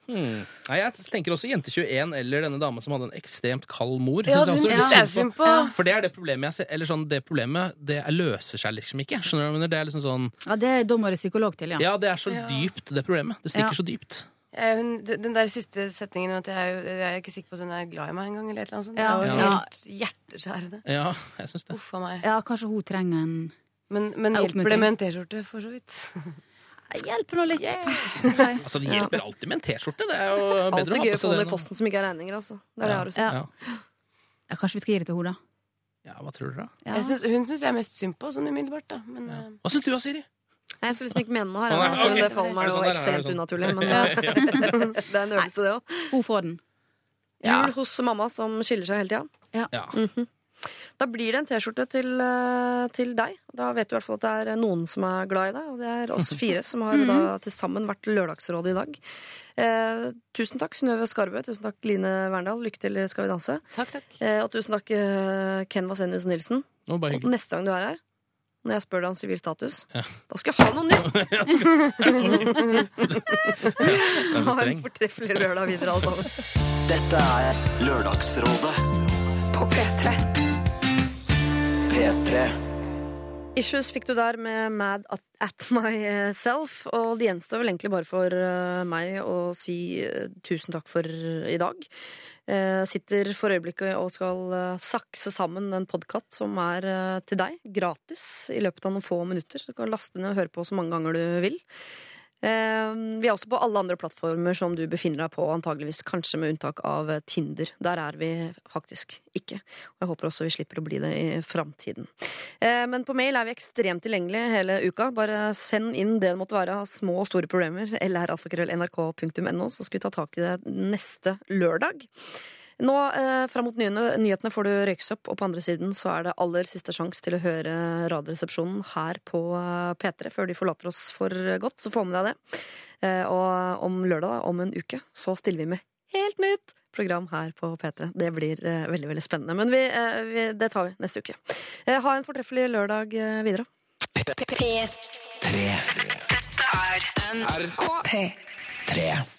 Speaker 7: Hmm. Nei, jeg tenker også Jente21 eller denne dama som hadde en ekstremt kald mor.
Speaker 8: Ja, hun syns jeg
Speaker 7: synd
Speaker 8: på.
Speaker 7: For det er det problemet jeg ser Eller sånn, det problemet det er- løser seg liksom ikke. Skjønner du hva jeg mener? Det er liksom sånn
Speaker 5: Ja, det er dommer og psykolog til, ja.
Speaker 7: Ja, det er så
Speaker 8: Ja.
Speaker 7: dypt, det problemet. Det stikker
Speaker 5: Ja.
Speaker 7: så dypt.
Speaker 8: Eh, hun, den der siste setningen om at jeg, er jeg er ikke sikker på at hun er glad i meg engang, eller et eller annet sånt.
Speaker 5: Ja.
Speaker 8: Det er jo
Speaker 5: Ja.
Speaker 8: helt hjerteskjærende.
Speaker 7: Ja, jeg syns det.
Speaker 8: Uff a meg.
Speaker 5: Ja, kanskje hun trenger en
Speaker 8: Men, men hjelper det med en T-skjorte, for så vidt? *laughs*
Speaker 5: Hjelper nå litt.
Speaker 7: Altså, Det hjelper alltid med en T-skjorte. Det er jo bedre
Speaker 3: Alltid
Speaker 7: å ha
Speaker 3: gøy
Speaker 7: på
Speaker 3: å få
Speaker 7: seg
Speaker 3: noe
Speaker 7: det.
Speaker 3: i posten som ikke er regninger, altså. Det er det jeg har å si.
Speaker 5: Ja.
Speaker 7: Ja.
Speaker 5: Kanskje vi skal gi det til henne, da.
Speaker 7: ja, hva tror dere, da?
Speaker 5: Ja.
Speaker 8: Jeg synes, hun syns jeg er mest synd på, sånn umiddelbart. da Men ja.
Speaker 7: Hva syns du da, Siri?
Speaker 3: Nei, Jeg skulle liksom ikke mene noe her,
Speaker 7: nei,
Speaker 3: altså, det faller meg jo
Speaker 7: sånn
Speaker 3: ekstremt
Speaker 7: sånn?
Speaker 3: unaturlig. Men *laughs*
Speaker 7: Ja,
Speaker 3: eh, *laughs* det er en øvelse, det òg.
Speaker 5: Hun får den.
Speaker 3: Jul hos mamma som skiller seg hele tida.
Speaker 7: Ja.
Speaker 3: Mhm. Da blir det en T-skjorte til, eh, til deg. Da vet du i hvert fall at det er noen som er glad i deg, og det er oss *laughs* fire som har da til sammen vært Lørdagsrådet i dag. Eh, tusen takk, Synnøve Skarbø. Tusen takk, Line Verndal. Lykke til i Skal vi danse.
Speaker 8: takk, takk.
Speaker 3: Eh, og tusen takk, eh, Ken Vasenius Nilsen. Og neste gang du er her, når jeg spør deg om sivil status,
Speaker 7: Ja.
Speaker 3: da skal jeg ha noe nytt! *laughs* *laughs* Ha en fortreffelig lørdag videre, alle sammen.
Speaker 2: Dette er Lørdagsrådet
Speaker 1: På P3.
Speaker 2: P3.
Speaker 3: Issues fikk du der med Mad at, Myself, og det gjenstår vel egentlig bare for eh, meg å si eh, tusen takk for i dag. Jeg sitter for øyeblikket og skal eh, sakse sammen en podkast som er eh, til deg, gratis, i løpet av noen få minutter. Du kan laste ned og høre på så mange ganger du vil. Eh, Vi er også på alle andre plattformer som du befinner deg på, antageligvis kanskje med unntak av eh, Tinder. Der er vi faktisk ikke. Og jeg håper også vi slipper å bli det i framtiden. Eh, Men på mail er vi ekstremt tilgjengelige hele uka. Bare send inn det det måtte være av små og store problemer. lralfakrøll.nrk.no, så skal vi ta tak i det neste lørdag. Nå eh, fram mot nyhetene, får du røyksopp, og på andre siden så er det aller siste sjanse til å høre Radioresepsjonen her på eh, P3 før de forlater oss for godt. Så få med deg det. Eh, og om lørdag, da, om en uke, så stiller vi med helt nytt program her på P3. Det blir eh, veldig veldig spennende. Men vi, eh, vi, det tar vi neste uke. Eh, ha en fortreffelig lørdag videre.
Speaker 2: Tre.
Speaker 1: Dette er NRK P3.